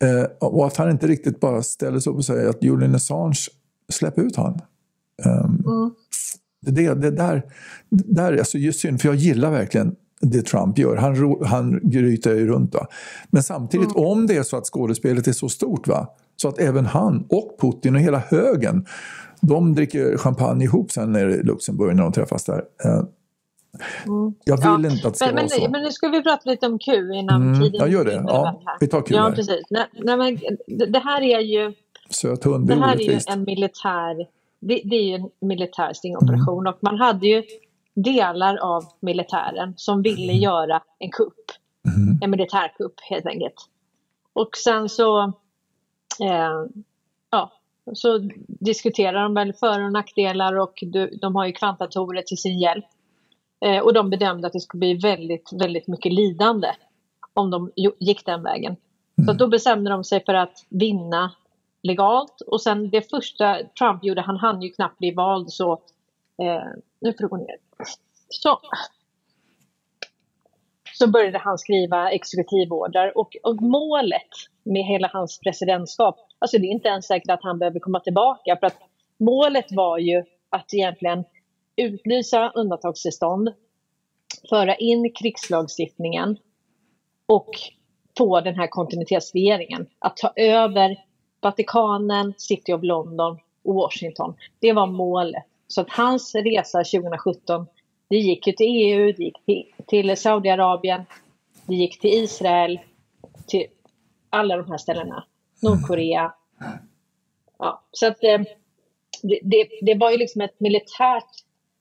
eh, och att han inte riktigt bara ställer sig upp och säger att Julian Assange, släpp ut han. Ehm, Mm. Det, det, där, där är alltså just synd, för jag gillar verkligen det Trump gör. Han, han grytar ju runt. Va? Men samtidigt, om det är så att skådespelet är så stort va? så att även han och Putin och hela högen de dricker champagne ihop sen nere i Luxemburg när de träffas där. Eh, Mm. Jag vill Ja, inte att det ska Men, vara men, så. men nu ska vi prata lite om Q innan Mm, tiden ja, gör det. Ja, vi tar Q Ja, här. precis. Nej, nej, men det, här är ju, Söt hund, det det är här är ju en militär, det, det är ju en militär stingoperation och man hade ju delar av militären som ville göra en kupp. Mhm. En militärkupp helt enkelt. Och sen så, eh, ja, så diskuterar de väl för och nackdelar och de, de har ju kvantatorer till sin hjälp. Eh, och de bedömde att det skulle bli väldigt, väldigt mycket lidande om de gick den vägen. Så att då bestämde de sig för att vinna legalt. Och sen det första Trump gjorde, han hann ju knappt bli vald så... Eh, nu får du gå ner. Så. Så började han skriva exekutivorder och, och målet med hela hans presidentskap, alltså det är inte ens säkert att han behöver komma tillbaka för att målet var ju att egentligen utlysa undantagstillstånd, föra in krigslagstiftningen och få den här kontinuitetsregeringen att ta över Vatikanen, City of London och Washington. Det var målet. Så att hans resa 2017, det gick ju till EU, det gick till, till Saudiarabien, det gick till Israel, till alla de här ställena. Nordkorea. Ja, så att eh, det, det, det var ju liksom ett militärt,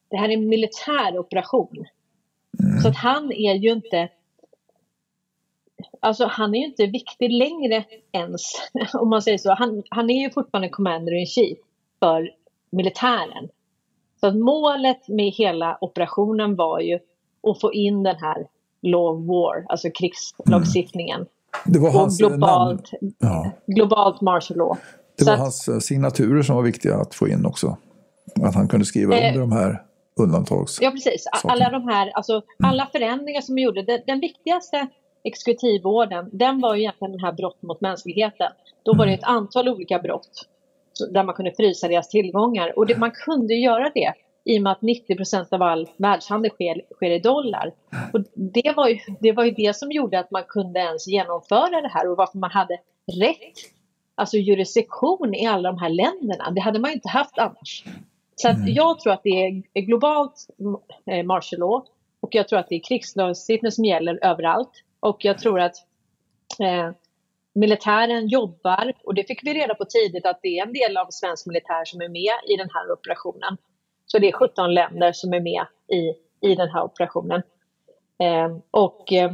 det här är en militär operation. Så att han är ju inte Alltså han är ju inte viktig längre ens, om man säger så. Han, han är ju fortfarande commander in chief för militären. Så att målet med hela operationen var ju att få in den här law of war, alltså krigslagstiftningen. Det var Och hans namn. globalt, Ja. globalt martial law. Det Så var att- hans eh, signaturer som var viktiga att få in också. Att han kunde skriva Eh, under de här undantags... Ja, precis. Alla de här, alltså alla förändringar som vi gjorde. Den, den viktigaste exekutivvården, den var ju egentligen den här brott mot mänskligheten. Då var det ett antal olika brott där man kunde frysa deras tillgångar. Och det, man kunde göra det i och med att 90% av all världshandel sker, sker i dollar. Och det, var ju, det var ju det som gjorde att man kunde ens genomföra det här och varför man hade rätt, alltså jurisdiktion i alla de här länderna. Det hade man inte haft annars. Så att jag tror att det är globalt eh, martial law och jag tror att det är krigslagstiftning som gäller överallt. Och jag tror att eh, militären jobbar, och det fick vi reda på tidigt, att det är en del av svensk militär som är med i den här operationen. Så det är 17 länder som är med i, i den här operationen. Eh, och eh,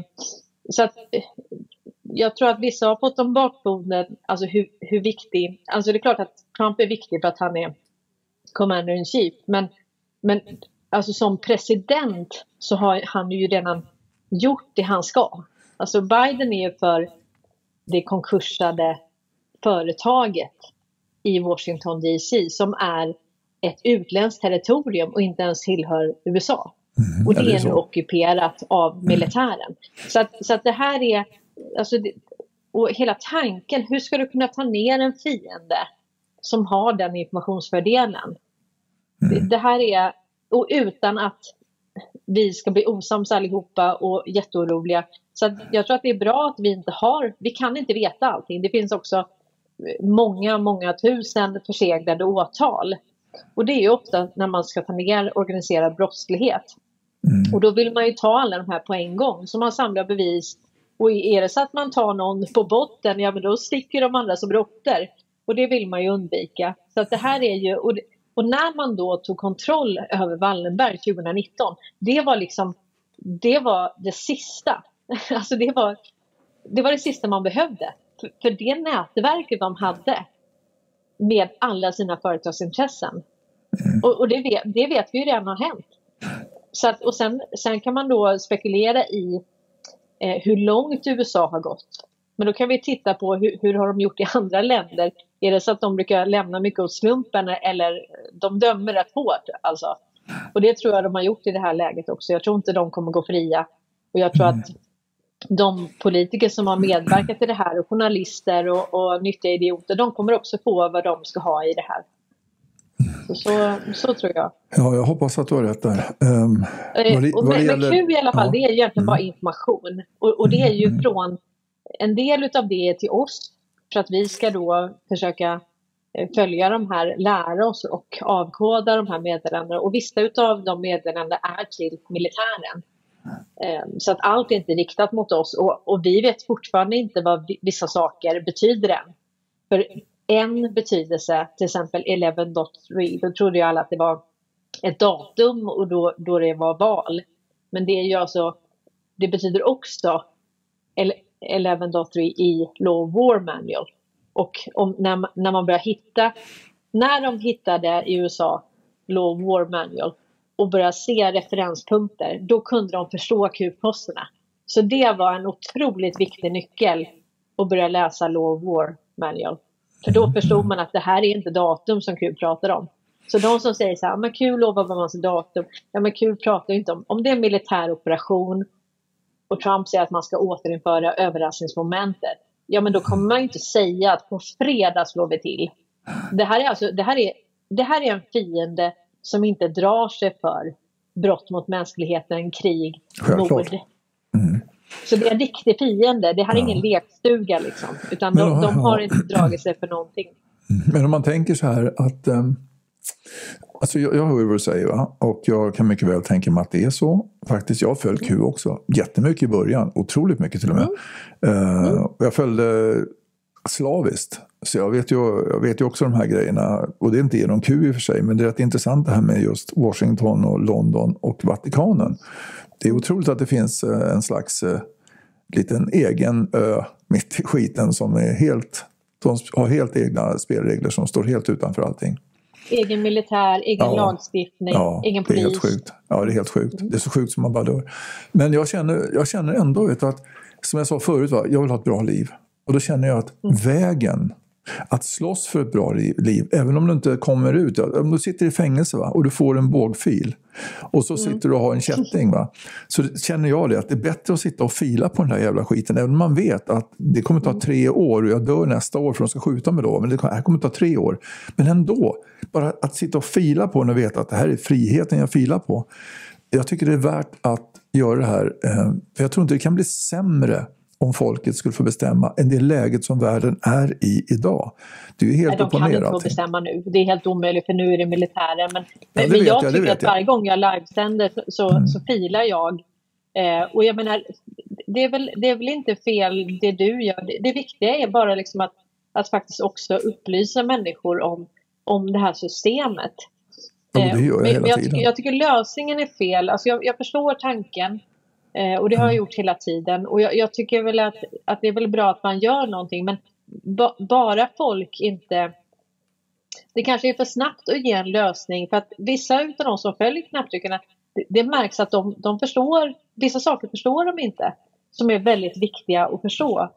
så att eh, jag tror att vissa har fått om bakfoten, alltså hur, hur viktig, alltså det är klart att Trump är viktig för att han är commander in chief, men, men alltså som president så har han ju redan gjort det han ska. Alltså Biden är ju för det konkursade företaget i Washington DC som är ett utländskt territorium och inte ens tillhör USA. Mm, och det är, är nu ockuperat av militären. Mm. Så, att, så att det här är, alltså, och hela tanken, hur ska du kunna ta ner en fiende som har den informationsfördelen? Mm. Det, det, här är, och utan att vi ska bli osams allihopa och jätteoroliga. Så jag tror att det är bra att vi inte har, vi kan inte veta allting. Det finns också många, många tusen förseglade åtal. Och det är ju ofta när man ska ta ner organiserad brottslighet. Mm. Och då vill man ju ta alla de här på en gång, så man samlar bevis. Och är det så att man tar någon på botten, ja men då sticker de andra som råttor. Och det vill man ju undvika. Så att det här är ju, och, och när man då tog kontroll över Wallenberg 2019, det var liksom, det var det sista. Alltså det var, det var det sista man behövde. För, för det nätverket de hade med alla sina företagsintressen. Mm. Och, och det, vet, det vet vi ju redan har hänt. Så att, och sen, sen kan man då spekulera i eh, hur långt USA har gått. Men då kan vi titta på hur, hur har de gjort i andra länder. Är det så att de brukar lämna mycket åt slumpen eller de dömer rätt hårt? Alltså. Och det tror jag de har gjort i det här läget också. Jag tror inte de kommer gå fria. Och jag tror att de politiker som har medverkat i det här och journalister och, och nyttiga idioter, de kommer också få vad de ska ha i det här. Så, så, så, tror jag. Ja, jag hoppas att du har rätt där. Um, vad, vad men, gäller... men Q i alla fall, ja. det är egentligen mm. bara information. Och, och, det är ju mm. från, en del av det är till oss, för att vi ska då försöka eh, följa de här, lära oss och avkoda de här meddelandena. Och vissa av de meddelandena är till militären. Mm. så att allt är inte riktat mot oss och, och vi vet fortfarande inte vad vissa saker betyder än. För en betydelse, till exempel 11.3, då trodde ju alla att det var ett datum och då, då det var val. Men det är ju alltså, det betyder också 11.3 i Law War Manual. Och om, när, när man börjar hitta, när de hittade i USA Law War Manual och började se referenspunkter, då kunde de förstå Q-posterna. Så det var en otroligt viktig nyckel att börja läsa Law War Manual. För då förstod man att det här är inte datum som Q pratar om. Så de som säger så här, men Q lovar vad man datum. Ja men Q pratar ju inte om, om det är en militär operation och Trump säger att man ska återinföra överraskningsmomentet. Ja men då kommer man inte säga att på fredag slår vi till. Det här är alltså, det här är, det här är en fiende som inte drar sig för brott mot mänskligheten, krig, mord. Mm. Så det är en riktig fiende. Det här är ja. ingen lekstuga liksom. Utan de, de, har inte dragit sig för någonting. Men om man tänker så här att um, Alltså jag, jag hör vad du säger va? och jag kan mycket väl tänka mig att det är så. Faktiskt, jag följt Q också. Jättemycket i början, otroligt mycket till och med. Mm. Uh, jag följde slaviskt. Så jag vet, ju, jag vet ju också de här grejerna. Och det är inte genom Q i och för sig, men det är rätt intressant det här med just Washington och London och Vatikanen. Det är otroligt att det finns eh, en slags uh, liten egen ö mitt i skiten som är helt, de har helt egna spelregler som står helt utanför allting. Egen militär, egen ja, lagstiftning, ja, egen polis. Det är helt sjukt. Ja, det är helt sjukt. Det är så sjukt som man bara dör. Men jag känner, jag känner ändå vet, att, som jag sa förut, va, jag vill ha ett bra liv. Och då känner jag att mm. vägen att slåss för ett bra liv, även om du inte kommer ut. Om du sitter i fängelse va? och du får en bågfil och så mm. sitter du och har en kätting. Va? Så känner jag det att det är bättre att sitta och fila på den där jävla skiten. Även om man vet att det kommer ta tre år och jag dör nästa år för de ska skjuta mig då. Men det här kommer ta tre år. Men ändå, bara att sitta och fila på den och veta att det här är friheten jag filar på. Jag tycker det är värt att göra det här. Eh, för jag tror inte det kan bli sämre om folket skulle få bestämma än det läget som världen är i idag. Det är ju helt Nej, de kan inte få bestämma nu. Det är helt omöjligt för nu är det militären. Men, ja, men jag, jag tycker att varje gång jag livesänder så, mm. så filar jag. Eh, och jag menar, det, är väl, det är väl inte fel det du gör. Det, det viktiga är bara liksom att, att faktiskt också upplysa människor om, om det här systemet. Ja, det gör jag Men- hela men jag, tiden. tycker, jag tycker lösningen är fel. Alltså jag, jag förstår tanken eh, och det har jag Mm. gjort hela tiden. Och jag, jag tycker väl att, att det är väl bra att man gör någonting men ba, bara folk inte det kanske är för snabbt att ge en lösning för att vissa av de som följer knapptryckarna det, det märks att de, de förstår, vissa saker förstår de inte som är väldigt viktiga att förstå.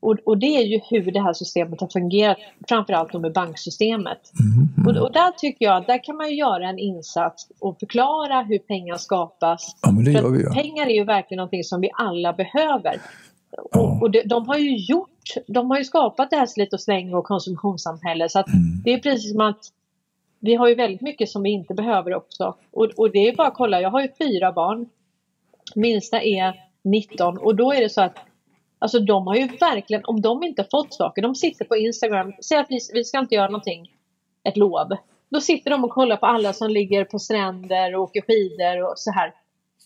Och, och det är ju hur det här systemet har fungerat, framförallt med banksystemet. Mhm. Och, och där tycker jag, där kan man ju göra en insats och förklara hur pengar skapas. Ja, men det gör vi att ju. Pengar är ju verkligen någonting som vi alla behöver. Ja. Och, och de, de har ju gjort, de har ju skapat det här slit och släng och konsumtionssamhälle. Så att Mm. det är precis som att vi har ju väldigt mycket som vi inte behöver också. Och, och det är bara att kolla, jag har ju fyra barn. Minsta är 19 och då är det så att Alltså de har ju verkligen, om de inte fått saker, de sitter på Instagram, säger att vi, vi ska inte göra någonting ett lov. Då sitter de och kollar på alla som ligger på stränder och åker skidor och så här.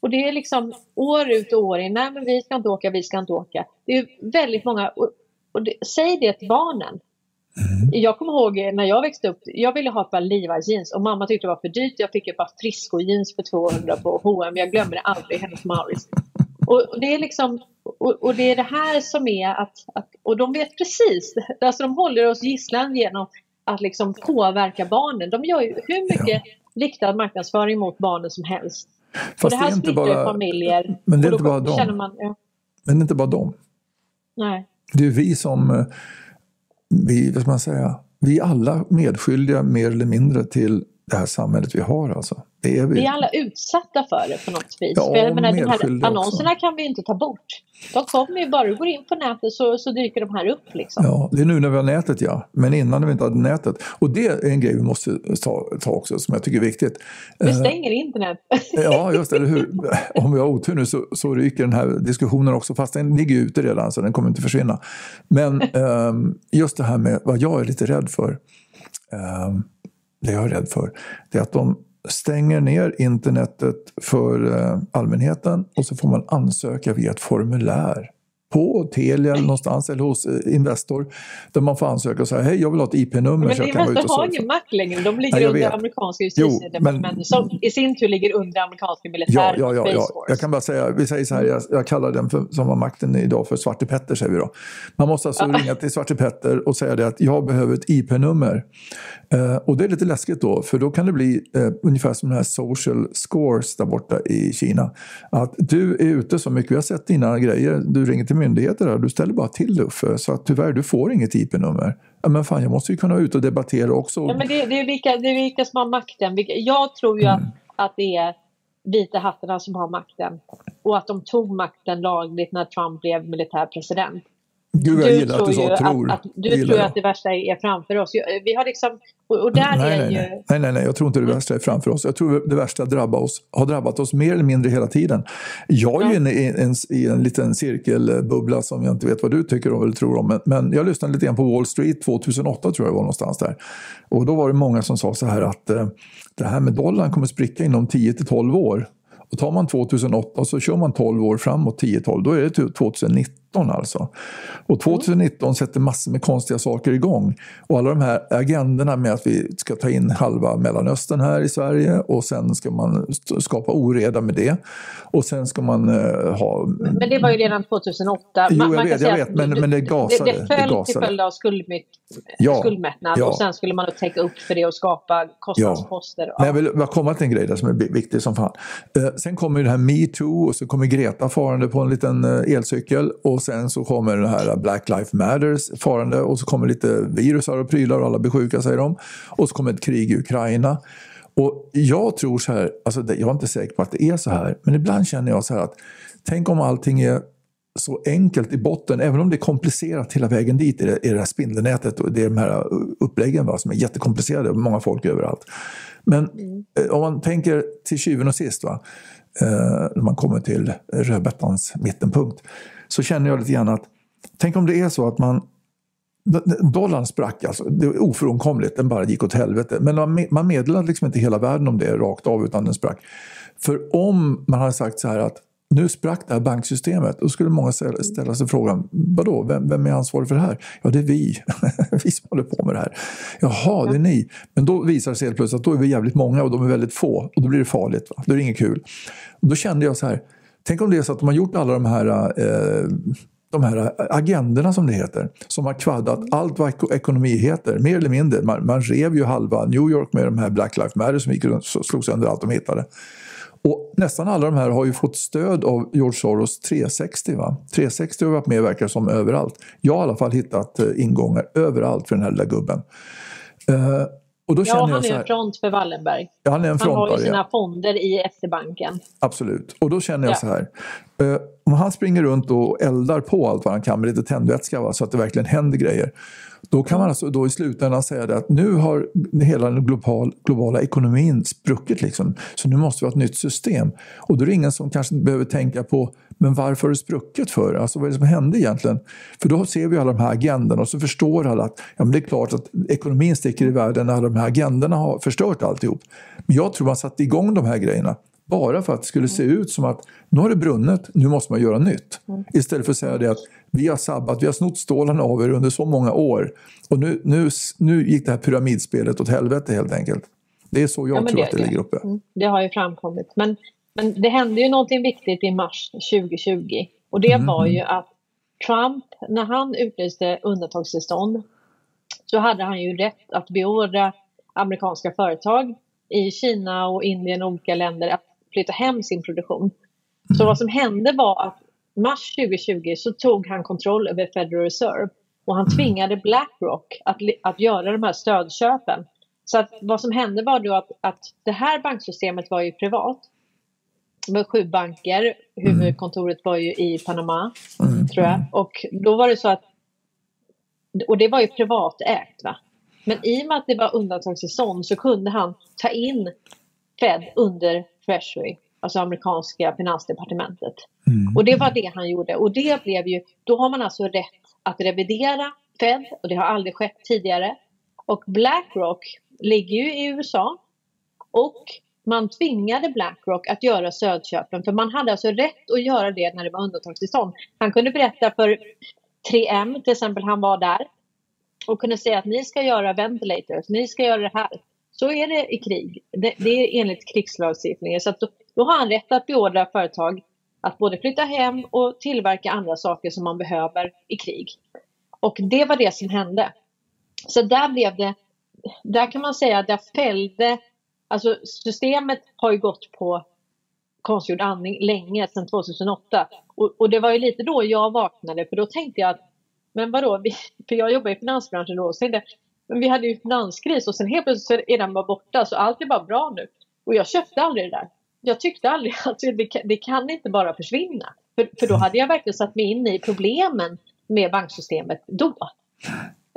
Och det är liksom år ut och år in, nej men vi ska inte åka, vi ska inte åka. Det är väldigt många, och, och det, säg det till barnen. Jag kommer ihåg när jag växte upp, jag ville ha ett par Levi's jeans och mamma tyckte det var för dyrt. Jag fick ett par Frisco jeans för 200 på H&M. Jag glömmer det aldrig, hennes Mauritz. Och, och det är liksom, och, och det är det här som är att, att, och de vet precis, alltså de håller oss gisslan genom att liksom påverka barnen. De gör ju hur mycket riktad marknadsföring mot barnen som helst. och Fast det det här är inte bara, familjer. men det är och inte bara känner man, ja, men det är inte bara dem. nej. Det är vi som, eh, vi, vad ska man säga, vi är alla medskyldiga mer eller mindre till det här samhället vi har alltså. Det är vi. Vi är alla utsatta för det på något vis. Ja, för jag menar, de här annonserna kan vi inte ta bort. De kommer ju bara du går in på nätet så, så dyker de här upp liksom. Ja, det är nu när vi har nätet ja, men innan när vi inte hade nätet. Och det är en grej vi måste ta, ta också som jag tycker är viktigt. Vi Eh, stänger internet. Ja, just det, eller hur. Om vi har otur nu så, så ryker den här diskussionen också, fast den ligger ute redan så den kommer inte försvinna. Men ehm, just det här med vad jag är lite rädd för, ehm, det jag är rädd för, det är att de stänger ner internetet för eh, allmänheten och så får man ansöka via ett formulär på Telia eller någonstans eller hos eh, Investor där man får ansöka och säga hej jag vill ha ett IP-nummer Men så jag kan vara ute Investor och har ingen makt längre. De ligger Nej, under amerikanska justitiedepartementet men- som i sin tur ligger under amerikanska Ja, militär ja, ja, ja. Force. Jag kan bara säga, vi säger så här, jag, jag kallar den för, som har makten idag för Svarte Petter säger vi då. Man måste alltså ringa till Svarte Petter och säga det att jag behöver ett IP-nummer. Eh, och det är lite läskigt då, för då kan det bli eh, ungefär som den här social scores där borta i Kina. Att du är ute så mycket, vi har sett dina grejer, du ringer till myndigheter här, du ställer bara till det Uffe, så att tyvärr du får inget IP-nummer. Ja, men fan, jag måste ju kunna ute och debattera också. Ja, men det, det, är vilka, det är vilka som har makten. Jag tror ju Mm. att, att det är vita hattarna som har makten. Och att de tog makten lagligt när Trump blev militärpresident. Gud, jag gillar att du ju sa tror. Att, att, du tror jag. att det värsta är framför oss. Vi har liksom, och, där Nej, är nej, ju... nej. nej, nej, jag tror inte det värsta är framför oss. Jag tror det värsta drabbar oss, har drabbat oss mer eller mindre hela tiden. Jag är ju Ja. inne i en, i en liten cirkelbubbla som jag inte vet vad du tycker om eller tror om. Men, men jag lyssnade lite grann på Wall Street 2008 tror jag det var någonstans där. Och då var det många som sa så här att eh, det här med dollarn kommer spricka inom 10 till 12 år. Och tar man 2008 och så kör man 12 år framåt, 10-12, då är det till 2019 alltså. Och 2019 sätter massor med konstiga saker igång. Och alla de här agendorna med att vi ska ta in halva Mellanöstern här i Sverige och sen ska man skapa oreda med det. Och sen ska man eh, ha... Men det var ju redan 2008. Jo, jag man vet, jag vet, men- men det gasade, Det, det det föll till gasade. följd av skuldmätt, Ja, skuldmättnad ja. och sen skulle man täcka upp för det och skapa kostnadsposter. Men jag vill bara komma till en grej där som är viktig som fan. Eh, sen kommer ju det här metoo och så kommer Greta farande på en liten eh, elcykel och sen så kommer det här Black Lives Matters farande och så kommer lite virusar och prylar och alla blir sjuka säger de. Och så kommer ett krig i Ukraina. Och jag tror så här, alltså jag är inte säker på att det är så här, men ibland känner jag så här att tänk om allting är så enkelt i botten, även om det är komplicerat hela vägen dit i det, i det här spindelnätet och det är de här uppläggen va, som är jättekomplicerade och många folk överallt. Men eh, om man tänker till tjuven och sist, va, eh, när man kommer till rödbetans mittenpunkt, så känner jag lite grann att tänk om det är så att man Dollarn sprack alltså, det är ofrånkomligt, den bara gick åt helvete. Men man- man meddelade liksom inte hela världen om det rakt av utan den sprack. För om man hade sagt så här att nu sprack det här banksystemet. Då skulle många ställa sig frågan, vadå, vem, vem är ansvarig för det här? Ja, det är vi. vi som håller på med det här. Jaha, det är ni. Men då visar det sig helt plötsligt att då är vi jävligt många och de är väldigt få. Och då blir det farligt. Va? Då är det inget kul. Och då kände jag så här, tänk om det är så att de har gjort alla de här eh, de här agendorna som det heter, som har kvaddat allt vad ekonomi heter, mer eller mindre. Man, man rev ju halva New York med de här Black Lives Matter som gick runt och slog sönder allt de hittade. Och nästan alla de här har ju fått stöd av George Soros 360. Va? 360 har varit med verkar som överallt. Jag har i alla fall hittat eh, ingångar överallt för den här lilla gubben. Och då ja, han är en front för Wallenberg. Ja, han är en front han har ju sina ja. fonder i SE-banken. Absolut. Och då känner jag ja. så här. Uh, om han springer runt och eldar på allt vad han kan med lite tändvätska va, så att det verkligen händer grejer. Då kan man alltså då i slutändan säga att nu har hela den global, globala ekonomin spruckit. Liksom. Så nu måste vi ha ett nytt system. Och då är det ingen som kanske behöver tänka på men varför har det spruckit för? Alltså vad är det som hände egentligen? För då ser vi alla de här agendorna och så förstår alla att ja, men det är klart att ekonomin sticker i världen när de här agendorna har förstört alltihop. Men jag tror man satte igång de här grejerna bara för att det skulle se ut som att nu har det brunnet, nu måste man göra nytt. Mm. Istället för att säga det att vi har sabbat, vi har snott stålarna av er under så många år och nu, nu, nu gick det här pyramidspelet åt helvete helt enkelt. Det är så jag ja, tror det, att det, det ligger uppe. Mm, det har ju framkommit. Men, men det hände ju någonting viktigt i mars 2020 och det mm. var ju att Trump, när han utlyste undantagstillstånd så hade han ju rätt att beordra amerikanska företag i Kina och Indien och olika länder att flytta hem sin produktion. Så mm. vad som hände var att mars 2020 så tog han kontroll över Federal Reserve och han mm. tvingade Blackrock att, att göra de här stödköpen. Så att vad som hände var då att, att det här banksystemet var ju privat. Var sju banker, huvudkontoret var ju i Panama, mm. tror jag. Och då var det så att, och det var ju privatägt va. Men i och med att det var undantagstillstånd så kunde han ta in Fed under Treasury, alltså amerikanska finansdepartementet. Mm. Och det var det han gjorde. Och det blev ju, då har man alltså rätt att revidera Fed och det har aldrig skett tidigare. Och Blackrock ligger ju i USA och man tvingade Blackrock att göra stödköpen för man hade alltså rätt att göra det när det var undantagstillstånd. Han kunde berätta för 3M till exempel, han var där och kunde säga att ni ska göra ventilators, ni ska göra det här. Så är det i krig. Det, det är enligt krigslagstiftningen. Så då, då, har han rätt att beordra företag att både flytta hem och tillverka andra saker som man behöver i krig. Och det var det som hände. Så där blev det, där kan man säga att där fällde, alltså systemet har ju gått på konstgjord andning länge, sedan 2008. Och, och, det var ju lite då jag vaknade, för då tänkte jag att men vadå, vi, för jag jobbar i finansbranschen då, så men vi hade ju finanskris och sen helt plötsligt är den bara borta så allt är bara bra nu. Och jag köpte aldrig det där. Jag tyckte aldrig att det, det kan inte bara försvinna. För, för då hade jag verkligen satt mig in i problemen med banksystemet då.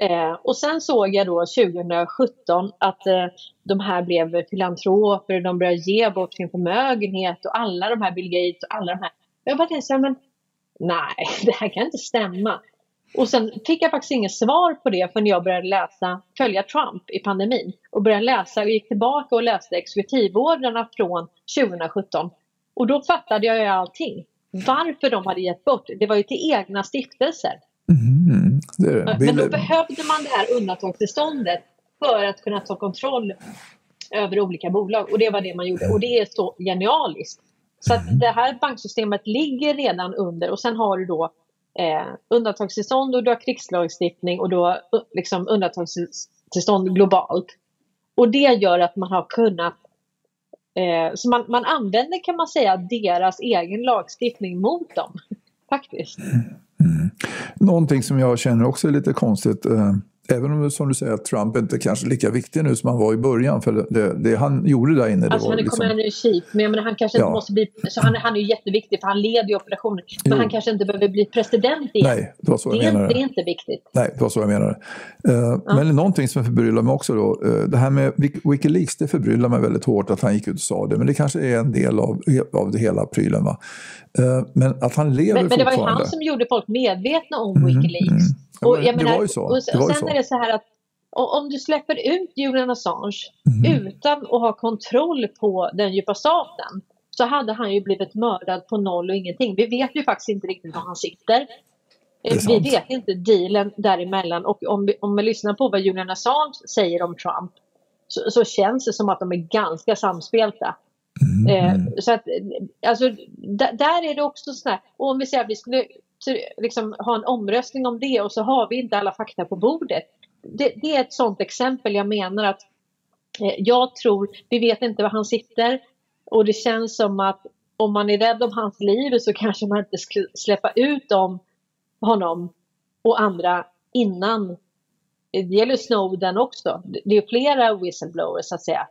Eh, och sen såg jag då 2017 att eh, de här blev filantroper, de började ge bort sin förmögenhet och alla de här Bill Gates och alla de här. Jag bara tänkte men nej, det här kan inte stämma. Och sen fick jag faktiskt inget svar på det förrän jag började läsa, följa Trump i pandemin och började läsa och gick tillbaka och läste exekutivordrarna från 2017. Och då fattade jag ju allting. Varför de hade gett bort. Det var ju till egna stiftelser. Mm, det, Men då behövde man det här undantagstillståndet för att kunna ta kontroll över olika bolag och det var det man gjorde och det är så genialiskt. Så att mm. det här banksystemet ligger redan under och sen har du då eh, undantagstillstånd och du har krigslagstiftning och du har liksom undantagstillstånd globalt. Och det gör att man har kunnat eh, så man, man använder kan man säga deras egen lagstiftning mot dem. Faktiskt. Mm. Någonting som jag känner också är lite konstigt. Eh, Även om som du säger att Trump inte kanske är lika viktig nu som han var i början. För det, det han gjorde där inne. Alltså han är liksom... commander in chief. Men jag menar, han kanske inte måste bli... Så han, han är ju jätteviktig för han leder ju operationen. Men jo. han kanske inte behöver bli president igen. Nej, det var så jag det, menade. Det är inte viktigt. Nej, det var så jag menade. Uh, ja. Men någonting som förbryllar mig också då. Uh, det här med Wikileaks, det förbryllar mig väldigt hårt att han gick ut och sa det. Men det kanske är en del av, av det hela prylen. Va? Uh, men att han lever men, men det var ju han som gjorde folk medvetna om mm, Wikileaks. Mm. Och, jag det menar, var ju så. Och, och sen så. är det så här att om du släpper ut Julian Assange mm. utan att ha kontroll på den djupa staten så hade han ju blivit mördad på noll och ingenting. Vi vet ju faktiskt inte riktigt var han sitter. Vi vet inte dealen däremellan och om vi, om vi lyssnar på vad Julian Assange säger om Trump så, så känns det som att de är ganska samspelta. Eh, så att, alltså, där är det också sådär, och om vi säger att vi skulle liksom, ha en omröstning om det och så har vi inte alla fakta på bordet. Det, det är ett sådant exempel jag menar att eh, jag tror, vi vet inte var han sitter och det känns som att om man är rädd om hans liv så kanske man inte ska släppa ut dem, honom och andra innan. Det gäller Snowden också. Det är flera whistleblowers så att säga.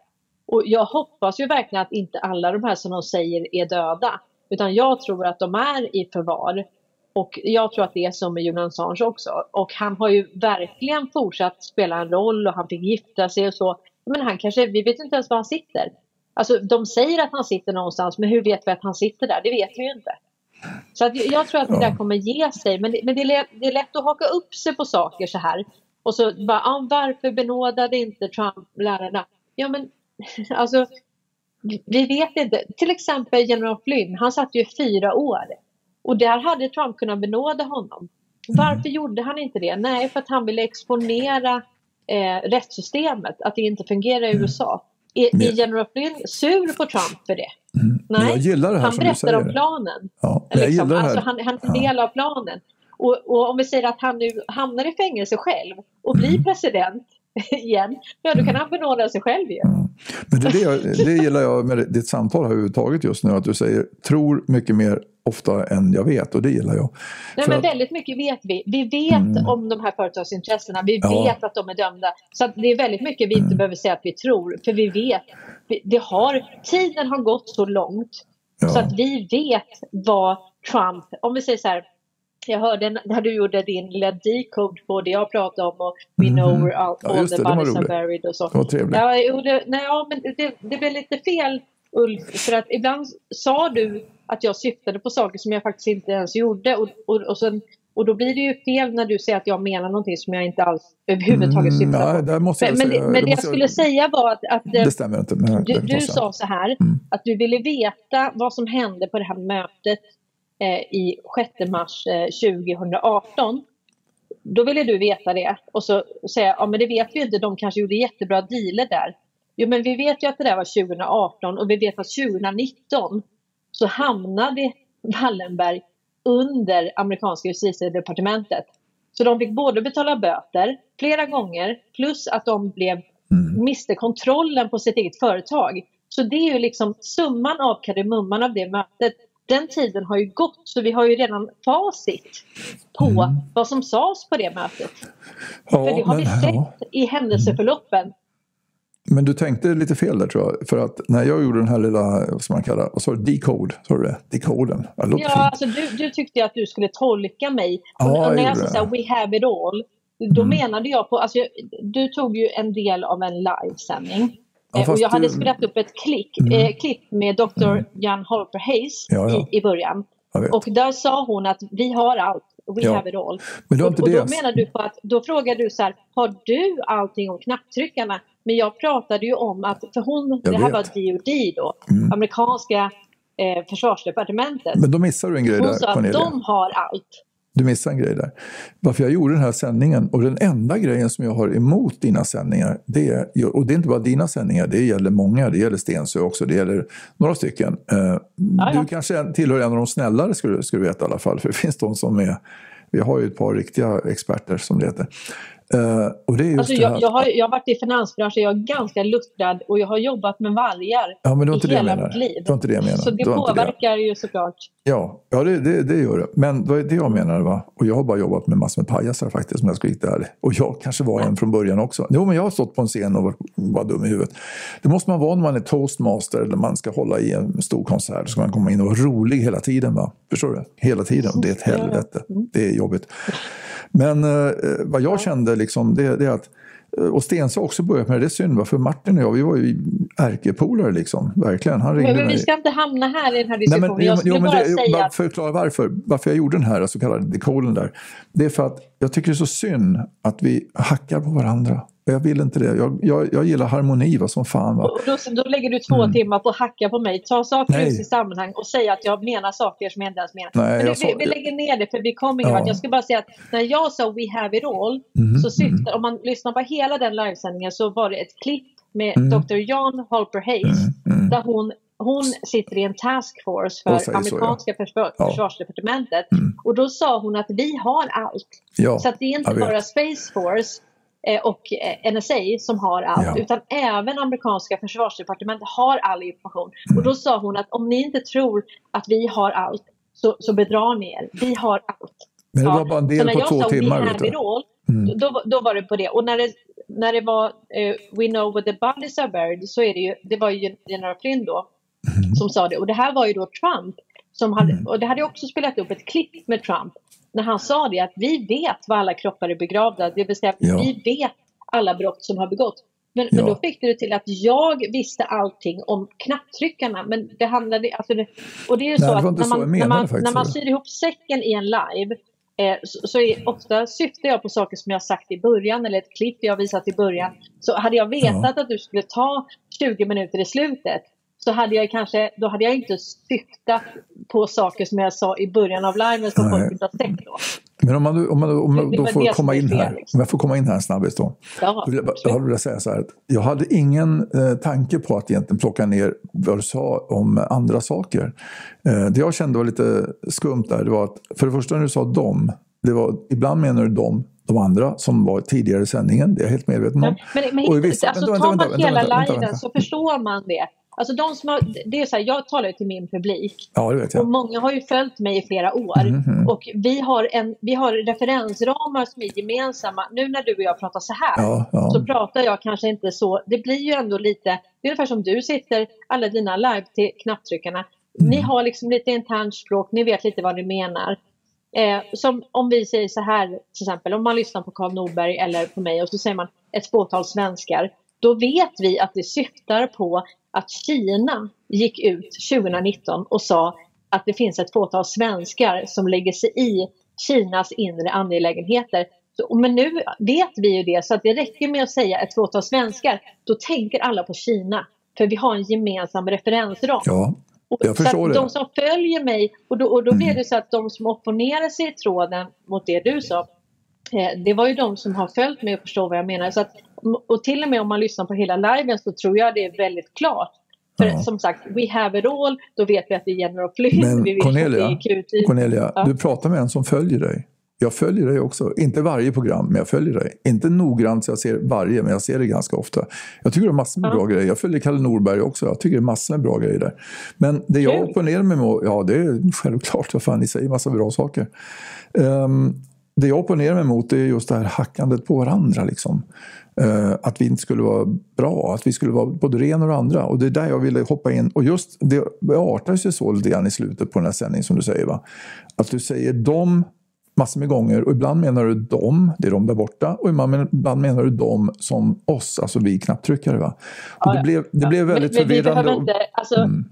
Och jag hoppas ju verkligen att inte alla de här som de säger är döda. Utan jag tror att de är i förvar. Och jag tror att det är så med Julian Assange också. Och han har ju verkligen fortsatt spela en roll och han fick gifta sig och så. Men han kanske, vi vet inte ens var han sitter. Alltså de säger att han sitter någonstans men hur vet vi att han sitter där? Det vet vi ju inte. Så att jag- tror att det där kommer ge sig. Men, det, men det, är lätt, det är lätt att haka upp sig på saker så här. Och så bara, ah, varför benådade inte Trump lärarna? Ja men alltså, vi vet inte. Till exempel general Flynn, han satt ju fyra år. Och där hade Trump kunnat benåda honom. Varför gjorde han inte det? Nej, för att han ville exponera eh, rättssystemet, att det inte fungerar i USA. Är, Men- är general Flynn sur på Trump för det? Men jag gillar det här han berättar om planen. Ja, jag Liksom. gillar det här. Alltså, han, han är en del av planen. Och, och om vi säger att han nu hamnar i fängelse själv och Mm. blir president igen, ja då kan han benåda sig själv ju. Men det, det, det gillar jag med ditt samtal här överhuvudtaget just nu. Att du säger tror mycket mer ofta än jag vet och det gillar jag. Nej, För men att- väldigt mycket vet vi. Vi vet om de här företagsintressena. Vi Ja. vet att de är dömda. Så det är väldigt mycket vi inte behöver säga att vi tror. För vi vet. Det har, tiden har gått så långt. Ja. Så att vi vet vad Trump, om vi säger så här. Jag hörde när du gjorde din lilla decode på det jag pratade om och we know where all, Mhm. Ja, all the bodies are buried och så. Det var trevligt. Ja, jo, det, nej, ja, men det, det blev lite fel Ulf, för att ibland sa du att jag syftade på saker som jag faktiskt inte ens gjorde och, och, och, sen, och då blir det ju fel när du säger att jag menar någonting som jag inte alls överhuvudtaget Mm, syftar på. jag men men, säga- det, men det jag skulle säga var att, att eh, Det stämmer inte. Men du, du sa så här Mm. att du ville veta vad som hände på det här mötet i 6 mars eh, 2018. Då ville du veta det och så säga ja men det vet vi inte, de kanske gjorde jättebra dealer där. Jo men vi vet ju att det där var 2018 och vi vet att 2019 så hamnade Wallenberg under amerikanska justitiedepartementet. Så de fick både betala böter flera gånger plus att de blev miste kontrollen på sitt eget företag. Så det är ju liksom summan av kardemumman av det mötet. Den tiden har ju gått så vi har ju redan facit på vad som sades på det mötet. För det har vi sett ja. i händelseförloppen. men du tänkte lite fel där tror jag. För att när jag gjorde den här lilla, vad ska man kalla vad sa du, decode? Sa du det? Decoden? Ja, Ja, fint. alltså du, du tyckte att du skulle tolka mig. Ja, och, när jag sa så här, we have it all. Då menade jag på, alltså du tog ju en del av en livesändning. Ja, och jag hade du- spelat upp ett klick, eh, klipp med Dr. Jan Holper Hayes Ja, ja. I, i början. Och där sa hon att vi har allt, we Ja. have it all. Men och, och då menar du på att, då frågar du så här, har du allting om knapptryckarna? Men jag pratade ju om att, för hon, Jag det här vet. Mm. var DOD då, amerikanska eh, försvarsdepartementet. Men då missar du en grej Hon där, sa att Cornelia. de har allt. Du missar en grej där. Varför jag gjorde den här sändningen och den enda grejen som jag har emot dina sändningar, det är, och det är inte bara dina sändningar, det gäller många, det gäller Stensö också, det gäller några stycken. Eh. Du kanske tillhör en av de snällare du, ska du veta i alla fall, för det finns de som är, vi har ju ett par riktiga experter som det heter. Eh, och det är just Alltså det jag, jag, har, jag har varit i finansbranschen, jag är ganska luttrad och jag har jobbat med vargar ja, men det var inte i det hela mitt liv. Det var inte det jag menar. Så det det. påverkar ju såklart. Ja, ja det, det, det gör det. Men det var det jag menade. Va? Och jag har bara jobbat med massor med pajasar faktiskt, om jag ska vara ärlig. Och jag kanske var en från början också. Jo, men jag har stått på en scen och varit var dum i huvudet. Det måste man vara när man är toastmaster eller man ska hålla i en stor konsert. Då ska man komma in och vara rolig hela tiden. Va? Förstår du? Hela tiden. Det är ett helvete. Det är jobbigt. Men eh, vad jag kände, liksom, det, det är att och Stens har också börjat med det. Det är synd, för Martin och jag, vi var ju ärkepolare liksom. Verkligen. Han ringde Men, men vi mig. ska inte hamna här i den här Nej, diskussionen. men, jag skulle jo, men bara det, säga att förklara varför, varför jag gjorde den här så kallade dekoden där. Det är för att jag tycker det är så synd att vi hackar på varandra Jag vill inte det. Jag, jag, jag gillar harmoni vad som fan. Va? Och då, då lägger du två Mm. timmar på att hacka på mig, ta saker ur Nej. sitt sammanhang och säga att jag menar saker som jag inte ens menar. Nej, Men det, vi, vi lägger ner det för vi kommer ingen Ja. Jag ska bara säga att när jag sa We have it all, Mhm, så syftar, om man lyssnar på hela den livesändningen så var det ett klipp med Mm. Dr. John Halper Hayes Mm, mm. där hon, hon sitter i en task force Och för säger så, ja. amerikanska försvar, Ja. försvarsdepartementet. Mm. Och då sa hon att vi har allt. Ja, Så att det är inte bara Space Force och eh, NSA som har allt, Ja. utan även amerikanska försvarsdepartementet har all information. Mm. Och då sa hon att om ni inte tror att vi har allt så, så bedrar ni er. Vi har allt. Men det Ja, var bara en Så del när på jag två sa timmar. Vet du. all, Mm. då, då var det på det. Och när det, när det var eh, We know where the bodies are buried så är det ju, det var ju general Flynn då Mm. som sa det. Och det här var ju då Trump som hade, och det hade också spelat upp ett klipp med Trump när han sa det att vi vet var alla kroppar är begravda, det vill säga Ja. vi vet alla brott som har begåtts. Men, men Ja. då fick det till att jag visste allting om knapptryckarna. Men det handlade, alltså det, och det är ju så att när man, menade när man, faktiskt, när man syr ihop säcken i en live eh, så, så är, ofta syftar jag på saker som jag sagt i början eller ett klipp jag visat i början. Så hade jag vetat att du skulle ta 20 minuter i slutet så hade jag kanske, då hade jag inte syftat på saker som jag sa i början av liven som folk inte har sett då. Men om, man, om, man, om då får komma in här, liksom. om jag får komma in här en snabbis då. Ja, Då vill jag, jag vill säga så här att jag hade ingen eh, tanke på att egentligen plocka ner vad du sa om andra saker. Eh, det jag kände var lite skumt där, det var att för det första när du sa dem, det var, ibland menar du dem, de andra som var tidigare i sändningen, det är jag helt medveten om. Men, men i vissa- alltså, vänta, tar man vänta, hela vänta, liven så förstår man det. Alltså de som har, det är så här, jag talar ju till min publik Ja, det vet och jag. många har ju följt mig i flera år. Mhm. Och vi har, en, vi har referensramar som är gemensamma. Nu när du och jag pratar så här Ja, ja. så pratar jag kanske inte så. Det blir ju ändå lite, det är ungefär som du sitter, alla dina live till knapptryckarna. Mm. Ni har liksom lite internt språk, ni vet lite vad ni menar. Eh, som om vi säger så här, till exempel om man lyssnar på Karl Norberg eller på mig och så säger man ett fåtal svenskar. Då vet vi att det syftar på att Kina gick ut 2019 och sa att det finns ett fåtal svenskar som lägger sig i Kinas inre angelägenheter. Så, men nu vet vi ju det, så att det räcker med att säga ett fåtal svenskar. Då tänker alla på Kina, för vi har en gemensam referensram. Ja, Jag förstår det. De som följer mig, och då, och då blir Mm. det så att de som opponerar sig i tråden mot det du sa, eh, det var ju de som har följt mig och förstår vad jag menar. Så att, och till och med om man lyssnar på hela liven så tror jag det är väldigt klart. För Ja. som sagt, we have it all, då vet vi att det är General Flynn, Men Cornelia, att. Cornelia, Ja. du pratar med en som följer dig. Jag följer dig också. Inte varje program, men jag följer dig. Inte noggrant så jag ser varje, men jag ser det ganska ofta. Jag tycker det är massor med Ja. bra grejer. Jag följer Kalle Norberg också. Jag tycker det är massor med bra grejer där. Men det jag Kul. opponerar mig mot, ja det är självklart, vad fan, ni säger massa bra saker. Ehm, det jag opponerar mig mot är just det här hackandet på varandra. Liksom. Eh, att vi inte skulle vara bra, att vi skulle vara både det ena och det andra. Och det är där jag ville hoppa in. Och just det artar sig så lite grann i slutet på den här sändningen som du säger. Va? Att du säger dem massor med gånger och ibland menar du dem, det är de där borta. Och ibland menar du dem som oss, alltså vi knapptryckare. Va? Och det, blev, det blev väldigt men, men vi förvirrande. inte, alltså, Mm.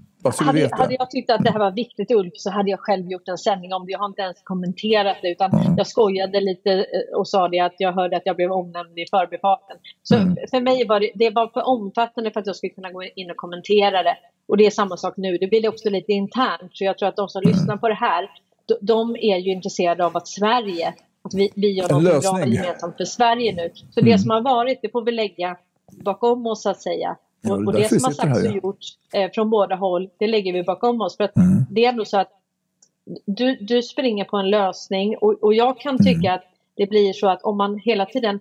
Hade, hade jag tyckt att det här var viktigt Ulf så hade jag själv gjort en sändning om det. Jag har inte ens kommenterat det utan Mm. jag skojade lite eh, och sa det att jag hörde att jag blev omnämnd i förbifarten. Så Mm. för mig var det, det var för omfattande för att jag skulle kunna gå in och kommentera det. Och det är samma sak nu. Det blir också lite internt. Så jag tror att de som Mm. lyssnar på det här, de, de är ju intresserade av att Sverige, att vi, vi gör något bra gemensamt för Sverige nu. Så Mm. det som har varit, det får vi lägga bakom oss så att säga. Ja, Och, och det som har sagts och gjorts eh, från båda håll, det lägger vi bakom oss. För att Mm. det är ändå så att du, du springer på en lösning och, och jag kan Mm. tycka att det blir så att om man hela tiden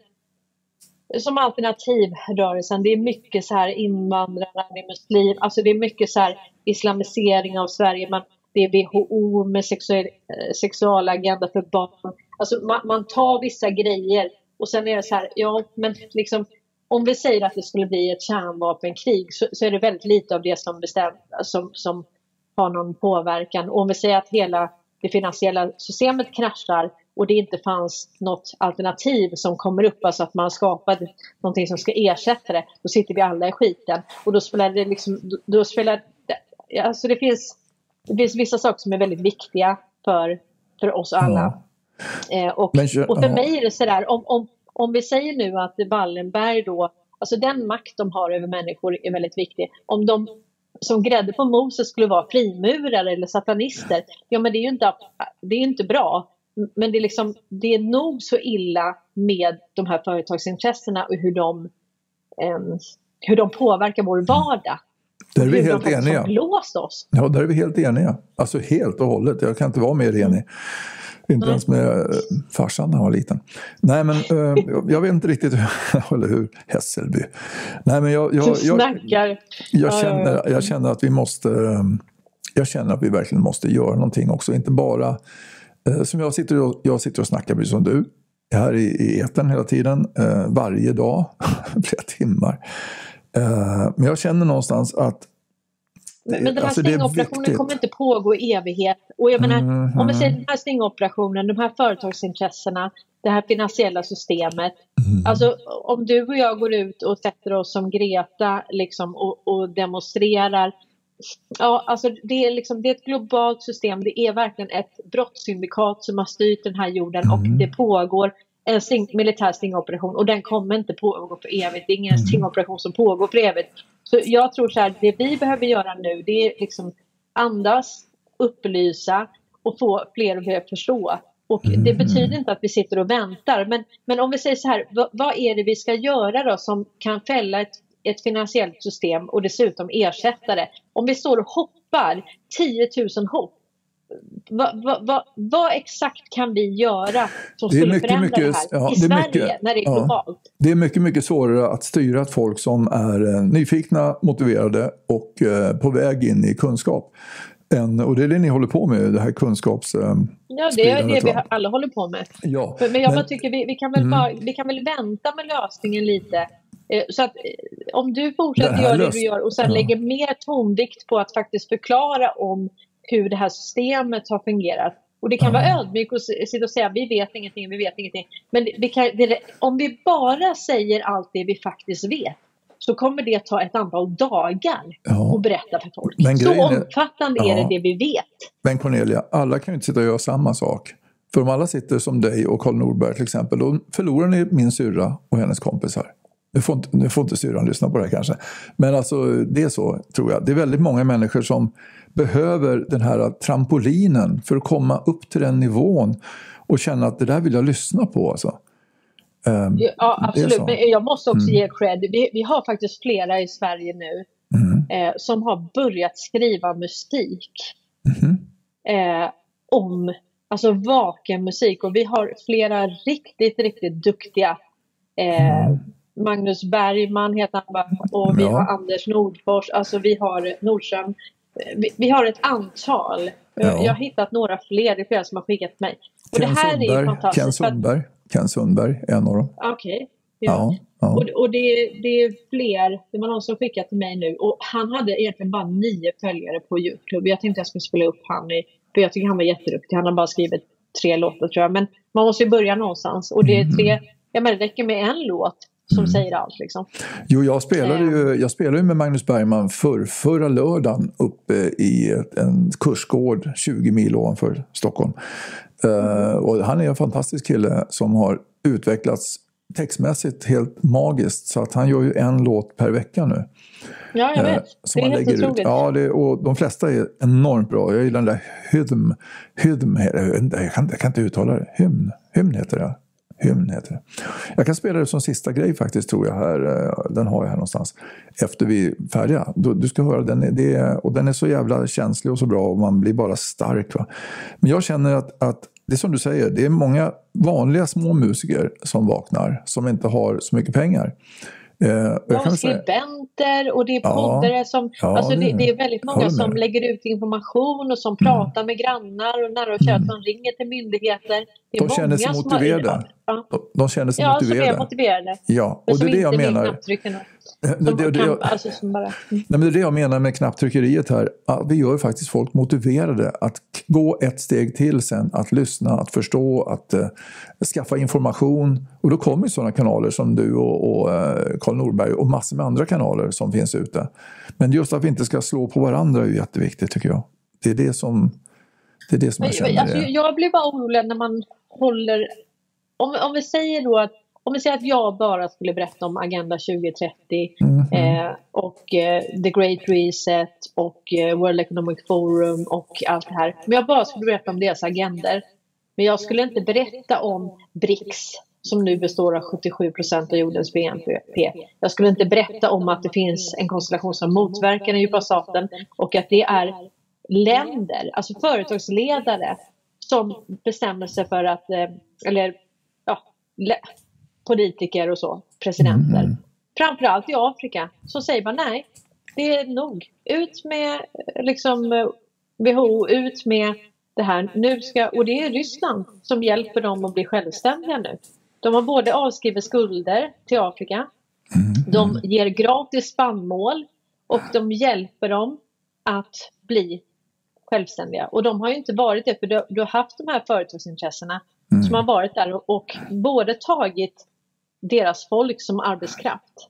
som alternativrörelsen, det är mycket så här invandrarna, det är muslim, alltså det är mycket så här islamisering av Sverige, man, det är WHO med sexuell, eh, sexualagenda för barn. Alltså man, man tar vissa grejer och sen är det så här, ja men liksom om vi säger att det skulle bli ett kärnvapenkrig så, så är det väldigt lite av det som, bestäm, som, som har någon påverkan. Och om vi säger att hela det finansiella systemet kraschar och det inte fanns något alternativ som kommer upp, alltså att man skapar någonting som ska ersätta det, då sitter vi alla i skiten. Och då spelar det liksom, då, spelar det, alltså det finns, det finns vissa saker som är väldigt viktiga för, för oss alla. Ja. Eh, och, och för mig är det sådär, om, om, om vi säger nu att Wallenberg då, alltså den makt de har över människor är väldigt viktig. Om de som grädde på moset skulle vara frimurare eller satanister, ja men det är ju inte, det är inte bra. Men det är, liksom, det är nog så illa med de här företagsintressena och hur de, eh, hur de påverkar vår vardag. Där är vi helt eniga. oss. Ja, där är vi helt eniga. Alltså helt och hållet. Jag kan inte vara mer enig. Inte ens med eh, farsan när han var liten. Nej, men eh, jag vet inte riktigt hur, eller hur, Hässelby. Nej, men jag, jag, jag, jag, Ja, känner, ja, ja. jag känner att vi måste, eh, jag känner att vi verkligen måste göra någonting också. Inte bara, som jag sitter och, jag sitter och snackar precis som du, här i, i etern hela tiden, varje dag, flera timmar. Men jag känner någonstans att Men den här alltså, stingoperationen kommer inte pågå i evighet. Och jag menar, Mhm. om vi säger den här stingoperationen, de här företagsintressena, det här finansiella systemet. Mm. Alltså om du och jag går ut och sätter oss som Greta liksom, och, och demonstrerar. Ja, alltså det är, liksom, det är ett globalt system. Det är verkligen ett brottssyndikat som har styrt den här jorden och Mm. det pågår en sting, militär stingoperation och den kommer inte pågå för evigt. Det är ingen Mm. stingoperation som pågår för evigt. Så jag tror så här, det vi behöver göra nu det är liksom andas, upplysa och få fler och fler att förstå. Och det Mm. betyder inte att vi sitter och väntar. Men, men om vi säger så här, vad, vad är det vi ska göra då som kan fälla ett, ett finansiellt system och dessutom ersätta det? Om vi står och hoppar 10 000 hopp. Vad, vad, vad, vad exakt kan vi göra som Det är skulle mycket, förändra mycket- det här ja, i det Sverige mycket- när det är ja. globalt? Det är mycket, mycket svårare att styra ett folk som är eh, nyfikna, motiverade och eh, på väg in i kunskap. Än, och det är det ni håller på med, det här kunskaps... Eh, Ja, det är det vi va? alla håller på med. ja. Men, jag Men- bara tycker vi, vi, kan väl Mm. bara, vi kan väl vänta med lösningen lite. Eh, Så att om du fortsätter göra det du gör och sen Ja. lägger mer tonvikt på att faktiskt förklara om hur det här systemet har fungerat. Och det kan vara ödmjukt att sitta och säga vi vet ingenting, vi vet ingenting. Men vi kan, det, om vi bara säger allt det vi faktiskt vet så kommer det ta ett antal dagar Ja. att berätta för folk. Men Så är- omfattande är Ja. det det vi vet. Men Cornelia, alla kan ju inte sitta och göra samma sak. För om alla sitter som dig och Karl Norberg till exempel, då förlorar ni min syrra och hennes kompisar. Nu får, inte, nu får inte syrran lyssna på det här kanske. Men alltså, det är så, tror jag. Det är väldigt många människor som behöver den här trampolinen för att komma upp till den nivån och känna att det där vill jag lyssna på. Alltså. Ehm, Ja, absolut. Men jag måste också Mm. ge cred. Vi, vi har faktiskt flera i Sverige nu mm, eh, som har börjat skriva musik mhm, eh, om alltså vaken musik. Och vi har flera riktigt, riktigt duktiga. Eh, Mm. Magnus Bergman heter han va? och vi Ja. har Anders Nordfors, alltså vi har Nordström. Vi, vi har ett antal. Ja. Jag har hittat några fler, det är flera som har skickat mig. Och det Ken här är ju Sundberg, fantastiskt. Ken för att- Sundberg, Ken Sundberg är en av dem. Okej. Ja, ja. Och, och det, det är fler, det var någon som skickade till mig nu och han hade egentligen bara nio följare på Youtube. Jag tänkte jag skulle spela upp han i, för jag tycker han var jätteduktig. Han har bara skrivit tre låtar tror jag. Men man måste ju börja någonstans och det är tre, ja men det räcker med en låt som säger allt liksom. Jo, jag spelade, ju, jag spelade ju med Magnus Bergman för, förra lördagen uppe i en kursgård 20 mil ovanför Stockholm. Eh, och han är en fantastisk kille som har utvecklats textmässigt helt magiskt. Så att han gör ju en låt per vecka nu. Ja, jag eh, vet. som det är helt lägger ut. otroligt. Ja, det, och de flesta är enormt bra. Jag gillar den där Hydm. Hydm jag, kan, jag kan inte uttala det. Hymn, hymn heter det. Hymn heter det. Jag kan spela det som sista grej faktiskt tror jag här. eh, Den har jag här någonstans. Efter vi är färdiga. Du, ska höra, den är, och den är så jävla känslig och så bra och man blir bara stark. Va? Men jag känner att, att det är som du säger, det är många vanliga små musiker som vaknar som inte har så mycket pengar. Eh, och Ja, skribenter och det är Ja. poddare som... Ja, alltså det, det- är väldigt många som lägger ut information och som pratar med grannar och nära och kära som ringer till myndigheter. De känner sig motiverade. De- känner sig ja som är motiverade. motiverade. Ja, och det är det jag menar. Det, Som det, det, kan, jag, alltså som bara... Nej, men det är det jag menar med knapptryckeriet här. Vi gör faktiskt folk motiverade att gå ett steg till sen. Att lyssna, att förstå, att eh, skaffa information. Och då kommer sådana kanaler som du och, och eh, Karl Norberg och massor med andra kanaler som finns ute. Men just att vi inte ska slå på varandra är jätteviktigt tycker jag. Det är det som, det är det som jag känner. alltså, jag blir bara orolig när man håller... Om, om vi säger då att om vi säger att jag bara skulle berätta om Agenda 2030 Mm. eh, och eh, The Great Reset och eh, World Economic Forum och allt det här. Men jag bara skulle berätta om deras agender. Men jag skulle inte berätta om BRICS som nu består av 77 procent av jordens BNP. Jag skulle inte berätta om att det finns en konstellation som motverkar den djupa staten och att det är länder, alltså företagsledare som bestämmer sig för att, eh, eller ja, politiker och så, presidenter. Mm. Framförallt i Afrika så säger man nej, det är nog. Ut med liksom WHO, ut med det här. Nu ska, och det är Ryssland som hjälper dem att bli självständiga nu. De har både avskrivit skulder till Afrika, de ger gratis spannmål och de hjälper dem att bli självständiga. Och de har ju inte varit det, för du, du har haft de här företagsintressena som har varit där och, och både tagit deras folk som arbetskraft,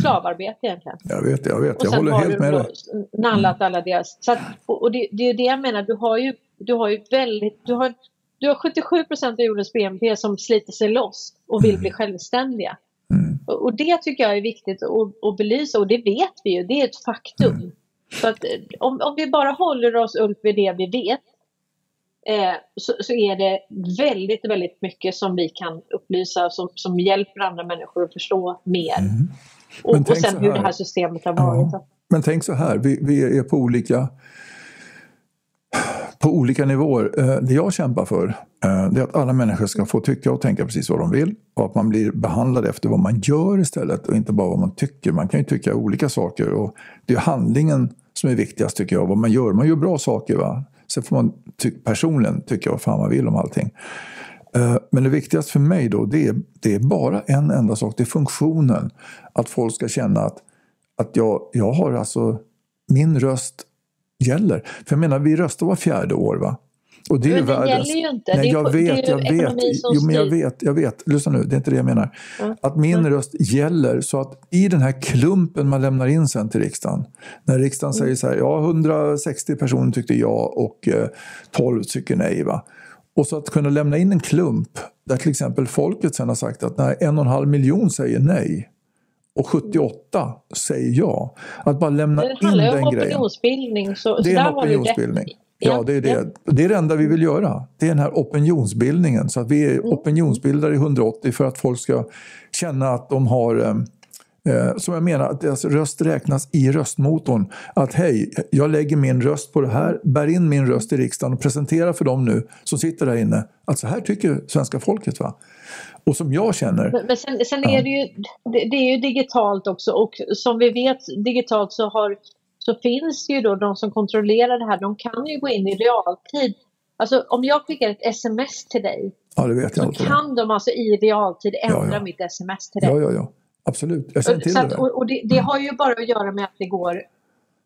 slavarbete egentligen. Jag vet, jag vet. Och Jag sen håller har helt med dig. nallat alla deras... Så att, och och det, det är det jag menar, du har ju, du har ju väldigt... Du har, du har 77 procent av jordens BNP som sliter sig loss och vill bli självständiga. Mm. Och, och det tycker jag är viktigt att, att belysa och det vet vi ju, det är ett faktum. Mm. Så att eh, om, om vi bara håller oss upp vid det vi vet eh, så, så är det väldigt, väldigt mycket som vi kan upplysa som, som hjälper andra människor att förstå mer. Mm. Och, och sen hur det här systemet har varit. Ja. Men tänk så här, vi, vi är på olika, på olika nivåer. Eh, Det jag kämpar för eh, det är att alla människor ska få tycka och tänka precis vad de vill och att man blir behandlad efter vad man gör istället och inte bara vad man tycker. Man kan ju tycka olika saker och det är handlingen som är viktigast tycker jag, vad man gör. Man gör bra saker va. Sen får man ty- personligen tycka vad fan man vill om allting. Eh, men det viktigaste för mig då, det är, det är bara en enda sak, det är funktionen. Att folk ska känna att, att jag, jag har alltså, min röst gäller. För jag menar, vi röstar var fjärde år va? Och det är Men ju det gäller ju inte. Nej, Det är jag det är vet, jag vet. Jo, men jag vet, jag vet. Lyssna nu, det är inte det jag menar. Ja. Att min röst gäller så att i den här klumpen man lämnar in sen till riksdagen. När riksdagen säger så här, ja 160 personer tyckte ja och eh, 12 tycker nej. Va? Och så att kunna lämna in en klump där till exempel folket sen har sagt att nej, en och en halv miljon säger nej och 78 säger ja. Att bara lämna Det in handlar ju den om grejen. opinionsbildning. Så, så Det är där en opinionsbildning. Ja, det är det. Det är det enda vi vill göra. Det är den här opinionsbildningen. Så att vi Mm. är opinionsbildare i 180 för att folk ska känna att de har eh, eh, som jag menar, att deras röst räknas i röstmotorn. Att hej, jag lägger min röst på det här, bär in min röst i riksdagen och presenterar för dem nu som sitter där inne att så här tycker svenska folket. Va? Och som jag känner, Men, men sen, sen är det ju, det, det är ju digitalt också och som vi vet digitalt så, har, så finns ju då de som kontrollerar det här, de kan ju gå in i realtid. Alltså om jag skickar ett sms till dig ja det vet jag så kan de alltså i realtid ändra Ja, ja. mitt sms till dig. Ja, ja, ja. Absolut, jag känner till Så det. att, där. och det, det har ju bara att göra med att det går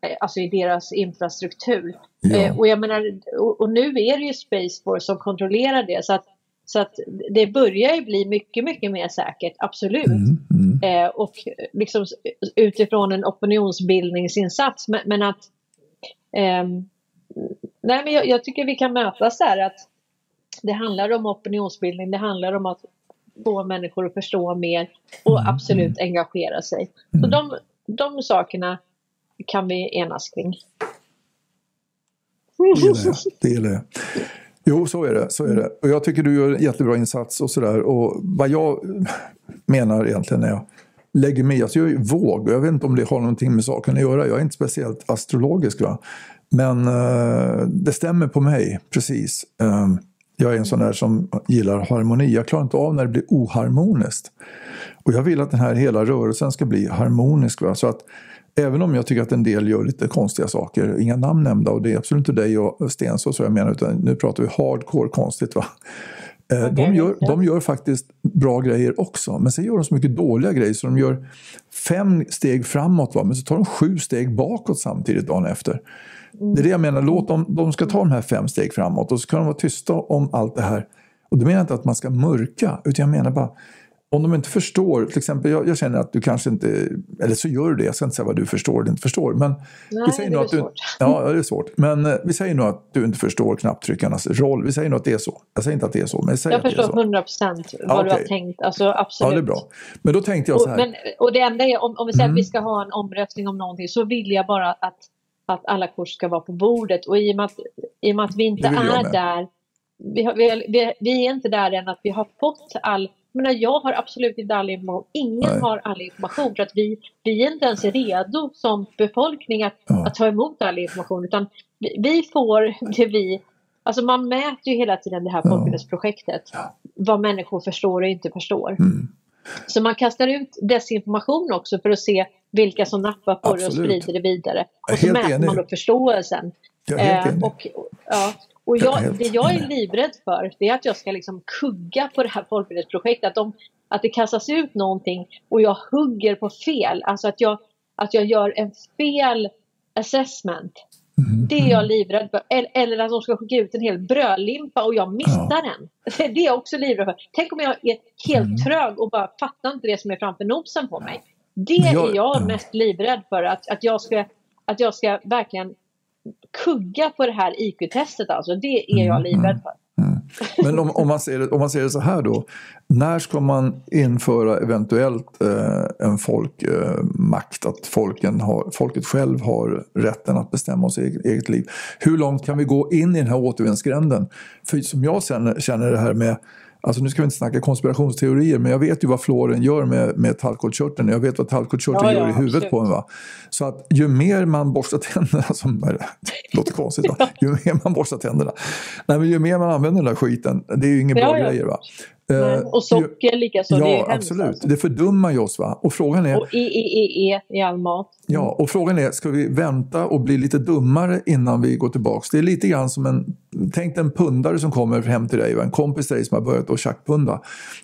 eh, alltså i deras infrastruktur. Ja. Eh, och jag menar, och, och nu är det ju Space Force som kontrollerar det så att, så att det börjar ju bli mycket, mycket mer säkert, absolut. Mm, mm. Eh, och liksom utifrån en opinionsbildningsinsats. Men, men att ehm, Nej men jag, jag tycker vi kan mötas där att det handlar om opinionsbildning, det handlar om att få människor att förstå mer och Mm, absolut engagera sig. Så de, de sakerna kan vi enas kring. Det gillar jag. Det gillar jag. Jo, så är det. Så är det. Och jag tycker du gör en jättebra insats och sådär. Och vad jag menar egentligen när jag lägger mig alltså jag är våg och jag vet inte om det har någonting med saken att göra. Jag är inte speciellt astrologisk. Va? Men eh, det stämmer på mig, precis. Eh, jag är en sån där som gillar harmoni. Jag klarar inte av när det blir oharmoniskt. Och jag vill att den här hela rörelsen ska bli harmonisk. Va? Så att även om jag tycker att en del gör lite konstiga saker, inga namn nämnda och det är absolut inte dig och Sten så jag menar utan nu pratar vi hardcore konstigt. Va? Eh, de, gör, de gör faktiskt bra grejer också men sen gör de så mycket dåliga grejer så de gör fem steg framåt va? men så tar de sju steg bakåt samtidigt dagen efter. Det är det jag menar, låt dem, de ska ta de här fem steg framåt och så kan de vara tysta om allt det här. Och då menar jag inte att man ska mörka, utan jag menar bara om de inte förstår, till exempel jag, jag, känner att du kanske inte, eller så gör du det, jag ska inte säga vad du förstår eller inte förstår. Men Nej, vi säger det är att du, svårt. Ja, det är svårt. Men eh, vi säger nog att du inte förstår knapptryckarnas roll. Vi säger nog att det är så. Jag säger inte att det är så, men jag säger Jag att det är förstår så. 100 procent vad du har tänkt. Alltså, absolut. Ja, det är bra. Men då tänkte jag så Och, här. men, och det enda är, om, om vi säger Mm. att vi ska ha en omröstning om någonting så vill jag bara att, att alla kort ska vara på bordet. Och i och med att, i och med att vi inte jag är med. där, vi, har, vi, vi, vi är inte där än att vi har fått all jag, menar, jag har absolut inte all information. Ingen Nej. har all information. För att vi, vi är inte ens redo som befolkning att, Ja. att ta emot all information. Utan vi, vi får det vi... Alltså man mäter ju hela tiden det här folkbildningsprojektet. Ja. Vad människor förstår och inte förstår. Mm. Så man kastar ut desinformation också för att se vilka som nappar på det och Absolut. sprider det vidare. Och så mäter enig. man då förståelsen. Eh, och, ja, och Jag det jag är livrädd för det är att jag ska liksom kugga på det här folkbildningsprojektet. Att, de, att det kastas ut någonting och jag hugger på fel. Alltså att jag, att jag gör en fel assessment. Mm. Det är jag livrädd för. Eller, eller att de ska skicka ut en hel brödlimpa och jag missar den. Det är jag också livrädd för. Tänk om jag är helt Mm. trög och bara fattar inte det som är framför nosen på mig. Det jag- är jag ja. mest livrädd för. Att, att, jag ska, att jag ska verkligen kugga på det här IQ-testet. Alltså. Det är jag Mm, livrädd för. Men om, om, man ser det, om man ser det så här då. När ska man införa eventuellt eh, en folkmakt? att folken har, folket själv har rätten att bestämma sitt eget, eget liv. Hur långt kan vi gå in i den här återvändsgränden? För som jag känner, känner det här med Alltså nu ska vi inte snacka konspirationsteorier men jag vet ju vad fluoren gör med, med tallkottkörteln. Jag vet vad tallkottkörteln Ja, ja, gör i huvudet absolut. på en. Va? Så att ju mer man borstar tänderna, som det låter konstigt, va? ju mer man borstar tänderna, nej, men ju mer man använder den där skiten, det är ju inga Ja, bra grejer. Va? Nej, Eh, och socker likaså. ju, det är Ja, absolut. Alltså. Det fördummar ju oss. Va? Och frågan är, Och IEEE i all mat. Ja, och frågan är, ska vi vänta och bli lite dummare innan vi går tillbaks? Det är lite grann som en, tänk dig en pundare som kommer hem till dig, va? en kompis till dig som har börjat att tjackpunda.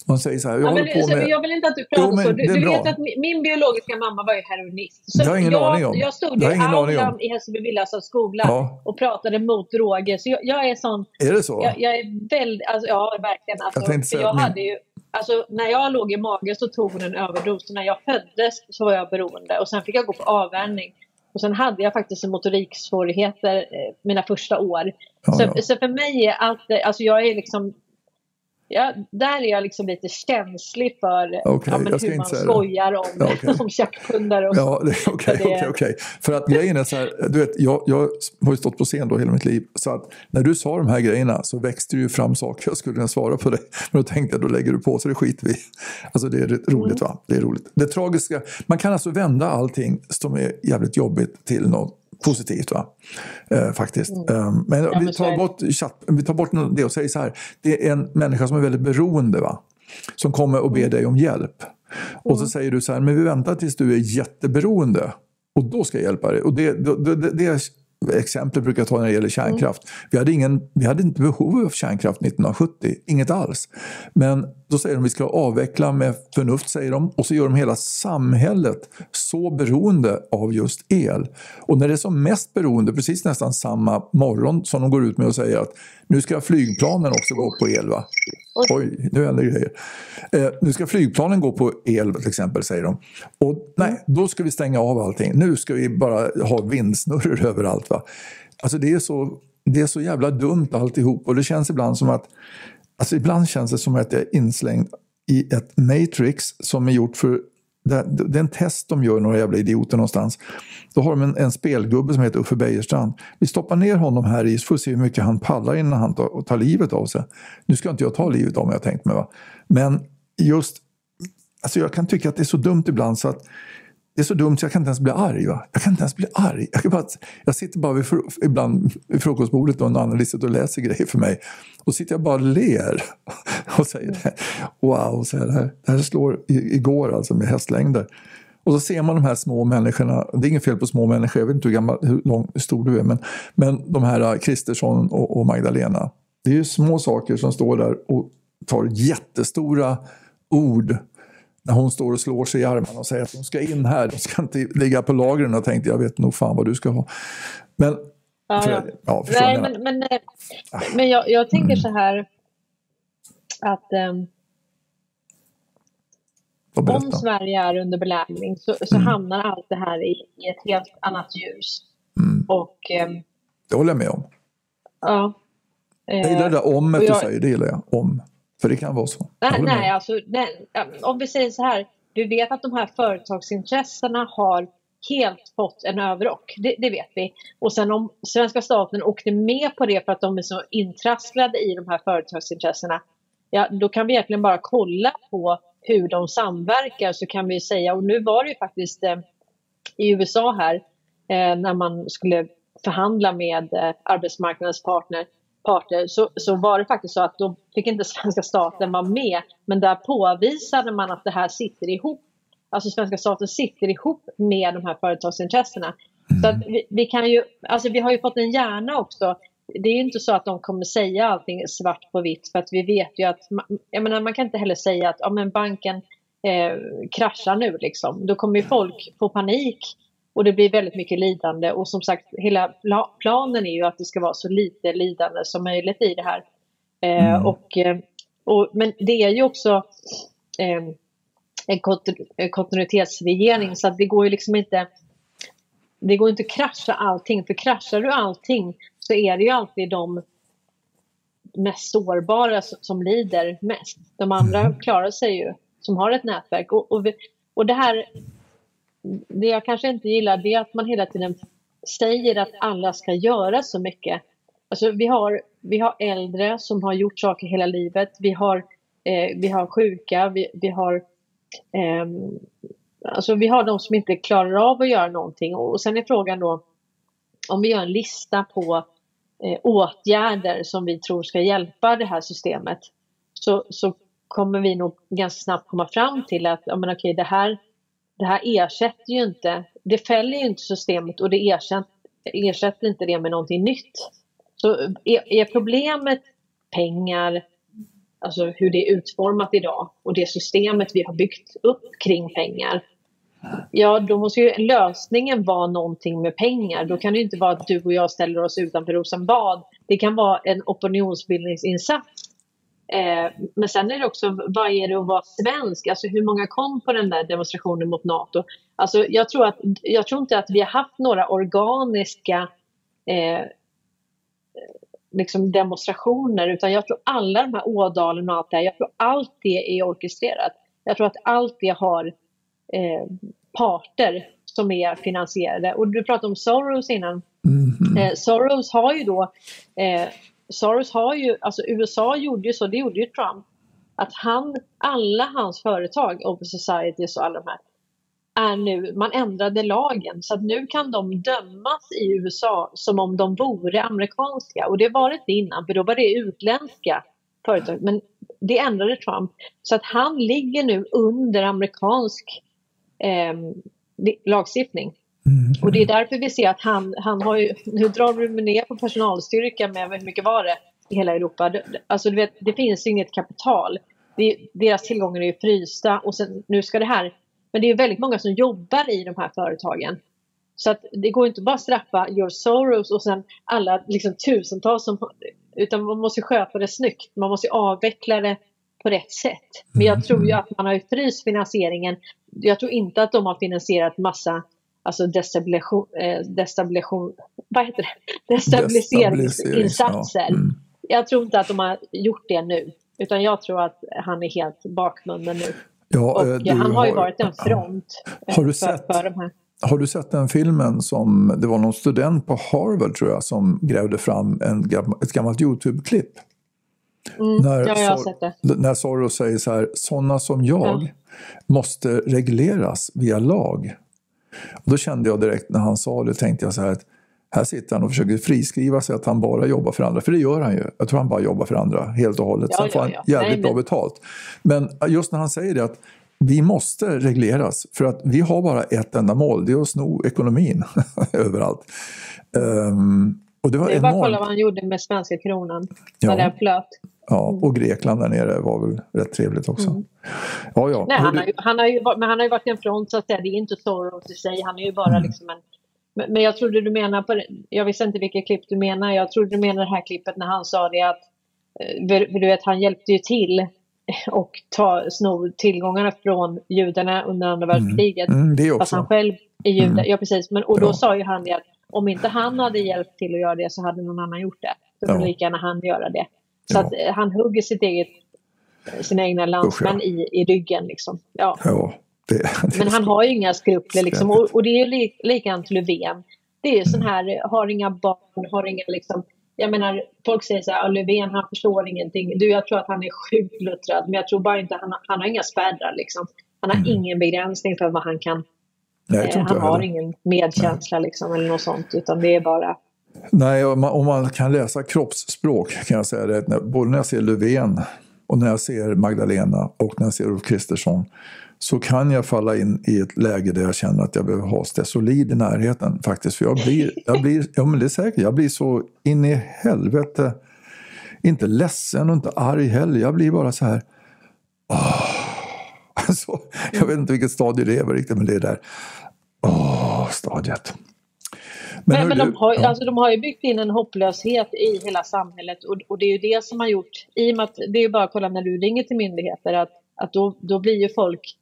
Han säger så här, jag Ja, men, på så, med... jag vill inte att du pratar Jo, men så. Du, du vet att min, min biologiska mamma var ju heroinist. Så Det har jag ingen jag, aning om. Jag stod i jag om. aulan i Hässelby Villas skola Ja. och pratade mot droger. Så jag, jag är sån, Är det så? jag, jag är väldigt, alltså, ja verkligen. Alltså, Jag tänkte säga jag hade ju, alltså, när jag låg i magen så tog hon en överdos. När jag föddes så var jag beroende och sen fick jag gå på avvänjning. Och sen hade jag faktiskt motoriksvårigheter eh, mina första år. Ja, så, ja. så för mig är allt, alltså jag är liksom Ja, där är jag liksom lite känslig för Okej, ja, hur man skojar om, Ja, okej. om och Ja, okej, det- okej. För att grejen är så här, du vet, jag, jag har ju stått på scen då hela mitt liv. Så att när du sa de här grejerna så växte det ju fram saker jag skulle kunna svara på dig. Men då tänkte jag, då lägger du på så det skiter vi. Alltså det är roligt va? Det är roligt. Det tragiska, man kan alltså vända allting som är jävligt jobbigt till något positivt va? Eh, faktiskt. Men Mm. Ja, vi, men så är tar bort chatt, vi tar bort det och säger så här. Det är en människa som är väldigt beroende va? Som kommer och Mm. ber dig om hjälp. Och så säger du så här, men vi väntar tills du är jätteberoende. Och då ska jag hjälpa dig. Och det, det, det, det exemplet brukar jag ta när det gäller kärnkraft. Vi, hade ingen, vi hade inte behov av kärnkraft 1970, inget alls. Men då säger de att vi ska avveckla med förnuft, säger de. Och så gör de hela samhället så beroende av just el. Och när det är som mest beroende, precis nästan samma morgon som de går ut med och säger att nu ska flygplanen också gå på el. Va? Oj, nu händer grejer. Eh, nu ska flygplanen gå på el till exempel, säger de. Och nej, då ska vi stänga av allting. Nu ska vi bara ha vindsnurror överallt ofta. Alltså det är, så, det är så jävla dumt alltihop och det känns ibland som att Alltså ibland känns det som att jag är inslängd i ett matrix som är gjort för det, det är en test de gör, några jävla idioter någonstans. Då har de en, en spelgubbe som heter Uffe Bejerstrand. Vi stoppar ner honom här i så får vi se hur mycket han pallar innan han tar, tar livet av sig. Nu ska inte jag ta livet av mig, jag tänkt mig. Va? Men just, alltså jag kan tycka att det är så dumt ibland så att det är så dumt så jag kan inte ens bli arg. Va? Jag kan inte ens bli arg. Jag, kan bara, jag sitter bara vid, ibland vid frukostbordet och någon annan sitter och läser grejer för mig. Och sitter jag bara och ler och säger det. Wow, så här, det, här, det här slår i, igår alltså med hästlängder. Och så ser man de här små människorna. Det är inget fel på små människor, jag vet inte hur, gammal, hur, lång, hur stor du är. Men, men de här äh, Kristersson och, och Magdalena. Det är ju små saker som står där och tar jättestora ord när hon står och slår sig i armarna och säger att de ska in här, de ska inte ligga på lagren. Jag tänkte, jag vet nog fan vad du ska ha. Men, Ja, för, ja. ja, Nej, men, men, eh, men jag, jag tänker så här att ehm, om Sverige är under belägring så, så mm. hamnar allt det här i, i ett helt annat ljus. Mm. Och, eh, det håller jag med om. Ja. Eh, jag gillar det där om jag, du säger, det gillar jag. Om. För det kan vara så. Nej, nej alltså, nej, om vi säger så här. Du vet att de här företagsintressena har helt fått en överrock. Det, det, vet vi. Och sen om svenska staten åkte med på det för att de är så intrasslade i de här företagsintressena. Ja, då kan vi egentligen bara kolla på hur de samverkar så kan vi säga, och nu var det ju faktiskt eh, i USA här eh, när man skulle förhandla med eh, arbetsmarknadens partner, parter så, så var det faktiskt så att då fick inte svenska staten vara med men där påvisade man att det här sitter ihop. Alltså svenska staten sitter ihop med de här företagsintressena. Mm. Så att vi, vi, kan ju, alltså vi har ju fått en hjärna också. Det är ju inte så att de kommer säga allting svart på vitt för att vi vet ju att, jag menar man kan inte heller säga att ja, men banken eh, kraschar nu liksom. Då kommer ju folk få panik och det blir väldigt mycket lidande och som sagt hela planen är ju att det ska vara så lite lidande som möjligt i det här. Eh, mm. och, eh, och, men det är ju också eh, en kontinuitetsregering så att det går ju liksom inte det går inte att krascha allting för kraschar du allting så är det ju alltid de mest sårbara som lider mest. De andra mm. klarar sig ju som har ett nätverk och, och, och det här det jag kanske inte gillar det är att man hela tiden säger att alla ska göra så mycket. Alltså vi har, vi har äldre som har gjort saker hela livet. Vi har, eh, vi har sjuka, vi, vi har eh, Alltså vi har de som inte klarar av att göra någonting och sen är frågan då om vi gör en lista på eh, åtgärder som vi tror ska hjälpa det här systemet så, så kommer vi nog ganska snabbt komma fram till att ja, men okej, det här det här ersätter ju inte, det fäller ju inte systemet och det ersätter, ersätter inte det med någonting nytt. Så är, är problemet pengar, alltså hur det är utformat idag och det systemet vi har byggt upp kring pengar. Ja, då måste ju lösningen vara någonting med pengar. Då kan det inte vara att du och jag ställer oss utanför Rosenbad. Det kan vara en opinionsbildningsinsats Eh, men sen är det också, vad är det att vara svensk? Alltså hur många kom på den där demonstrationen mot NATO? Alltså jag tror, att, jag tror inte att vi har haft några organiska eh, liksom demonstrationer utan jag tror alla de här Ådalen och allt det här, jag tror allt det är orkestrerat. Jag tror att allt det har eh, parter som är finansierade. Och du pratade om Soros innan. Mm eh, Soros har ju då eh, Soros har ju, alltså USA gjorde ju så, det gjorde ju Trump, att han, alla hans företag, Open Societies och alla de här, är nu, man ändrade lagen. Så att nu kan de dömas i USA som om de vore amerikanska. Och det var det inte innan för då var det utländska företag. Men det ändrade Trump. Så att han ligger nu under amerikansk eh, lagstiftning. Mm. Och det är därför vi ser att han, han har ju, nu drar vi ner på personalstyrka med hur mycket var det i hela Europa. Alltså du vet, det finns inget kapital. Det, deras tillgångar är ju frysta och sen, nu ska det här. Men det är väldigt många som jobbar i de här företagen. Så att det går inte bara att straffa George Soros och sen alla liksom, tusentals som utan man måste sköta det snyggt. Man måste avveckla det på rätt sätt. Men jag tror ju mm. att man har fryst finansieringen. Jag tror inte att de har finansierat massa alltså destabilisation, eh, destabilisation vad heter det? destabiliseringsinsatser. Ja. Mm. Jag tror inte att de har gjort det nu, utan jag tror att han är helt bakbunden nu. Ja, och han har, har ju varit en front har du sett, för de här. Har du sett den filmen som, det var någon student på Harvard tror jag som grävde fram en, ett gammalt YouTube-klipp? Mm, när, ja, det. När Soros säger så här, sådana som jag ja. måste regleras via lag. Och då kände jag direkt när han sa det, tänkte jag så här att här sitter han och försöker friskriva sig att han bara jobbar för andra. För det gör han ju. Jag tror han bara jobbar för andra helt och hållet. Ja, Sen får han ja, jävligt Nej, bra betalt. Men just när han säger det att vi måste regleras för att vi har bara ett enda mål. Det är att sno ekonomin överallt. Um, och det var det är bara att kolla vad han gjorde med svenska kronan. Ja. När den flöt. Ja, mm. och Grekland där nere var väl rätt trevligt också. Mm. Ja, ja. Nej, han, har ju, han, har ju, men han har ju varit en front så att säga. Det är inte Soros i sig. Han är ju bara mm. liksom en... Men, men jag trodde du menar på Jag visste inte vilket klipp du menar. Jag trodde du menar det här klippet när han sa det att... Eh, du vet, han hjälpte ju till och ta, sno tillgångarna från judarna under andra världskriget. Mm, det Fast också. han själv är jude. Mm. Ja, precis. Men, och då Ja. sa ju han det att om inte han hade hjälpt till att göra det så hade någon annan gjort det. Ja. kunde lika gärna han göra det. Så Ja. att eh, han hugger sitt eget, sina egna landsmän Usch, i, i ryggen. Liksom. Ja. Ja, det, det Men han har ju inga skrupler liksom. Och, och det är ju li, likadant Löfven. Det är ju sån här, har inga barn, har inga liksom jag menar, folk säger så här, "Ja, Löfven han förstår ingenting. Du, jag tror att han är sjukt luttrad, men jag tror bara inte, han, han har inga spärrar liksom. Han har ingen begränsning för vad han kan. Nej, Eh, han har heller. ingen medkänsla liksom, eller något sånt, utan det är bara... Nej, om man, om man kan läsa kroppsspråk kan jag säga det. att både när jag ser Löfven och när jag ser Magdalena och när jag ser Ulf Kristersson så kan jag falla in i ett läge där jag känner att jag behöver ha Stesolid i närheten faktiskt. För jag blir, jag blir, ja men det är säkert, jag blir så in i helvete, inte ledsen och inte arg heller. Jag blir bara så här, åh. Alltså, jag vet inte vilket stadie det är riktigt, men det är där, Åh, stadiet. Men, men, du- de, har, ja. alltså, de har ju byggt in en hopplöshet i hela samhället och, och det är ju det som har gjort, i och med att det är ju bara att kolla när du ringer till myndigheter, att, att då, då blir ju folk,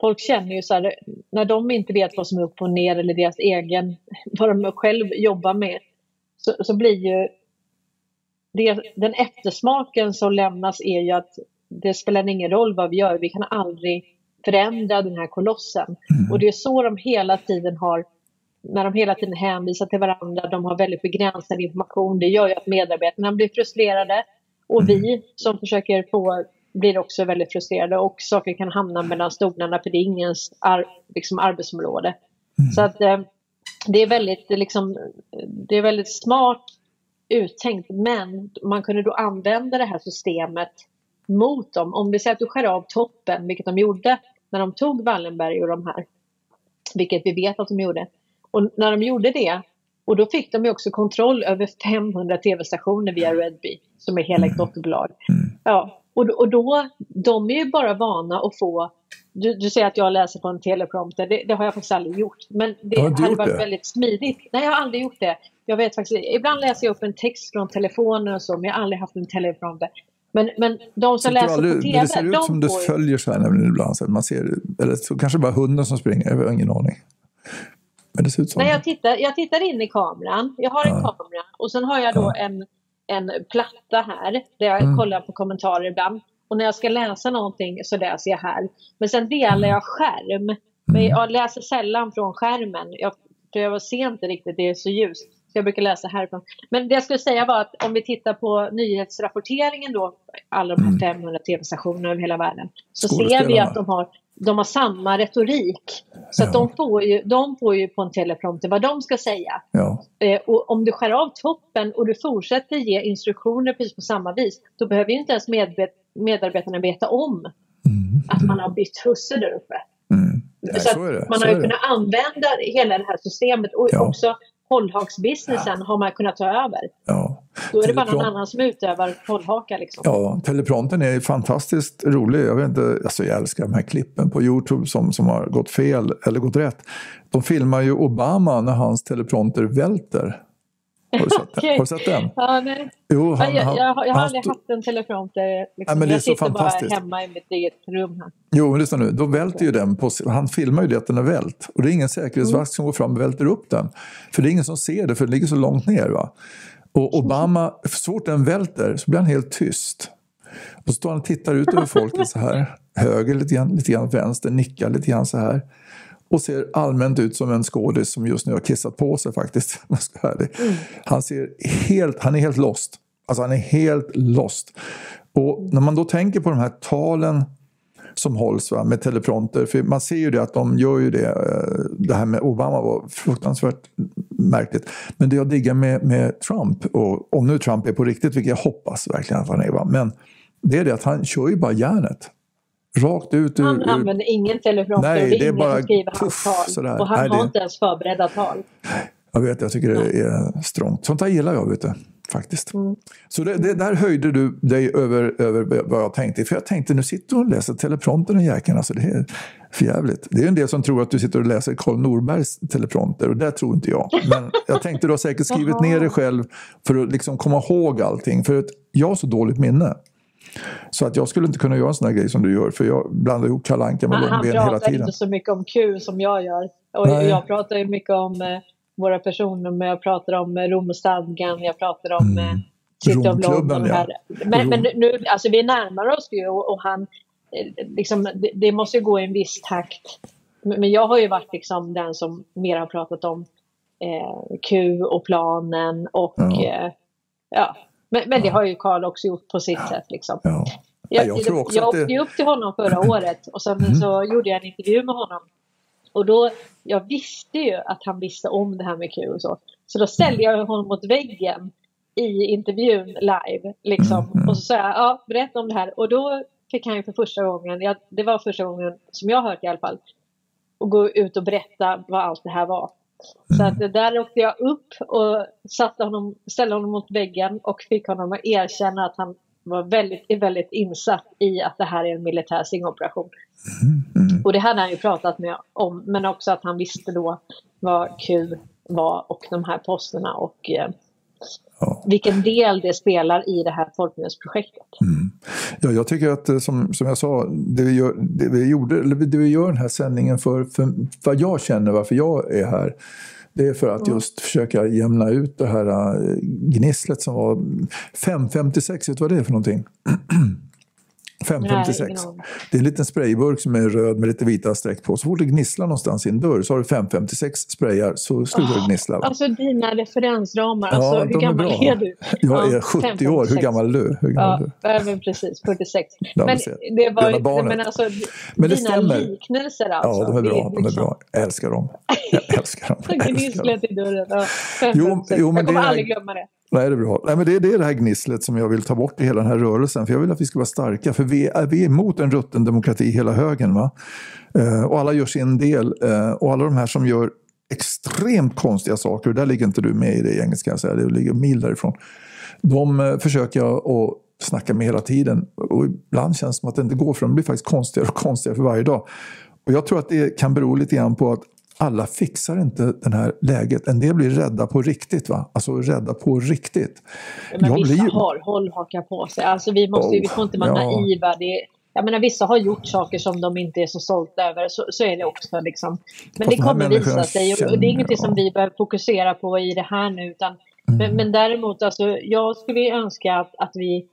folk känner ju så här, när de inte vet vad som är upp och ner eller deras egen, vad de själv jobbar med, så, så blir ju det, den eftersmaken som lämnas är ju att det spelar ingen roll vad vi gör, vi kan aldrig förändra den här kolossen. Och det är så de hela tiden har när de hela tiden hänvisar till varandra, de har väldigt begränsad information. Det gör ju att medarbetarna blir frustrerade och vi som försöker få blir också väldigt frustrerade och saker kan hamna mellan stolarna för det är ingens ar, liksom arbetsområde. Så att eh, det är väldigt liksom, det är väldigt smart uttänkt men man kunde då använda det här systemet mot dem. Om vi säger att du skär av toppen, vilket de gjorde när de tog Wallenberg och de här, vilket vi vet att de gjorde. Och när de gjorde det, och då fick de ju också kontroll över 500 tv-stationer via Redby, som är hela ett dotterbolag. Ja, och, och då, de är ju bara vana att få, du, du säger att jag läser på en teleprompter, det, det har jag faktiskt aldrig gjort. Men det Har hade varit det? väldigt smidigt. Nej, jag har aldrig gjort det. Jag vet faktiskt, ibland läser jag upp en text från telefonen och så, men jag har aldrig haft en teleprompter. Men, men de som du läser aldrig- på TV, det ser ut de som du följer så här nämligen ibland. Så man ser, eller så kanske bara hunden som springer, jag har ingen aning. Men det ser ut som Nej, jag tittar, jag tittar in i kameran. Jag har en Ja. kamera och sen har jag då en, en platta här där jag Mm. kollar på kommentarer ibland. Och när jag ska läsa någonting så läser jag här. Men sen delar jag skärm. Men Mm. jag läser sällan från skärmen. Jag, för jag ser inte riktigt, det är så ljust. Så jag brukar läsa härifrån. Men det jag skulle säga var att om vi tittar på nyhetsrapporteringen då, alla de här 500 tv-stationerna över hela världen, så ser vi Mm. Att de har, de har samma retorik. Så Ja. de, får ju, de får ju på en teleprompter vad de ska säga. Ja, Eh, och om du skär av toppen och du fortsätter ge instruktioner precis på samma vis, då behöver ju inte ens medarbetarna veta om att man har bytt husse där uppe. mm. Nej, så så man så har ju kunnat använda hela det här systemet och Ja. också hållhaksbusinessen har man kunnat ta över. Ja. Då är det bara någon annan som utövar hållhaka. Liksom. Ja, teleprompten är fantastiskt rolig. Jag, vet inte, alltså jag älskar de här klippen på Youtube som, som har gått fel eller gått rätt. De filmar ju Obama när hans teleprompter välter. Har du sett, den? Har du sett den? Ja, nej. Jo, Ja, jag, jag, har- jag har han aldrig haft en teleprompter. Liksom. Jag så sitter bara hemma i mitt eget rum här. Jo, men lyssna nu. Då välter ju den på, han filmar ju det att den är vält. Och det är ingen säkerhetsvakt som går fram och välter upp den. För det är ingen som ser det, för det ligger så långt ner. Va? Och Obama, så fort den välter så blir han helt tyst. Och så står han och tittar ut över folket så här. Höger lite grann, lite grann vänster, nickar lite grann så här. Och ser allmänt ut som en skådis som just nu har kissat på sig faktiskt. ärlig. Han, ser helt, han är helt lost. Alltså han är helt lost. Och när man då tänker på de här talen som hålls va, med teleprompter. För man ser ju det att de gör ju det. eh, Det här med Obama var fruktansvärt märkligt. Men det jag diggar med, med Trump, och om nu Trump är på riktigt, vilket jag hoppas verkligen att han är, va, men det är det att han kör ju bara järnet. Rakt ut ur... Han ur använder ingen teleprompter Nej, det är, det är ingen bara skriver puff, hans tal. sådär. Och han Nej, har det- inte ens förberedda tal. jag vet, jag tycker det är strångt. Sånt där gillar jag, vet du. Faktiskt. Mm. Så det, det, där höjde du dig över, över vad jag tänkte. För jag tänkte, nu sitter du och läser teleprompter den jäkeln. Alltså det är för jävligt. Det är en del som tror att du sitter och läser Karl Norbergs teleprompter och det tror inte jag. Men jag tänkte du har säkert skrivit ner det själv för att liksom komma ihåg allting. För att jag har så dåligt minne. Så att jag skulle inte kunna göra en sån här grej som du gör för jag blandar ihop Kalle Anka med Han, han långben hela pratar tiden. inte så mycket om Q som jag gör. Och Nej. jag pratar ju mycket om eh, våra personer, men jag pratar om eh, Romstadgan, jag pratar om Mm. eh, City of London. ja. Men, men nu, alltså vi närmar oss ju och, och han, eh, liksom, det, det måste ju gå i en viss takt. Men men jag har ju varit liksom den som mer har pratat om eh, Q och planen och Ja. eh, ja. Men, men det har ju Karl också gjort på sitt sätt. Liksom. Ja. Jag, jag tror också jag det- åkte ju upp till honom förra året och sen Mm. så gjorde jag en intervju med honom. Och då, jag visste ju att han visste om det här med Q och så. Så då ställde jag honom mot väggen i intervjun live. Liksom. Mm, Och så sa jag, ja, berätta om det här. Och då fick han ju för första gången, ja, det var första gången som jag hört i alla fall, och gå ut och berätta vad allt det här var. Så att det där åkte jag upp och satte honom, ställde honom mot väggen och fick honom att erkänna att han var väldigt, väldigt insatt i att det här är en militär stingoperation. Mm. Och det hade han ju pratat med om, men också att han visste då vad Q var och de här posterna och eh, Ja. vilken del det spelar i det här folkmordsprojektet. Ja, jag tycker att eh, som, som jag sa, det vi, gör, det vi gjorde, eller det vi gör den här sändningen för, för vad jag känner, varför jag är här, det är för att just försöka jämna ut det här eh, gnisslet som var 556, vet du vad det är för någonting? 556. Nej, ingen aning. Det är en liten sprayburk som är röd med lite vita streck på. Så fort det gnisslar någonstans i en dörr så har du 556 sprayar så slutar det gnissla. va? Alltså dina referensramar, alltså, hur är gammal bra. är du? Jag Ja, är 70 år, hur 556. gammal är du? Hur gammal är Ja, du? ja, men precis. 46. Ja, men det var ju, men alltså, Men det dina stämmer. liknelser alltså. Ja, de är bra. De är liksom- bra. Jag älskar dem. Jag älskar dem. Jag älskar dem. Gnisslet i dörren. Ja, Jo, 556. jo, men jag kommer det är- aldrig glömma det. Nej, det är bra. Nej, men det, är- det är det här gnisslet som jag vill ta bort i hela den här rörelsen. För jag vill att vi ska vara starka. För vi är, vi är emot en rutten demokrati hela högen. Va? Eh, och alla gör sin del. Eh, och alla de här som gör extremt konstiga saker, och där ligger inte du med i det gänget ska jag säga, det ligger mil därifrån. De eh, försöker jag att snacka med hela tiden. Och ibland känns det som att det inte går för de blir faktiskt konstigare och konstigare för varje dag. Och jag tror att det kan bero lite grann på att alla fixar inte det här läget. En del blir rädda på riktigt. va? Alltså rädda på riktigt. Men Jag vissa blir har hållhakar på sig. Alltså vi, måste, ju- vi får inte vara Oh, ja. naiva. Det, jag menar, vissa har gjort saker som de inte är så stolta över. Så, så är det också. Liksom. Men Fast det kommer visa sig. Och, och det är ingenting som ja. vi behöver fokusera på i det här nu. Utan, Mm. men, men däremot, alltså, jag skulle önska att, att vi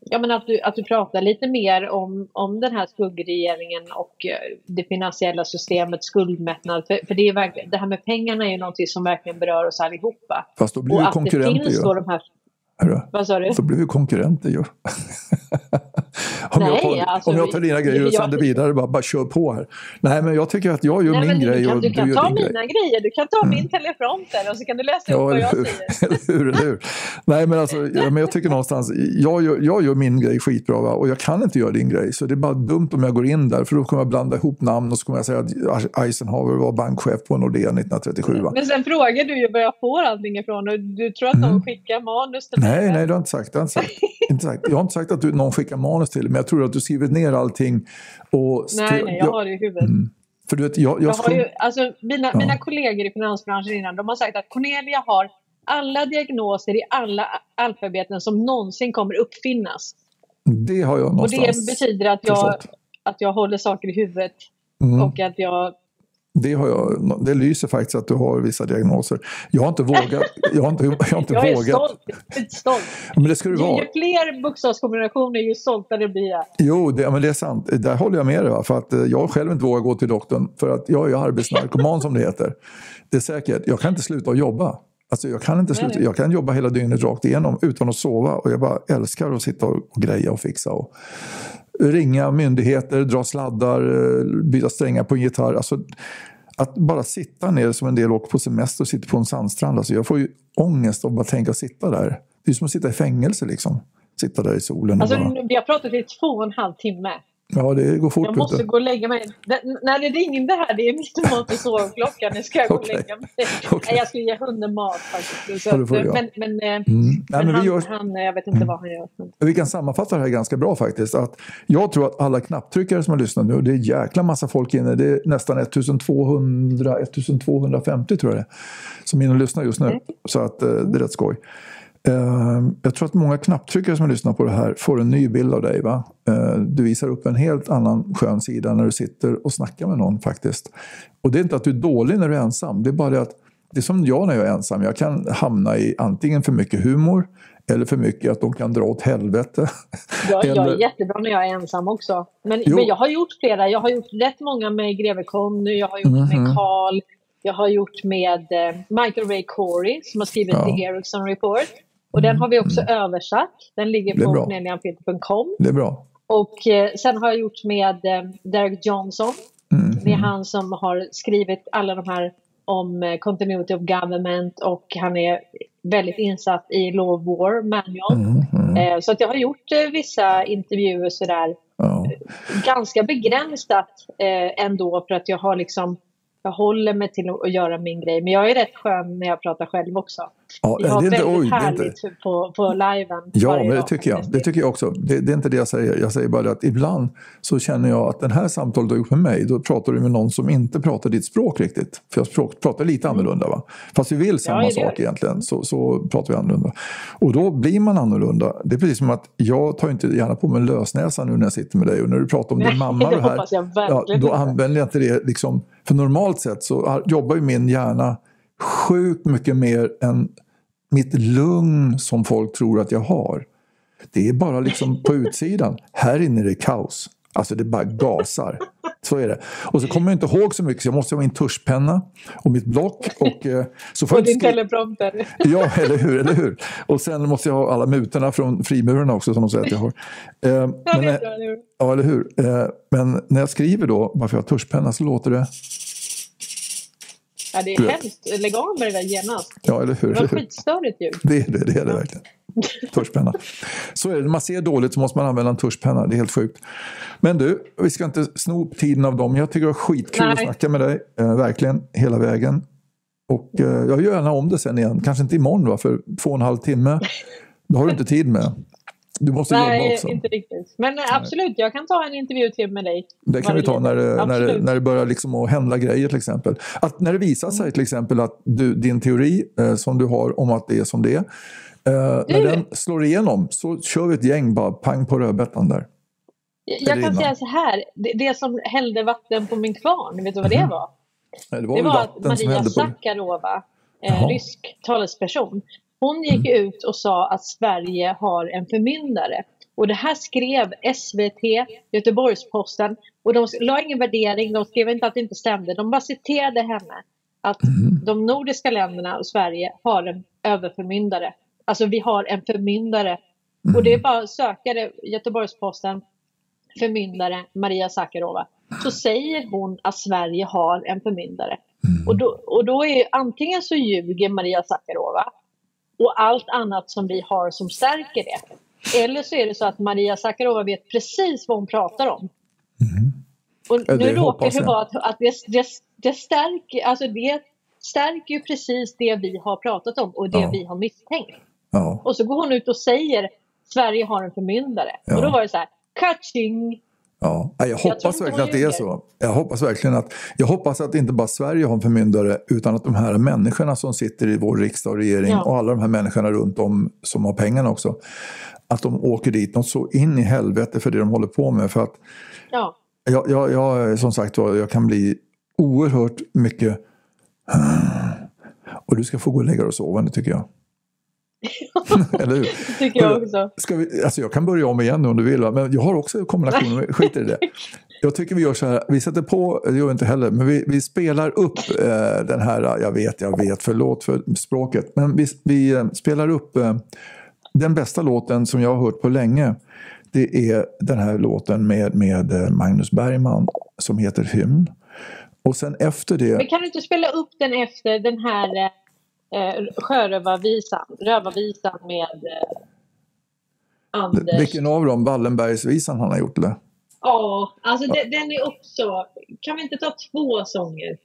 Ja, men att, du, att du pratar lite mer om, om den här skuggregeringen och eh, det finansiella systemet, skuldmättnad. För, för det, är verkligen, det här med pengarna är ju någonting som verkligen berör oss allihopa. Fast då blir Och det konkurrenter ju. de här... Hörru. Vad sa du? Då blir vi konkurrenter ju. om, jag Nej, tar, alltså, om jag tar dina grejer och jag- sänder vidare, bara, bara kör på här. Nej, men jag tycker att jag gör Nej, min men du grej kan, och du du kan gör ta din mina grej. Mm. grejer. Du kan ta min teleprompter och så kan du läsa upp Ja, vad eller jag hur? säger. hur, eller hur? Nej, men, alltså, men jag tycker någonstans, jag gör, jag gör min grej skitbra va? och jag kan inte göra din grej. Så det är bara dumt om jag går in där, för då kommer jag blanda ihop namn och så kommer jag säga att Eisenhower var bankchef på Nordea 1937. Va? Men sen frågar du ju var jag får allting ifrån och du tror att någon skickar manus till. Mm. Nej, nej, det har inte sagt. Det har jag, inte sagt. inte sagt. jag har inte sagt att du, någon skickar manus till men jag tror att du skriver ner allting. Och nej, nej, jag har det i huvudet. För du vet, jag, jag, Jag har ju, alltså, mina, Ja. mina kollegor i finansbranschen innan, de har sagt att Cornelia har alla diagnoser i alla alfabeten som någonsin kommer uppfinnas. det har jag Och någonstans det betyder att jag, förstått. att jag håller saker i huvudet Mm. och att jag Det, har jag, det lyser faktiskt att du har vissa diagnoser. Jag har inte vågat. Jag har inte, jag har inte Jag är vågat. stolt. Men det ska du Ju, vara. ju fler bokstavskombinationer, ju stoltare blir jag. Jo, det, men det är sant. Där håller jag med dig. För att eh, jag själv inte vågar gå till doktorn. För att jag är arbetsnarkoman som det heter. Det är säkert. Jag kan inte sluta att jobba. Alltså jag, kan inte sluta. jag kan jobba hela dygnet rakt igenom utan att sova. Och jag bara älskar att sitta och, och greja och fixa. Och ringa myndigheter, dra sladdar, eh, byta strängar på en gitarr. Alltså, att bara sitta ner som en del åker på semester och sitter på en sandstrand. Alltså jag får ju ångest av att bara tänka sitta där. Det är som att sitta i fängelse liksom. Sitta där i solen. Alltså, bara, vi har pratat i två och en halv timme. Ja, det går fort. Jag måste du. gå och lägga mig. När det ringde här, det är mitt mat och sovklockan. Nu ska jag gå och lägga mig. Okej. Nej, jag ska ge hunden mat faktiskt. Ja, men men, eh, Mm. Nej, men, men vi han, gör, han, jag vet inte vad han gör. Men, vi kan sammanfatta det här ganska bra faktiskt. Att jag tror att alla knapptryckare som har lyssnat nu, det är jäkla massa folk inne. Det är nästan 1200, 1250 tror jag det är, som är inne och lyssnar just nu. Mm. Så att, eh, det är rätt skoj. Eh, jag tror att många knapptryckare som lyssnar på det här får en ny bild av dig. Va? Eh, du visar upp en helt annan skön sida när du sitter och snackar med någon faktiskt. Och det är inte att du är dålig när du är ensam. Det är bara det att det är som jag när jag är ensam. Jag kan hamna i antingen för mycket humor eller för mycket att de kan dra åt helvete. Jag, eller... jag är jättebra när jag är ensam också. Men, men jag har gjort flera. Jag har gjort rätt många med Greve Conny, jag har gjort Mhm. med Carl, jag har gjort med eh, Michael Ray Corey som har skrivit Ja. Mm. The Ericsson Report. Och den har vi också översatt. Den ligger på bra. cornelianpeter.com. Det är bra. Och eh, sen har jag gjort med eh, Derek Johnson. Mm. Det är han som har skrivit alla de här om eh, continuity of government och han är väldigt insatt i Law of War manual. Mm, mm. Eh, så att jag har gjort eh, vissa intervjuer sådär Ja. ganska begränsat eh, ändå för att jag har liksom jag håller mig till att göra min grej. Men jag är rätt skön när jag pratar själv också. Ja, Jag har det är inte- väldigt oj, det är inte- härligt på, på liven. Ja, men det tycker jag. Det tycker jag också. Det, det är inte det jag säger. Jag säger bara att ibland så känner jag att den här samtalet du har gjort med mig, då pratar du med någon som inte pratar ditt språk riktigt. För jag språk, pratar lite annorlunda va? Fast vi vill samma Mm. gör sak egentligen, så, så pratar vi annorlunda. Och då blir man annorlunda. Det är precis som att jag tar inte gärna på mig en lösnäsa nu när jag sitter med dig och när du pratar om din Nej, mamma det och det här. Ja, då använder jag inte det liksom, för normalt sett så jobbar ju min hjärna sjukt mycket mer än mitt lugn som folk tror att jag har. Det är bara liksom på utsidan. Här inne är det kaos. Alltså det bara gasar. Så är det. Och så kommer jag inte ihåg så mycket så jag måste ha min tuschpenna och mitt block. Och, eh, så får Och din teleprompter. Ja, eller hur, eller hur. Och sen måste jag ha alla mutorna från frimurarna också som de säger att jag har. Eh, Ja, men, ja, eller hur. Eh, men när jag skriver då, varför jag har tuschpenna, så låter det... Ja, det är hemskt. Lägg av med det där genast. Ja, eller hur. Det var skitstörigt ljud. Det är det, det är det verkligen. Tuschpenna. Så är det, när man ser dåligt så måste man använda en tuschpenna, det är helt sjukt. Men du, vi ska inte sno tiden av dem. Jag tycker det var skitkul att Nej. snacka med dig, eh, verkligen, hela vägen. Och eh, jag gör gärna om det sen igen, kanske inte imorgon va, för två och en halv timme. Det har du inte tid med. Du måste jobba Nej, också. inte riktigt. Men eh, absolut, jag kan ta en intervju till med dig. Det kan vi ta när det, när det, när det börjar liksom att hända grejer till exempel. Att när det visar sig till exempel att du, din teori eh, som du har om att det är som det är. Eh, när Du- den slår igenom så kör vi ett gäng bara pang på rödbetan där. Jag kan innan. säga så här, det, det som hällde vatten på min kvarn, vet du vad Mhm. det var? Nej, Det var Det var att Maria Sakarova, eh, rysk talesperson, hon gick Mm. ut och sa att Sverige har en förmyndare. Och det här skrev SVT, Göteborgs-Posten och de la ingen värdering, de skrev inte att det inte stämde, de bara citerade henne. Att Mm. de nordiska länderna och Sverige har en överförmyndare. Alltså vi har en förmyndare. Och det är bara att söka det, Göteborgs-Posten, förmyndare Maria Sakarova. Så säger hon att Sverige har en förmyndare. Och, då, och då är antingen så ljuger Maria Sakarova och allt annat som vi har som stärker det. Eller så är det så att Maria Sakarova vet precis vad hon pratar om. Och Ja, det nu råkar det vara att, att det, det, det, stärker, alltså det stärker ju precis det vi har pratat om och det Ja. vi har misstänkt. Ja. Och så går hon ut och säger Sverige har en förmyndare. Ja. Och då var det så här, kaching! Ja, jag hoppas inte verkligen att det är så. Jag hoppas verkligen att, jag hoppas att inte bara Sverige har en förmyndare utan att de här människorna som sitter i vår riksdag och regering Ja. och alla de här människorna runt om som har pengarna också. Att de åker dit något så in i helvete för det de håller på med. För att Ja. jag, jag, jag som sagt jag kan bli oerhört mycket och du ska få gå och lägga dig och sova nu tycker jag. Eller hur? Det tycker jag också. Ska vi, alltså jag kan börja om igen om du vill, va? men jag har också kombinationer, skit i det. Jag tycker vi gör så här, vi sätter på, det gör vi inte heller, men vi, vi spelar upp eh, den här, jag vet, jag vet, förlåt för språket, men vi, vi eh, spelar upp eh, den bästa låten som jag har hört på länge. Det är den här låten med, med eh, Magnus Bergman som heter Hymn. Och sen efter det... Men kan du inte spela upp den efter den här eh, sjörövarvisan, rövarvisan med eh, Anders? Vilken av dem? Wallenbergsvisan han har gjort eller? Ja, alltså det, den är också... Kan vi inte ta två sånger?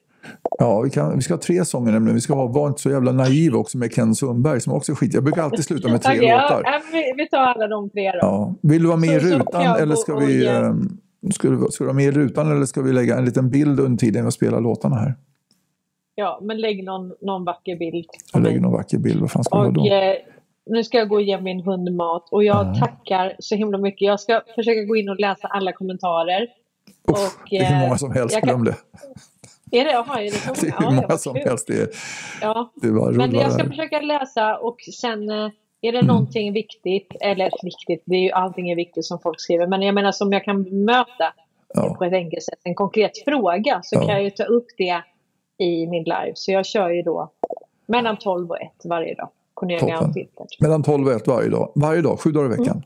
Ja, vi, kan, vi ska ha tre sånger nämligen. Vi ska ha Var inte så jävla naiv också med Ken Sundberg som också är skit. Jag brukar alltid sluta med tre ja, låtar. ja, vi, vi tar alla de tre då. Ja. Vill du vara med i Så- så rutan eller ska och vi... Ehm, Ska du, ska du vara med i rutan eller ska vi lägga en liten bild under tiden vi spelar låtarna här? Ja, men lägg någon, någon vacker bild Jag lägger någon vacker bild. Vad fan ska Och då? eh, nu ska jag gå och ge min hund mat och jag Ja. tackar så himla mycket. Jag ska försöka gå in och läsa alla kommentarer. Uff, Och, det är hur eh, många som helst, kan- glöm det. Är det? Jaha, är det så Det är många? hur Ja, många vad som kul. helst. Det är, Ja. det bara Men jag ska där. försöka läsa och sen eh, är det Mm. någonting viktigt, eller viktigt, det är ju allting är viktigt som folk skriver, men jag menar som jag kan bemöta Ja. på ett enkelt sätt, en konkret fråga, så Ja. kan jag ju ta upp det i min live. Så jag kör ju då mellan 12 och 1 varje dag. Cornelia. Mellan 12 och 1 varje dag. Varje dag, sju dagar i veckan.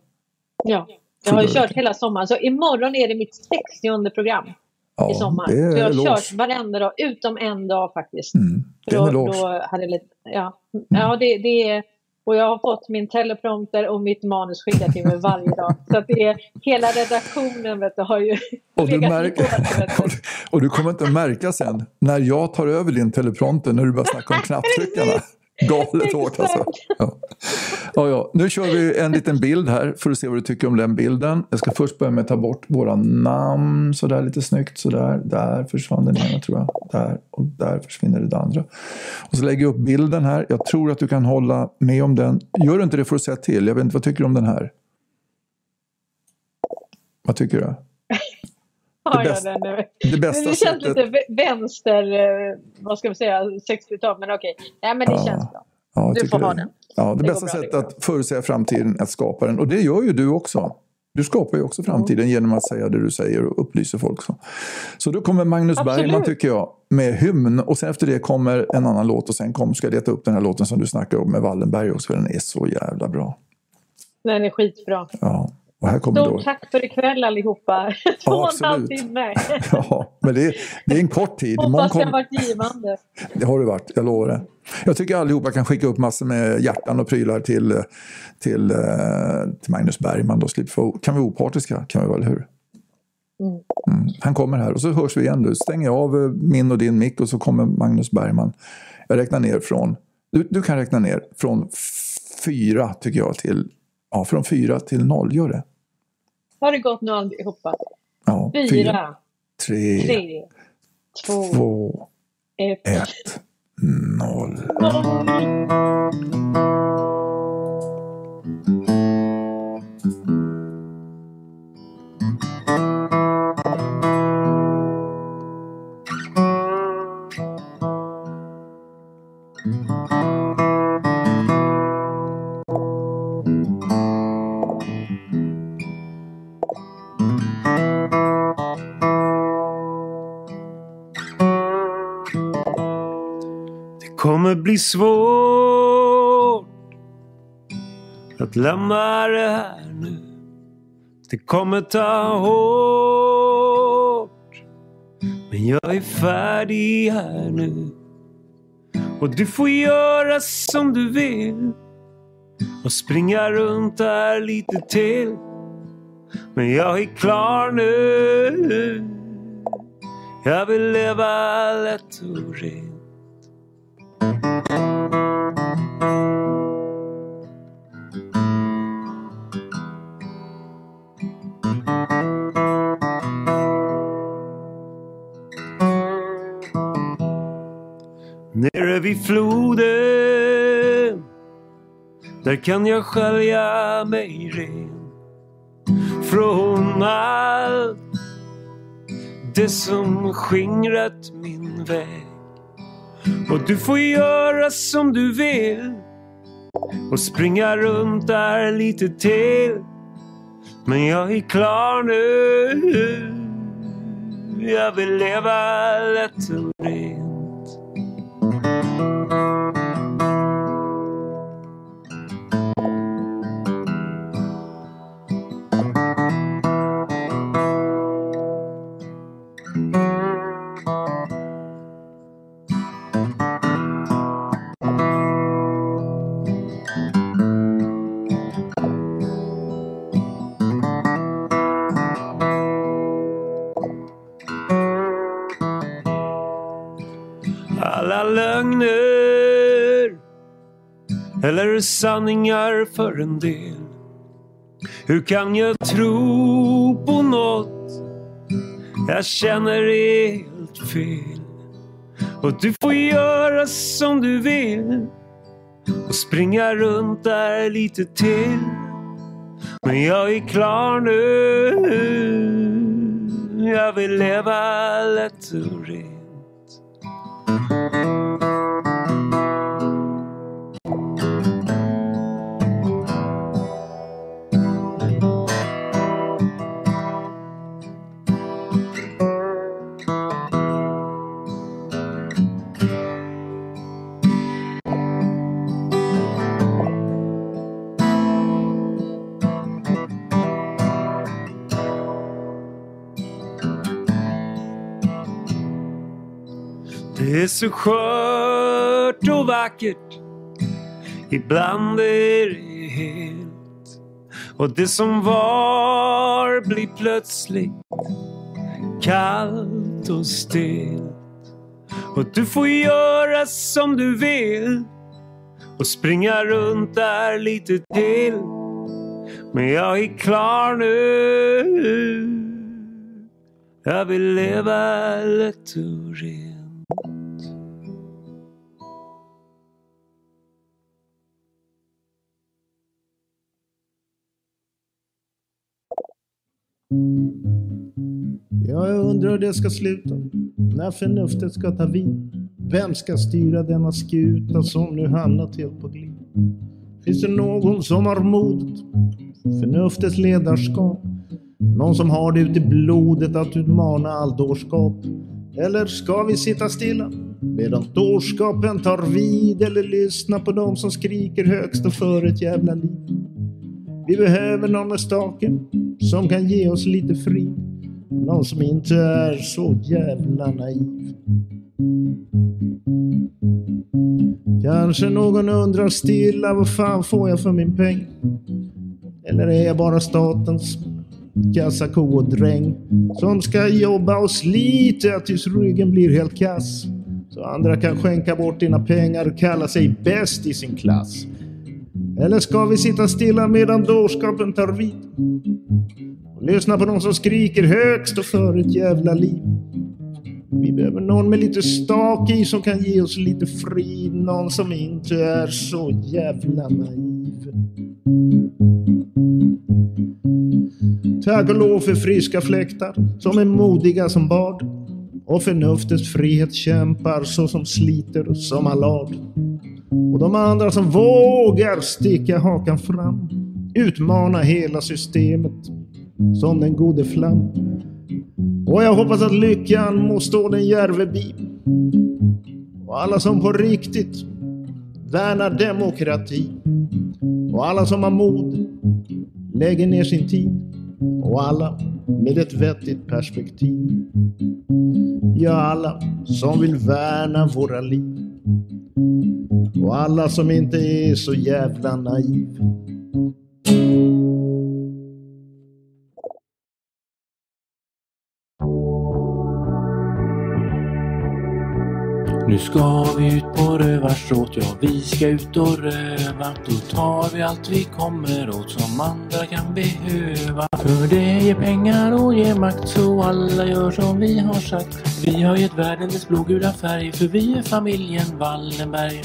Ja. Jag har ju i kört hela sommaren, så imorgon är det mitt 60 program i Ja, sommar. det Så jag är har eloge. kört varenda dag, utom en dag faktiskt. Mm, det är en Då, eloge. då hade jag lite, ja, ja det, det är, och jag har fått min teleprompter och mitt manus skickat till mig varje dag. Så att det är, hela redaktionen vet du, har ju Och du, märker, du, och du kommer inte märka sen när jag tar över din teleprompter när du börjar snacka om knapptryckarna. Galet åk alltså. Ja. Ja, ja. Nu kör vi en liten bild här för att se vad du tycker om den bilden. Jag ska först börja med att ta bort våra namn sådär lite snyggt. Sådär. Där försvann den ena tror jag. Där och där försvinner det andra. Och så lägger jag upp bilden här. Jag tror att du kan hålla med om den. Gör du inte det får du säga till. Jag vet inte, vad tycker du om den här? Vad tycker du? Ja, ja, bästa- den är- Det bästa det känns sättet... lite vä- vänster, eh, vad ska vi säga, 60-tal, men okej. Nej, men det Ja. känns bra. Ja, jag Du får ha det. den. Ja, det, Det bästa bra, sättet att förutsäga framtiden är att skapa den. Och det gör ju du också. Du skapar ju också framtiden genom att säga det du säger och upplyser folk. Så, så då kommer Magnus Absolut. Bergman tycker jag med hymn och sen efter det kommer en annan låt och sen kom, ska jag leta upp den här låten som du snackar om med Wallenberg också för den är så jävla bra. Den är skitbra. Ja, och här kommer då... Stort tack för ikväll allihopa. Två och en halv timme. Ja, men det är, det är en kort tid. Hoppas jag kom- varit givande. Det har det varit, jag lovar det. Jag tycker allihopa kan skicka upp massor med hjärtan och prylar till, till, eh, till Magnus Bergman. Då slipper kan vi vara opartiska, kan vi väl, hur? Mm. Mm. Han kommer här och så hörs vi igen. Du stänger jag av eh, min och din mick och så kommer Magnus Bergman. Jag räknar ner från, du, du kan räkna ner från fyra tycker jag till, ja från fyra till noll, gör det. Har det gått nu allihopa? Ja, Fyra, tre, tre, två, två, ett. ett, noll. Det bli svårt att lämna det här nu. Det kommer ta hårt. Men jag är färdig här nu. Och du får göra som du vill. Och springa runt här lite till. Men jag är klar nu. Jag vill leva lätt och rent. Nere vid floden Där kan jag skölja mig ren. Från allt Det som skingrat min väg och du får göra som du vill. Och springa runt där lite till. Men jag är klar nu. Jag vill leva lätt och rent sanningar för en del. Hur kan jag tro på något jag känner helt fel? Och du får göra som du vill och springa runt där lite till. Men jag är klar nu. Jag vill leva lätt och rent. Så skört och vackert. Ibland är det helt. Och det som var blir plötsligt kallt och stelt. Och du får göra som du vill och springa runt där lite till. Men jag är klar nu. Jag vill leva lätt och rent. Ja, jag undrar hur det ska sluta. När förnuftet ska ta vid. Vem ska styra denna skuta som nu hamnat helt på glid? Finns det någon som har modet? Förnuftets ledarskap? Någon som har det ut i blodet att utmana all dårskap? Eller ska vi sitta stilla medan dårskapen tar vid? Eller lyssna på dem som skriker högst och för ett jävla liv? Vi behöver någon med staken som kan ge oss lite frid. Någon som inte är så jävla naiv. Kanske någon undrar stilla vad fan får jag för min peng? Eller är jag bara statens kassako och dräng som ska jobba och slita tills ryggen blir helt kass? Så andra kan skänka bort dina pengar och kalla sig bäst i sin klass. Eller ska vi sitta stilla medan dårskapen tar vid? Och lyssna på någon som skriker högst och för ett jävla liv. Vi behöver någon med lite stak i som kan ge oss lite frid. Någon som inte är så jävla naiv. Tack och lov för friska fläktar som är modiga som bad. Och förnuftets frihet kämpar så som sliter som allad. Och de andra som vågar sticka hakan fram. Utmana hela systemet som den gode flam. Och jag hoppas att lyckan må stå den järve bi. Och alla som på riktigt värnar demokrati. Och alla som har mod lägger ner sin tid. Och alla med ett vettigt perspektiv. Ja, alla som vill värna våra liv. Och alla som inte är så jävla naiv. Nu ska vi ut på rövarstråt, ja vi ska ut och röva. Då tar vi allt vi kommer åt som andra kan behöva. För det ger pengar och ger makt så alla gör som vi har sagt. Vi har gett världen dess blågula färg för vi är familjen Wallenberg.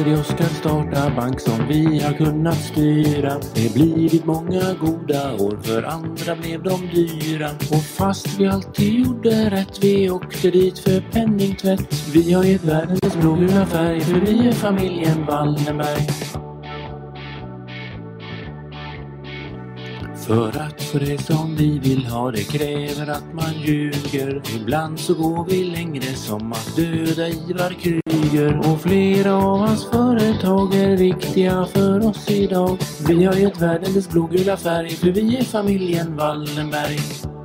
Aldrig Oskar starta bank som vi har kunnat styra. Det blivit många goda år, för andra blev de dyra. Och fast vi alltid gjorde rätt, vi åkte dit för penningtvätt. Vi har gett världen dess blågula färg, för vi är familjen Wallenberg. För att få det som vi vill ha det kräver att man ljuger. Ibland så går vi längre som att döda Ivar Kryger. Och flera av hans företag är viktiga för oss idag. Vi har gett världen dess blågula färg för vi är familjen Wallenberg.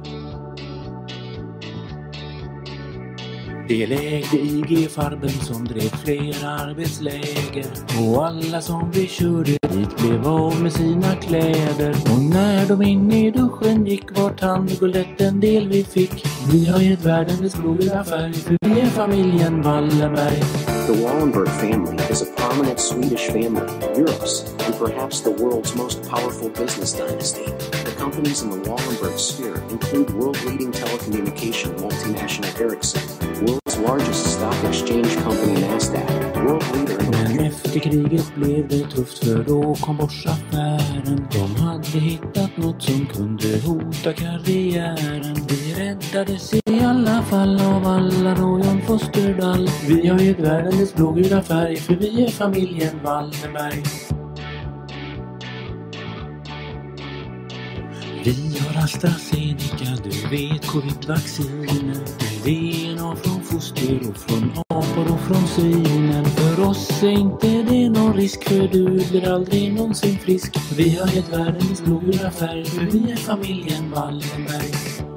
Det lägde IG Farben som drev flera arbetsläger och alla som vi körde dit blev av med sina kläder och när de in i duschen gick var tandguldet en del vi fick. Vi har gett världen dess blodiga färg för vi är familjen Wallenberg. The Wallenberg family is a prominent Swedish family, Europe's, and perhaps the world's most powerful business dynasty. The companies in the Wallenberg sphere include world-leading telecommunication multinational Ericsson, world's largest stock exchange company, NASDAQ, world leader in efter kriget blev det tufft för då kom Boschaffären. De hade hittat något som kunde hota karriären. Vi räddades i alla fall av alla då John Fosterdahl. Vi har gett världen dess blågula färg för vi är familjen Wallenberg. Vi har AstraZeneca, du vet covid-vaccinet. DNA från foster och från apor och från svinen. För oss är inte det någon risk för du blir aldrig någonsin frisk. Vi har gett världen dess blågula färg för vi är familjen Wallenberg.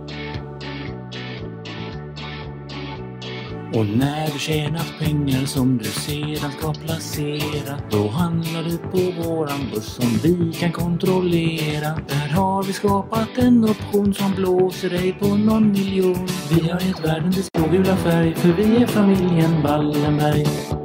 Och när du tjänat pengar som du sedan ska placera Då handlar du på våran börs som vi kan kontrollera. Där har vi skapat en option som blåser dig på någon miljon. Vi har gett världen dess blågula färg för vi är familjen Wallenberg.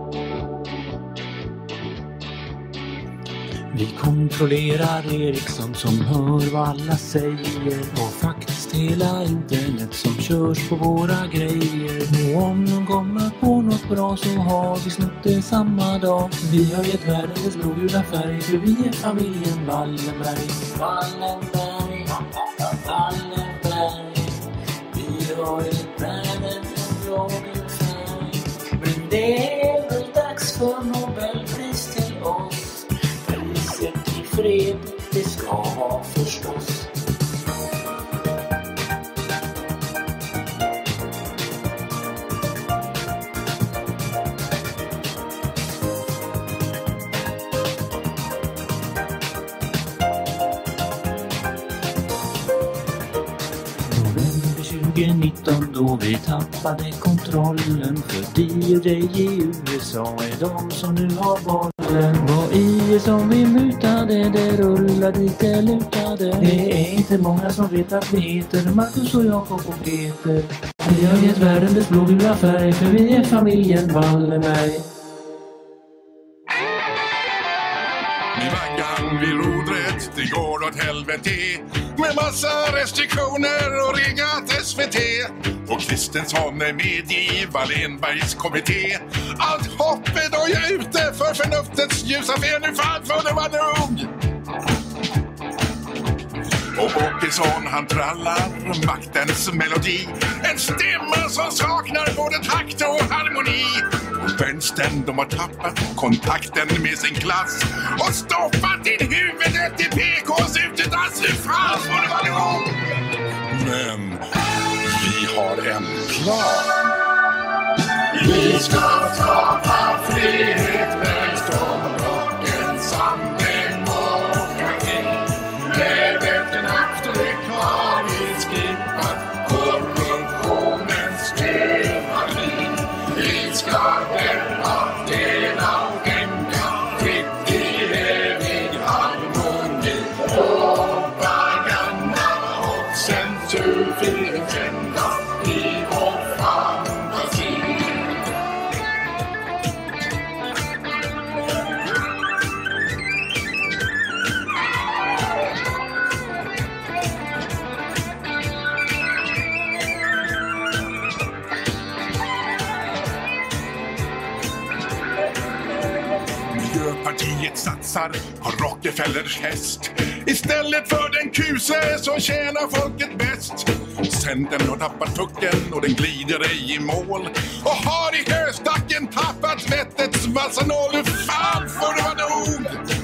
Vi kontrollerar Ericsson som hör vad alla säger och faktiskt hela internet som körs på våra grejer. Och om de kommer på något bra så har vi snott det samma dag. Vi har gett världen dess blågula färg för vi är familjen Wallenberg. Wallenberg, Wallenberg. Vi har gett världen en blågul färg. Men det är väl dags för Nobel? Priset i fred, det ska ha förstås. 2019 då vi tappade kontrollen. För DJ i USA är de som nu har bollen. Vad i som vi mutade, det rullade dit det lutade. Det är inte många som vet att vi heter Marcus och Jakob och Peter. Vi har gett världen dess blågula färg för vi är familjen Wallenberg. I vaggan vid rodret, det går åt helvete. Med massa restriktioner och riggat SVT. Och Kristensson är med i Wallenbergs kommitté. Allt hopp är då jag ute för förnuftets ljusa fel Nu fan får det var nog! Och Åkesson han trallar maktens melodi. En stämma som saknar både takt och harmoni. Och vänstern de har tappat kontakten med sin klass. Och stoppat in huvudet i PKs utedass. Nu fan får det vara nog! Men har en plan. Vi ska skapa frihet, satsar på Rockefellers häst istället för den kuse som tjänar folket bäst. Centern har tappat pucken och den glider ej i mål och har i höstacken tappat vettets massa noll. Fan får det vara nog?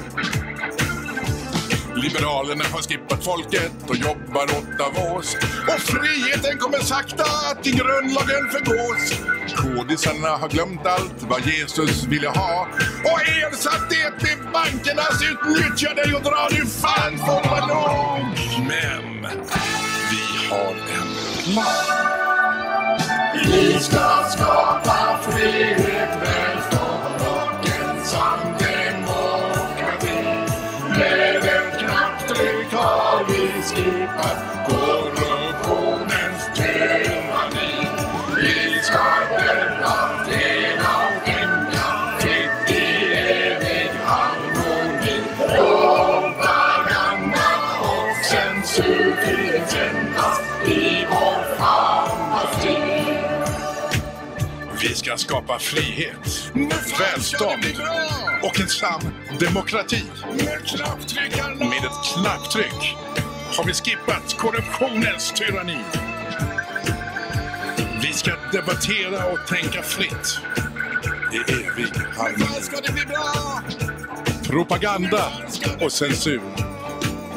Liberalerna har skippat folket och jobbar åt Davos. Och friheten kommer sakta att i grundlagen förgås. Kodisarna har glömt allt vad Jesus ville ha och ersatt det med bankernas utnyttjade och dra nu fan får man nog. Men vi har en plan. Vi ska skapa frihet, med vi korruptionens tyranni. Vi ska fritt i evig harmoni. Och censur finns endast i vår fantasi. ska skapa frihet, välstånd och en sann demokrati. Med ett knapptryck har vi skippat korruptionens tyranni. Vi ska debattera och tänka fritt i evig harmoni. Propaganda och censur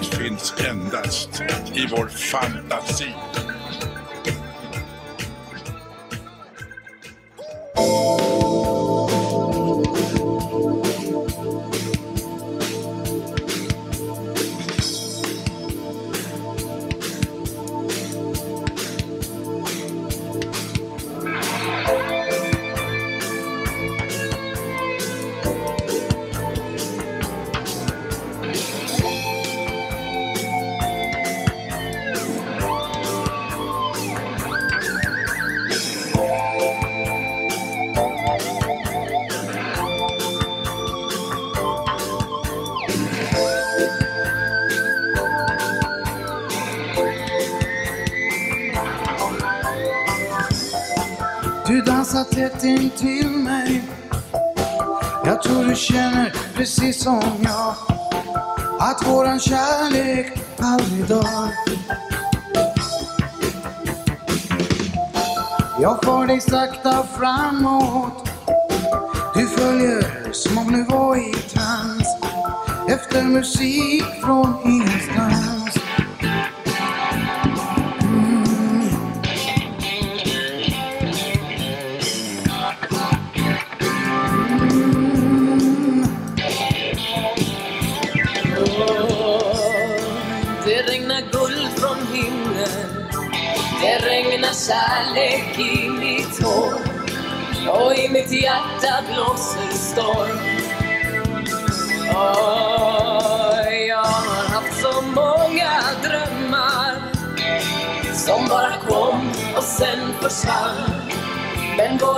finns endast i vår fantasi. Sakta framåt. Du följer som om du var i trans. Efter musik från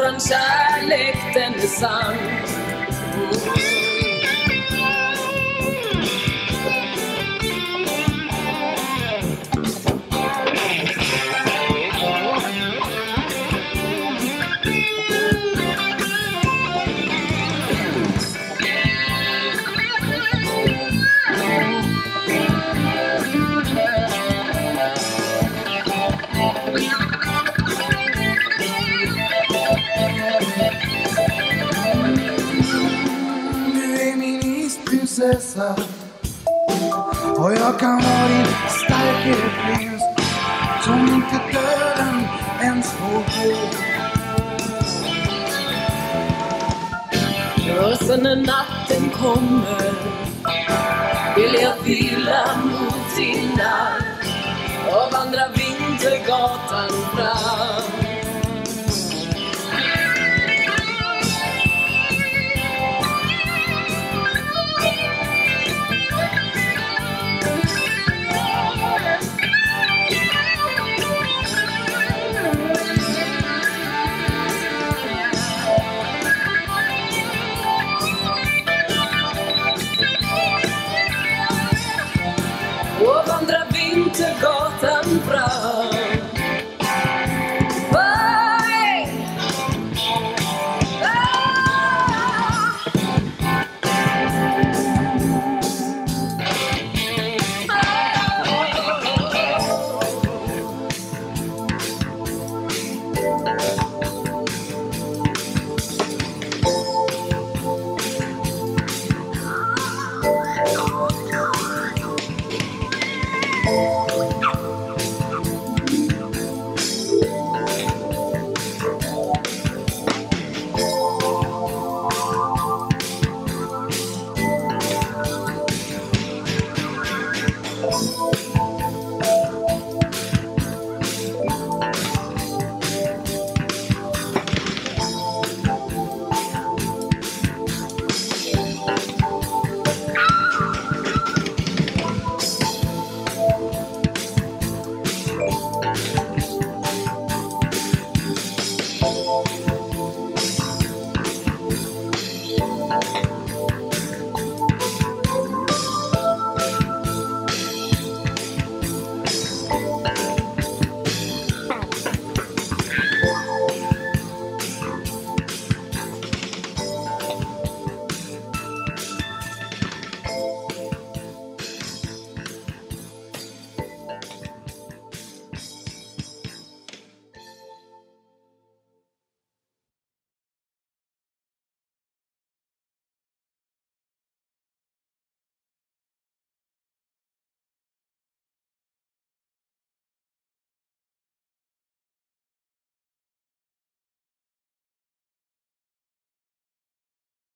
våran kärlek den är sann. Jag kan vara din starke prins Som inte döden ens får gå. Och sen när natten kommer vill jag vila